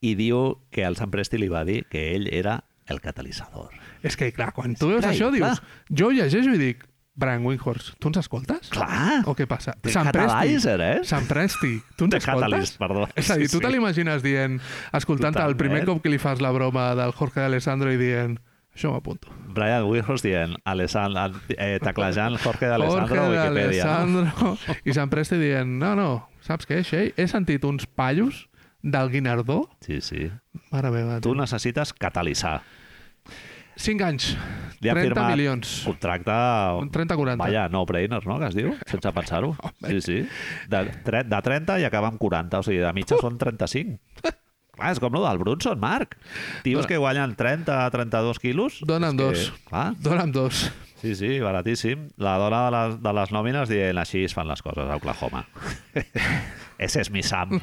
i diu que el Sam Presti li va dir que ell era el catalitzador. És que, clar, quan tu veus clar, això, clar. dius... Jo llegeixo i dic, Brian Windhorst, tu ens escoltes? Clar! O què passa? The Sant Presti. Eh? Sant Presti, tu ens The escoltes? Catalyst, perdó. És a dir, Sí, tu te sí. l'imagines dient, escoltant el primer Totalment. cop que li fas la broma del Jorge Alessandro i dient, això m'apunto. Brian Wilhorst dient, Alessandro, eh, taclejant Jorge d'Alessandro a Wikipedia. No? Alessandro i Sant Presti dient, no, no, saps què, Xei? He sentit uns pallos del Guinardó. Sí, sí. Mare meva. Tu necessites catalitzar. 5 anys, Li ha 30 firmat milions. Contracte... 30-40. Vaja, no-brainer, no?, que es diu, sense pensar-ho. Sí, sí. De, de 30 i acaba amb 40, o sigui, de mitja són 35. Clar, és com el del Brunson, Marc. Tios Dona- que guanyen 30-32 quilos. Dona'm dos. Que, clar, dos. sí, sí, baratíssim. La dona de les, de les nòmines dient així es fan les coses a Oklahoma. Ese és mi Sam.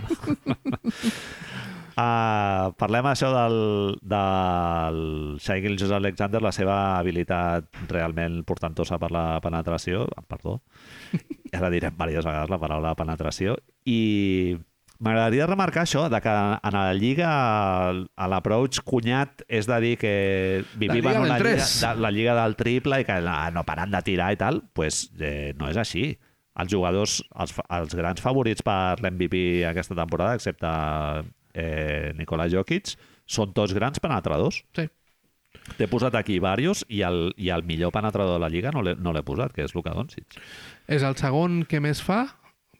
Uh, parlem això del, del Shai Gilgeous Alexander, la seva habilitat realment portantosa per la penetració, perdó, ara direm diverses vegades la paraula penetració, i m'agradaria remarcar això, de que en la lliga l'approach cunyat és de dir que vivim en una lliga, de, la lliga del triple i que no, no paren de tirar i tal, pues, eh, no és així. Els jugadors, els, els grans favorits per l'MVP aquesta temporada, excepte eh, Nikola Jokic, són tots grans penetradors. Sí. T'he posat aquí varios i el, i el millor penetrador de la lliga no l'he no posat, que és Luka Doncic. És el segon que més fa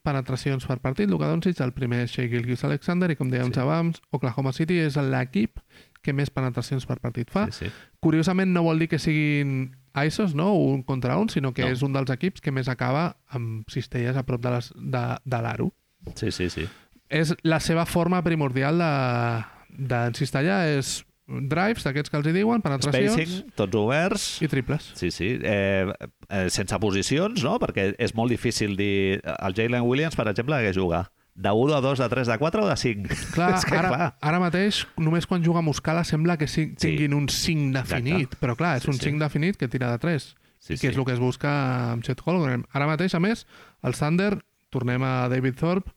penetracions per partit. Luka Doncic, el primer és Shea Gilgis Alexander i com dèiem Sí. abans, Oklahoma City és l'equip que més penetracions per partit fa. Sí, sí. Curiosament no vol dir que siguin ISOs, no? un contra un, sinó que No. no. és un dels equips que més acaba amb cistelles a prop de les- de, de l'aro. Sí, sí, sí. És la seva forma primordial de, d'encistellar és drives, d'aquests que els hi diuen, penetracions Spacing, tots oberts. i triples. Sí, sí. Eh, eh, sense posicions, no? Perquè és molt difícil dir... El Jalen Williams, per exemple, hagués jugar de 1, de 2, de 3, de 4 o de 5. Clar, és que, ara, clar, ara mateix, només quan juga Muscala sembla que sí, tinguin un 5 definit, Exacte. però clar, és Sí, un sí. 5 definit que tira de 3, sí, i que és el que es busca amb Chet Holmgren. Ara mateix, a més, el Thunder, tornem a David Thorpe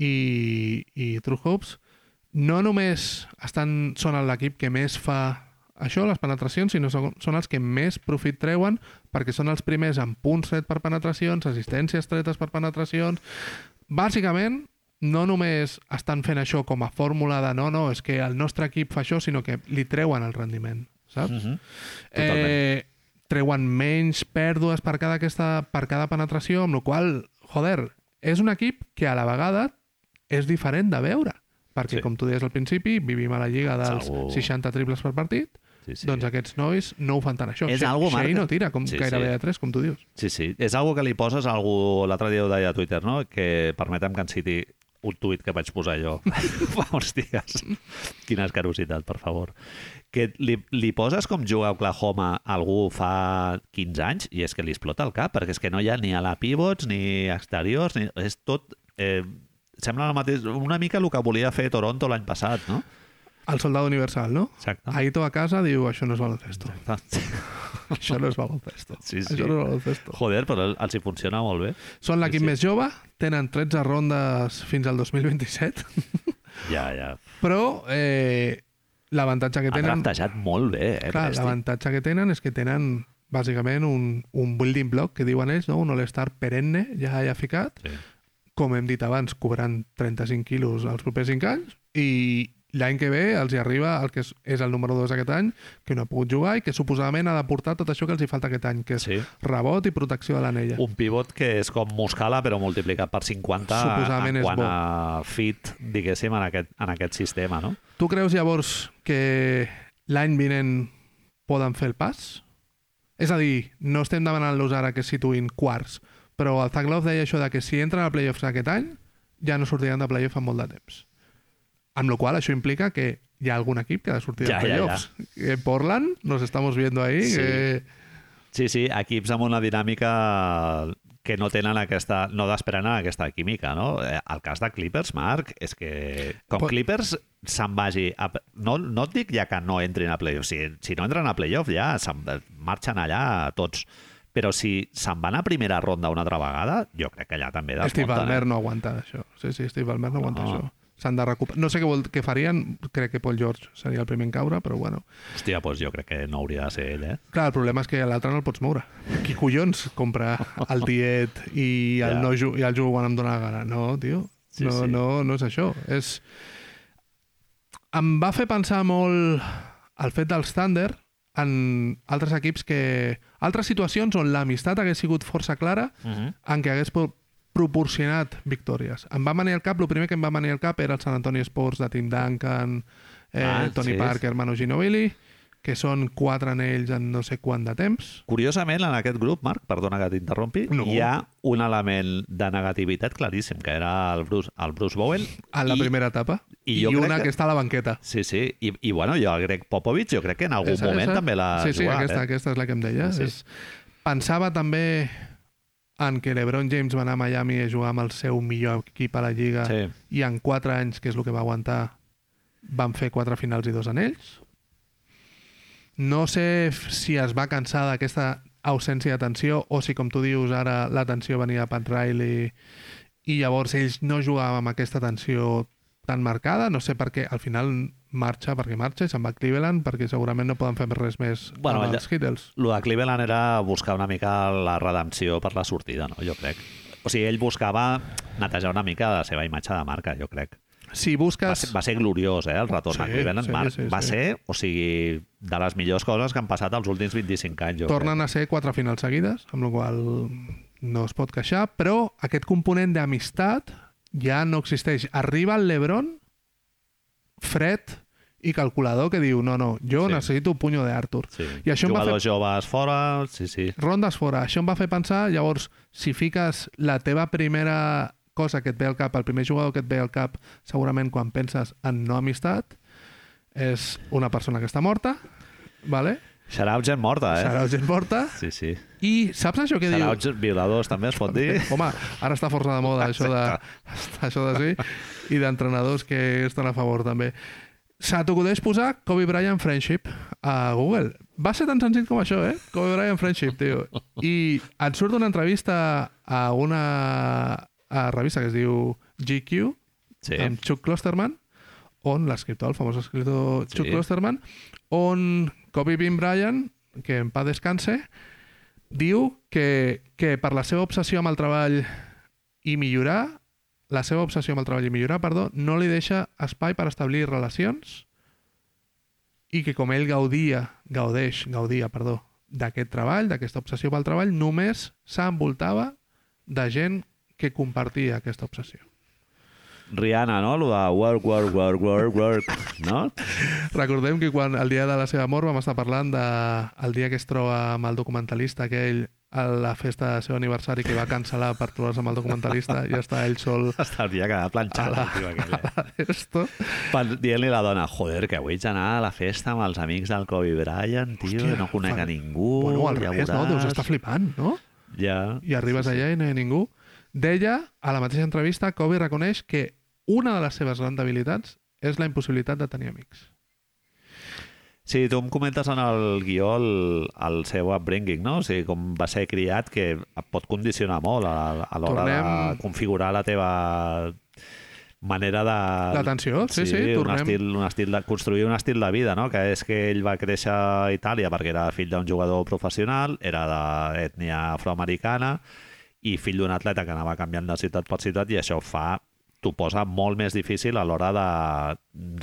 i, i True Hopes, no només estan, són l'equip que més fa això, les penetracions, sinó són, són els que més profit treuen perquè són els primers amb punts tret per penetracions, assistències tretes per penetracions. Bàsicament, no només estan fent això com a fórmula de no, no, és que el nostre equip fa això, sinó que li treuen el rendiment, saps? Mm -hmm. Totalment. eh, treuen menys pèrdues per cada, aquesta, per cada penetració, amb la qual joder, és un equip que a la vegada és diferent de veure. Perquè, Sí. com tu deies al principi, vivim a la lliga dels algo- 60 triples per partit, sí, sí. doncs aquests nois no ho fan tant això. És Shea- algo, Shea no tira com Sí, sí, gairebé sí. de 3, com tu dius. Sí, sí. És algo que li poses a algú, l'altre dia ho deia a Twitter, no? que permetem que en citi un tuit que vaig posar jo fa uns dies. Quina escarositat, per favor. Que li, li poses com juga a Oklahoma a algú fa 15 anys i és que li explota el cap, perquè és que no hi ha ni a la pivots, ni exteriors, ni... és tot... Eh, sembla el mateix, una mica el que volia fer Toronto l'any passat, no? El soldado universal, no? Exacte. Aito a casa diu, això no és baloncesto. Exacte. això no és baloncesto. Sí, sí. Això no és baloncesto. Joder, però els hi funciona molt bé. Són l'equip Sí, sí. més jove, tenen 13 rondes fins al 2027, Ja, ja. però eh, l'avantatge que tenen... draftejat molt bé, eh? Clar, l'avantatge que tenen és que tenen bàsicament un, un building block que diuen ells, no? un all-star perenne ja, ja ficat, Sí. Com hem dit abans, cobrant 35 quilos els propers 5 anys i l'any que ve els hi arriba el que és, és el número 2 aquest any, que no ha pogut jugar i que suposadament ha de portar tot això que els hi falta aquest any, que és Sí. rebot i protecció de l'anella. Un pivot que és com Muscala, però multiplicat per 50 Suposadament en quant bo. a fit, diguéssim, en aquest, en aquest sistema, no? Tu creus llavors que l'any vinent poden fer el pas? És a dir, no estem demanant-los ara que es situïn quarts, però el Zaglov deia això de que si entren a playoffs aquest any, ja no sortiran de playoff en molt de temps. Amb la qual això implica que hi ha algun equip que ha de sortir Ja, de ja, playoffs. Eh, Portland, nos estamos viendo ahí. Sí. Que... Sí, sí, equips amb una dinàmica que no tenen aquesta, no desprenen aquesta química, no? Eh, El cas de Clippers, Marc, és que com Pot- Clippers se'n vagi... A, no, no et dic ja que no entrin a playoff, si, si no entren a playoff ja se'n marxen allà tots. Però si se'n van a primera ronda una altra vegada, jo crec que allà també desmunten. Steve Ballmer eh? no aguanta això. Sí, sí, Steve Ballmer no aguanta No. això. S'han de recuperar. No sé què, vol, què farien, crec que Paul George seria el primer en caure, però bueno. Hòstia, doncs jo crec que no hauria de ser ell, eh? Clar, el problema és que l'altre no el pots moure. Qui collons compra el tiet i el, Ja. no ju i el jugo quan em dóna la gana? No, tio. Sí, no, sí. no, no és això. És... Em va fer pensar molt el fet dels Thunder en altres equips que... Altres situacions on l'amistat hagués sigut força clara Uh -huh. en què hagués pro- proporcionat victòries. Em va venir al cap, el primer que em va venir al cap era el San Antonio Sports de Tim Duncan, eh, Ah, Tony sí. Parker, Manu Ginobili, que són quatre anells en no sé quant de temps. Curiosament, en aquest grup, Marc, perdona que t'interrompi, No. hi ha un element de negativitat claríssim, que era el Bruce, el Bruce Bowen. En la I- primera etapa. i jo I una que- que... està a la banqueta. Sí, sí. I, i bueno, jo, el Greg Popovich, jo crec que en algun Esa, moment esa. també l'ha Sí, sí, jugat. aquesta, eh? aquesta és la que em deia. Sí, sí. És... Pensava també en que l'Ebron James va anar a Miami a jugar amb el seu millor equip a la Lliga Sí. i en quatre anys, que és el que va aguantar, van fer quatre finals i dos anells. No sé si es va cansar d'aquesta ausència d'atenció o si, com tu dius, ara l'atenció venia de Pat Riley i llavors ells no jugaven amb aquesta atenció tan marcada. No sé per què. Al final marxa perquè marxa i se'n va a Cleveland perquè segurament no poden fer res més Bueno, amb els Hittles. Lo de Cleveland era buscar una mica la redempció per la sortida, no? jo crec. O sigui, ell buscava netejar una mica la seva imatge de marca, jo crec. Si Va busques... ser, va ser gloriós, eh, el retorn a Sí, Cleveland. sí, Marc. sí, va sí. ser, o sigui, de les millors coses que han passat els últims 25 anys, jo tornen a ser quatre finals seguides, amb la qual no es pot queixar, però aquest component d'amistat ja no existeix. Arriba el Lebron fred i calculador que diu no, no, jo Sí. sí. necessito puño de Arthur. crec. Sí. I això va Jugadors joves fora, sí, sí. Rondes fora. Això em va fer pensar, llavors, si fiques la teva primera cosa que et ve al cap, el primer jugador que et ve al cap, segurament quan penses en no amistat, és una persona que està morta, vale? Serà gent morta, eh? serà gent morta, Sí, sí. i saps això que diu? Serà violadors, també es pot dir. Home, ara està força de moda això de, això de sí, i d'entrenadors que estan a favor també. Se t'acudeix posar Kobe Bryant Friendship a Google. Va ser tan senzill com això, eh? Kobe Bryant Friendship, tio. I et surt una entrevista a una a revista que es diu GQ, Sí. amb Chuck Klosterman, on l'escriptor, el famós escriptor Chuck Sí. Klosterman, on Kobe Bean Bryant, que en pa descanse, diu que, que per la seva obsessió amb el treball i millorar, la seva obsessió amb el treball i millorar, perdó, no li deixa espai per establir relacions i que com ell gaudia, gaudeix, gaudia, perdó, d'aquest treball, d'aquesta obsessió pel treball, només s'envoltava de gent que compartia aquesta obsessió. Rihanna, no? Lo de work, work, work, work, work, no? Recordem que quan el dia de la seva mort vam estar parlant de el dia que es troba amb el documentalista aquell a la festa de seu aniversari que va cancel·lar per trobar-se amb el documentalista i està ell sol Hasta el dia que va planxar. La- el tio aquell, eh? Per- Dient-li a la dona, joder, que vull anar a la festa amb els amics del Kobe Bryant, tio, Hòstia, no conec fa- a ningú, bueno, al ja revés, no? veuràs. Deus estar flipant, no? Ja. I arribes allà i no hi ha ningú. Deia, a la mateixa entrevista, Kobe reconeix que una de les seves grans debilitats és la impossibilitat de tenir amics. Sí, tu em comentes en el guió el, el seu upbringing, no? O sigui, com va ser criat, que et pot condicionar molt a, a l'hora de Tornem- configurar la teva manera de... L'atenció, sí, sí, un tornem- estil, un estil de, construir un estil de vida, no? Que és que ell va créixer a Itàlia perquè era fill d'un jugador professional, era d'ètnia afroamericana, i fill d'un atleta que anava canviant de ciutat per ciutat i això fa t'ho posa molt més difícil a l'hora de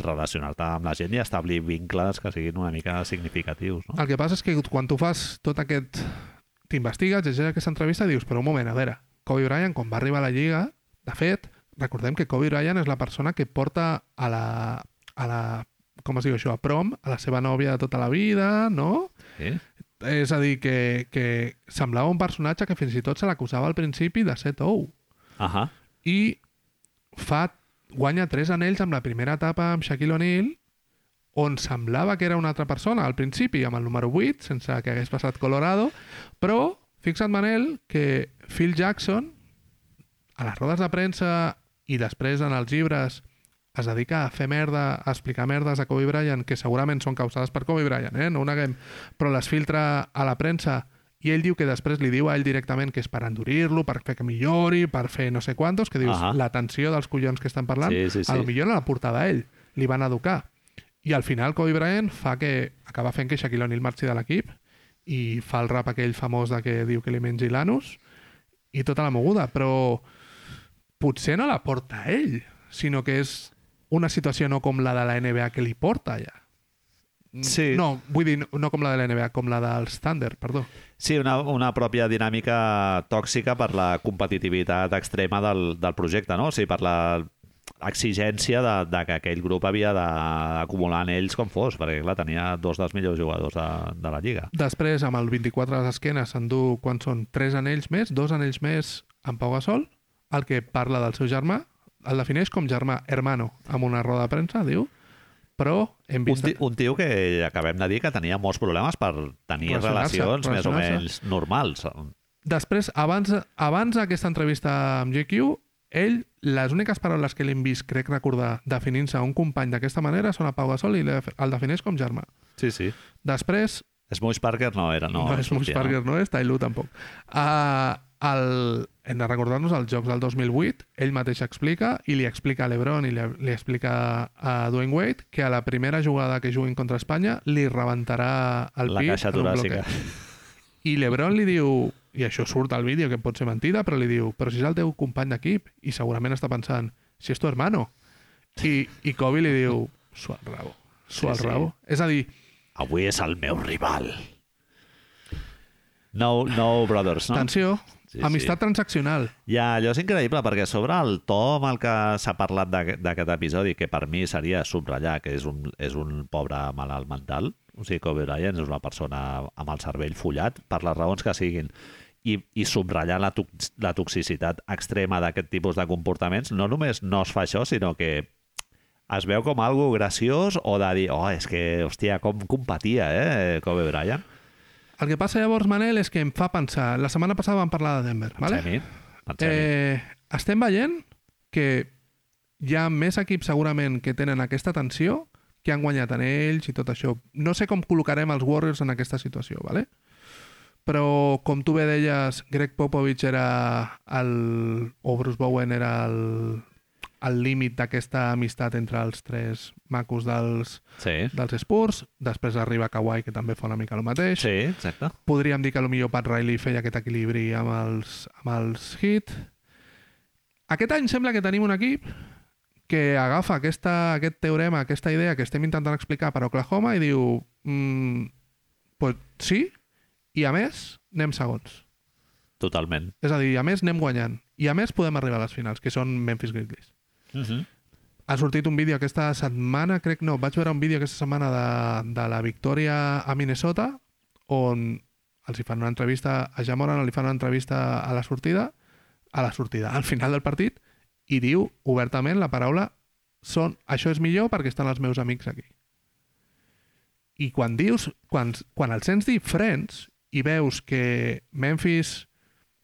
relacionar-te amb la gent i establir vincles que siguin una mica significatius. No? El que passa és que quan tu fas tot aquest... T'investigues, llegeixes aquesta entrevista i dius, però un moment, a veure, Kobe Bryant, quan va arribar a la Lliga, de fet, recordem que Kobe Bryant és la persona que porta a la, a la com es diu això, a prom, a la seva nòvia de tota la vida, no? Sí? És a dir, que, que semblava un personatge que fins i tot se l'acusava al principi de ser tou. Ahà. I fa, guanya tres anells amb la primera etapa amb Shaquille O'Neal, on semblava que era una altra persona al principi, amb el número 8, sense que hagués passat Colorado, però fixa't, Manel, que Phil Jackson, a les rodes de premsa i després en els llibres, es dedica a fer merda, a explicar merdes a Kobe Bryant, que segurament són causades per Kobe Bryant, eh? no ho neguem, però les filtra a la premsa i ell diu que després li diu a ell directament que és per endurir-lo, per fer que millori, per fer no sé quantos, que dius, Ahà. l'atenció dels collons que estan parlant, Sí, sí, sí. a lo millor la portava ell, li van educar. I al final Kobe Bryant fa que acaba fent que Shaquille O'Neal marxi de l'equip i fa el rap aquell famós de que diu que li mengi l'anus i tota la moguda, però potser no la porta ell, sinó que és una situació no com la de la NBA que li porta ja. Sí. No, vull dir, no com la de la NBA, com la dels Thunder, perdó. Sí, una, una pròpia dinàmica tòxica per la competitivitat extrema del, del projecte, no? O sigui, per la exigència de, de que aquell grup havia d'acumular anells com fos, perquè clar, tenia dos dels millors jugadors de, de la Lliga. Després, amb el 24 a les esquenes, s'endú, quan són tres anells més, dos anells més amb Pau Gasol, el que parla del seu germà, el defineix com germà hermano, amb una roda de premsa, diu, però hem Un, vist... ti- un tio que acabem de dir que tenia molts problemes per tenir relacions més o menys normals. Després, abans, abans d'aquesta entrevista amb GQ, ell, les úniques paraules que l'hem vist, crec recordar, definint-se a un company d'aquesta manera són a Pau Gasol i el defineix com germà. Sí, sí. Després, Smush Parker no era, no. no, no sortia, Parker, no és Tyloo tampoc. Uh, el, hem de recordar-nos els Jocs del 2008, ell mateix explica, i li explica a l'Ebron i li, li explica a Dwayne Wade que a la primera jugada que juguin contra Espanya li rebentarà el La pit caixa en un toràcica. I l'Ebron li diu, i això surt al vídeo, que pot ser mentida, però li diu, però si és el teu company d'equip, i segurament està pensant, si és tu hermano. I, i Kobe li diu, su al rabo, su Sí, al sí. rabo. És a dir, Avui és el meu rival. No, no brothers, no? atenció, Sí, amistat transaccional. Ja, allò és increïble, perquè sobre el to amb el que s'ha parlat d'aquest episodi, que per mi seria subratllar que és un, és un pobre malalt mental, o sigui, Kobe Bryant és una persona amb el cervell follat, per les raons que siguin, i, i subratllar la, tox la toxicitat extrema d'aquest tipus de comportaments, no només no es fa això, sinó que es veu com algo graciós o de dir, oh, és que, hòstia, com competia, eh, Kobe Bryant. El que passa llavors, Manel, és que em fa pensar... La setmana passada vam parlar de Denver, vale? Eh, estem veient que hi ha més equips segurament que tenen aquesta tensió que han guanyat anells i tot això. No sé com col·locarem els Warriors en aquesta situació, ¿vale? però com tu bé deies, Greg Popovich era el... o Bruce Bowen era el, el límit d'aquesta amistat entre els tres macos dels, Sí, dels Spurs. Després arriba Kawhi, que també fa una mica el mateix. sí, exacte. Podríem dir que potser Pat Riley feia aquest equilibri amb els, amb els Heat. Aquest any sembla que tenim un equip que agafa aquesta, aquest teorema, aquesta idea que estem intentant explicar per Oklahoma i diu mm, pues sí, i a més anem segons. Totalment. És a dir, a més anem guanyant. I a més podem arribar a les finals, que són Memphis Grizzlies. Uh -huh. Ha sortit un vídeo aquesta setmana, crec no, vaig veure un vídeo aquesta setmana de, de la victòria a Minnesota, on els hi fan una entrevista a Jamoran, li fan una entrevista a la sortida, a la sortida, al final del partit, i diu obertament la paraula són, això és millor perquè estan els meus amics aquí. I quan dius, quan, quan el sents dir friends i veus que Memphis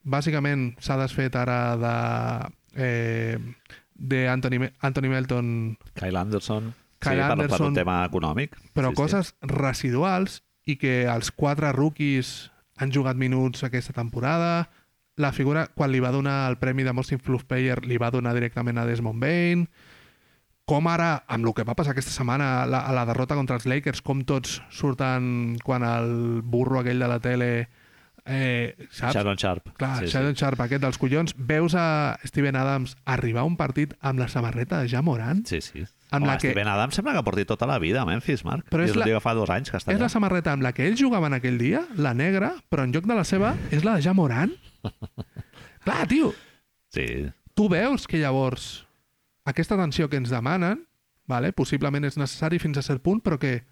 bàsicament s'ha desfet ara de eh, de Anthony, Anthony Melton Kyle Anderson. Kyle sí, per, per Anderson, un tema econòmic. però sí, coses residuals i que els quatre rookies han jugat minuts aquesta temporada la figura, quan li va donar el premi de Most Influence Player, li va donar directament a Desmond Bain com ara, amb el que va passar aquesta setmana a la, a la derrota contra els Lakers, com tots surten quan el burro aquell de la tele Eh, saps? Shannon Sharp. Clar, sí, sí, Sheldon Sharp, aquest dels collons. Veus a Steven Adams arribar a un partit amb la samarreta de Ja Morant? Sí, sí. Amb Home, la que- Steven Adams sembla que porti tota la vida a Memphis, Marc. Però és la- que fa dos anys que està És la allà. samarreta amb la que ells jugaven aquell dia, la negra, però en lloc de la seva és la de Ja Morant. Clar, tio, Sí, tu veus que llavors aquesta atenció que ens demanen, vale, possiblement és necessari fins a cert punt, però que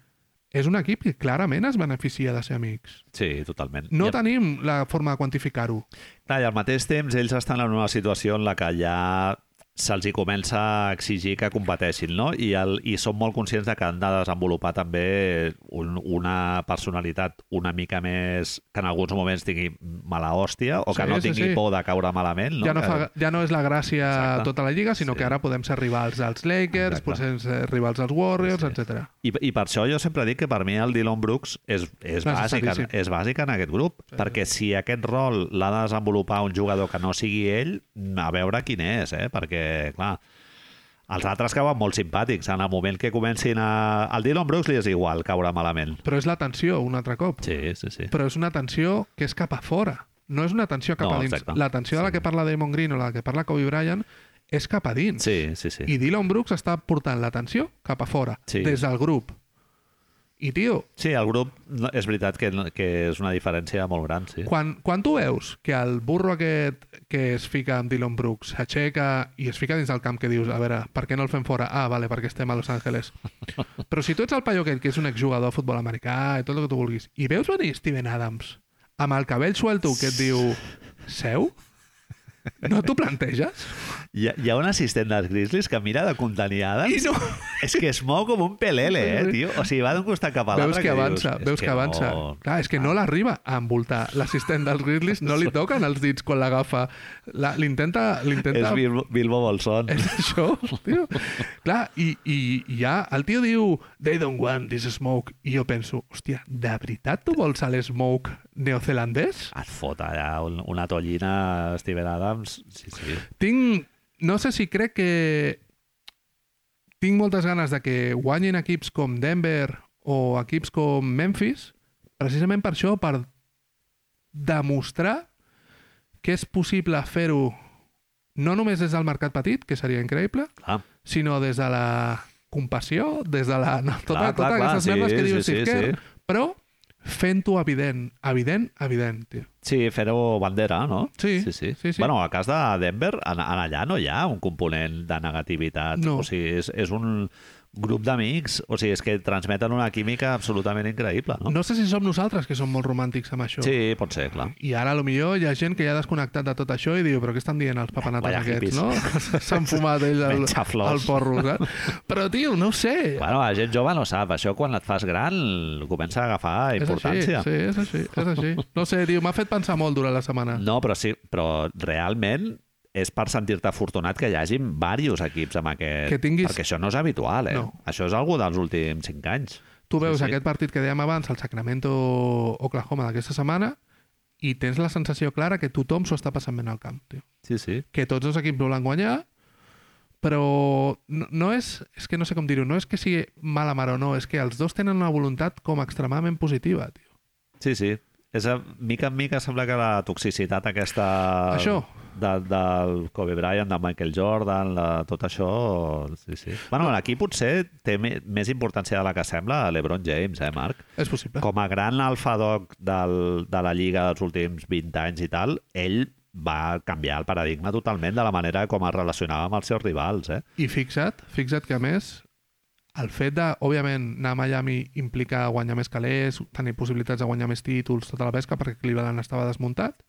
és un equip que clarament es beneficia de ser amics. sí, totalment. No I, tenim la forma de quantificar-ho. clar, I al mateix temps ells estan en una situació en la que ja se'ls hi comença a exigir que competeixin, no? I, el, I són molt conscients de que han de desenvolupar també un, una personalitat una mica més... que en alguns moments tingui mala hòstia o que Sí, no sí, tingui sí. por de caure malament, no? ja, no Que- fa, ja no és la gràcia Exacte. tota la lliga, sinó Sí. que ara podem ser rivals dels Lakers, Exacte. podem ser rivals dels Warriors, Sí. etc. I, I per això jo sempre dic que per mi el Dylan Brooks és, és, bàsic, en, és bàsic en aquest grup, Sí, perquè si aquest rol l'ha de desenvolupar un jugador que no sigui ell, a veure quin és, eh? perquè, clar, els altres cauen molt simpàtics. En el moment que comencin a... Al Dylan Brooks li és igual caure malament. Però és la tensió, un altre cop. Sí, sí, sí. Però és una tensió que és cap a fora. No és una tensió cap No, a dins. exacte. La tensió de la que parla Damon Green o la que parla Kobe Bryant és cap a dins. Sí, sí, sí. I Dylan Brooks està portant l'atenció cap a fora, Sí. des del grup. I, tio, Sí, el grup és veritat que, que és una diferència molt gran, sí. quan, quan tu veus que el burro aquest que es fica amb Dylan Brooks s'aixeca i es fica dins del camp que dius, a veure, per què no el fem fora? Ah, vale, perquè estem a Los Angeles. Però si tu ets el paio aquest, que és un exjugador de futbol americà i tot el que tu vulguis, i veus venir Steven Adams amb el cabell suelto que et diu seu? No t'ho planteges? Hi ha, hi ha un assistent dels Grizzlies que mira de contenir Adams I no... És que es mou com un pelele, eh, tio? O sigui, va d'un costat cap a l'altre. Veus que avança, dius, veus "És que avança. No... Clar, és que no l'arriba a envoltar. L'assistent dels Grizzlies no li toquen els dits quan l'agafa. La- L'intenta... És Bilbo, Bilbo Bolson. És això, tio. Clar, i, i, i ja el tio diu they don't want this smoke. I jo penso, hòstia, de veritat tu vols el smoke neozelandès? Et fot allà un, una tollina Steven Adams. Sí, sí. Tinc... No sé si crec que... Tinc moltes ganes de que guanyin equips com Denver o equips com Memphis, precisament per això, per demostrar que és possible fer-ho no només des del mercat petit, que seria increïble, Clar. sinó des de la compassió, des de la... No, tota, Clar, clar, totes clar, aquestes sí, merdes que diu sí, sí, Steve Kerr, sí. però fent-ho evident, evident, evident, tio. Sí, fer-ho bandera, no? Sí, sí, sí. sí, sí. Bueno, a cas de Denver, en, en allà no hi ha un component de negativitat. No. O sigui, és, és un grup d'amics, o sigui, és que transmeten una química absolutament increïble, no? No sé si som nosaltres que som molt romàntics amb això. Sí, pot ser, clar. I ara, a lo millor, hi ha gent que ja ha desconnectat de tot això i diu, però què estan dient els papanates Vaya aquests, hippies. no? S'han fumat ells el, el porro, saps? Però, tio, no ho sé. Bueno, la gent jove no sap. Això, quan et fas gran, comença a agafar és així, importància. sí, és així, és així. No sé, tio, m'ha fet pensar molt durant la setmana. No, però sí, però realment és per sentir-te afortunat que hi hagin diversos equips amb aquest... Que tinguis- Perquè això no és habitual, eh? No. Això és algú dels últims cinc anys. Tu veus Sí, sí. aquest partit que dèiem abans, el Sacramento-Oklahoma d'aquesta setmana, i tens la sensació clara que tothom s'ho està passant ben al camp, tio. Sí, sí. que tots els equips volen guanyar, però no, no és, és que no sé com dir-ho, no és que sigui mala mar o no, és que els dos tenen una voluntat com extremadament positiva, tio. Sí, sí. És a, mica en mica sembla que la toxicitat aquesta... Això. De, del Kobe Bryant, de Michael Jordan, la, tot això... Sí, sí. Bueno, aquí potser té me, més importància de la que sembla l'Ebron James, eh, Marc? És possible. Com a gran alfadog del, de la Lliga dels últims 20 anys i tal, ell va canviar el paradigma totalment de la manera com es relacionava amb els seus rivals, eh? I fixa't, fixa't que a més el fet de, òbviament, anar a Miami implica guanyar més calés, tenir possibilitats de guanyar més títols, tota la pesca, perquè Cleveland estava desmuntat,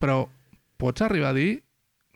però pots arribar a dir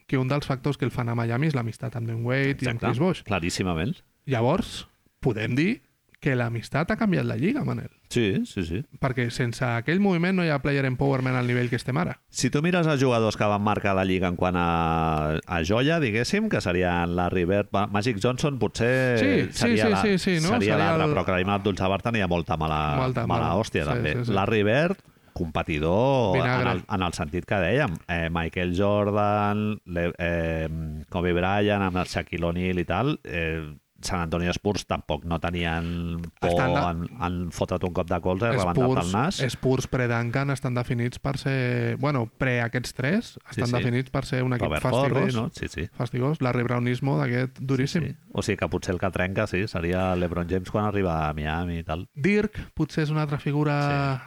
que un dels factors que el fan a Miami és l'amistat amb Dan Wade i amb Chris Bosh. claríssimament. Llavors, podem dir que l'amistat ha canviat la lliga, Manel. Sí, sí, sí. Perquè sense aquell moviment no hi ha player empowerment al nivell que estem ara. Si tu mires els jugadors que van marcar la Lliga en quant a, a joia, diguéssim, que serien Bird, Va- Magic Johnson potser Sí, sí, seria sí, la, sí, sí, no? seria Seria l'altre, el- però Karim Abdul-Jabbar tenia molta mala, Molta, mala mala. hòstia, Sí, també. sí, sí. Larry Bird, competidor en el, en el sentit que dèiem. Eh, Michael Jordan, le, eh, Kobe Bryant, amb el Shaquille O'Neal i tal, eh, San Antonio Spurs tampoc no tenien por Estan de- en, en fotre't un cop de colze i rebentar-te el nas. Spurs pre-Duncan estan definits per ser... Bueno, pre aquests tres estan sí. definits per ser un equip Robert fastigós. Horry, no? Sí, sí. Fastigós, Larry Brownismo d'aquest duríssim. sí. O sigui que potser el que trenca, sí, seria l'Ebron James quan arriba a Miami i tal. Dirk potser és una altra figura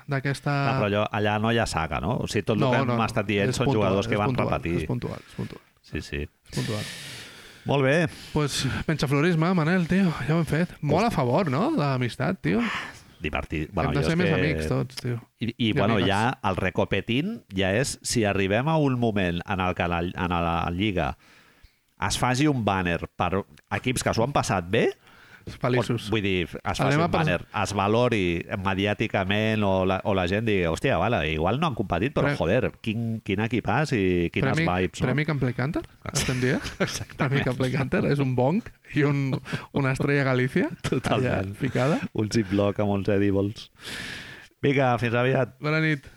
d'aquesta... Ah, però allò, allà no hi ha saga, no? O sigui, tot el que hem estat dient és són puntual, jugadors que van puntual, repetir. És puntual, és puntual. Sí, sí. És puntual. Molt bé. Pues penxaflorisme, Manel, tio, ja ho hem fet. Molt a favor, no?, de l'amistat, tio. Divertit. Bueno, hem de ser és més que- amics tots, tio. I, i I bueno, amigues. ja el recopetín ja és si arribem a un moment en el que la, en la Lliga es faci un banner per equips que s'ho han passat bé, Feliços. vull dir, es faci un banner, es valori mediàticament o la, o la gent digui, hòstia, vale, igual no han competit, però Pre- joder, quin, quin equipàs i quines Premi, vibes, no? Premi Canter, estem dient? Premi Campley Canter és un bonc i un, una estrella Galícia Totalment. allà ficada. Un ziploc amb uns edibles. Vinga, fins aviat. Bona nit.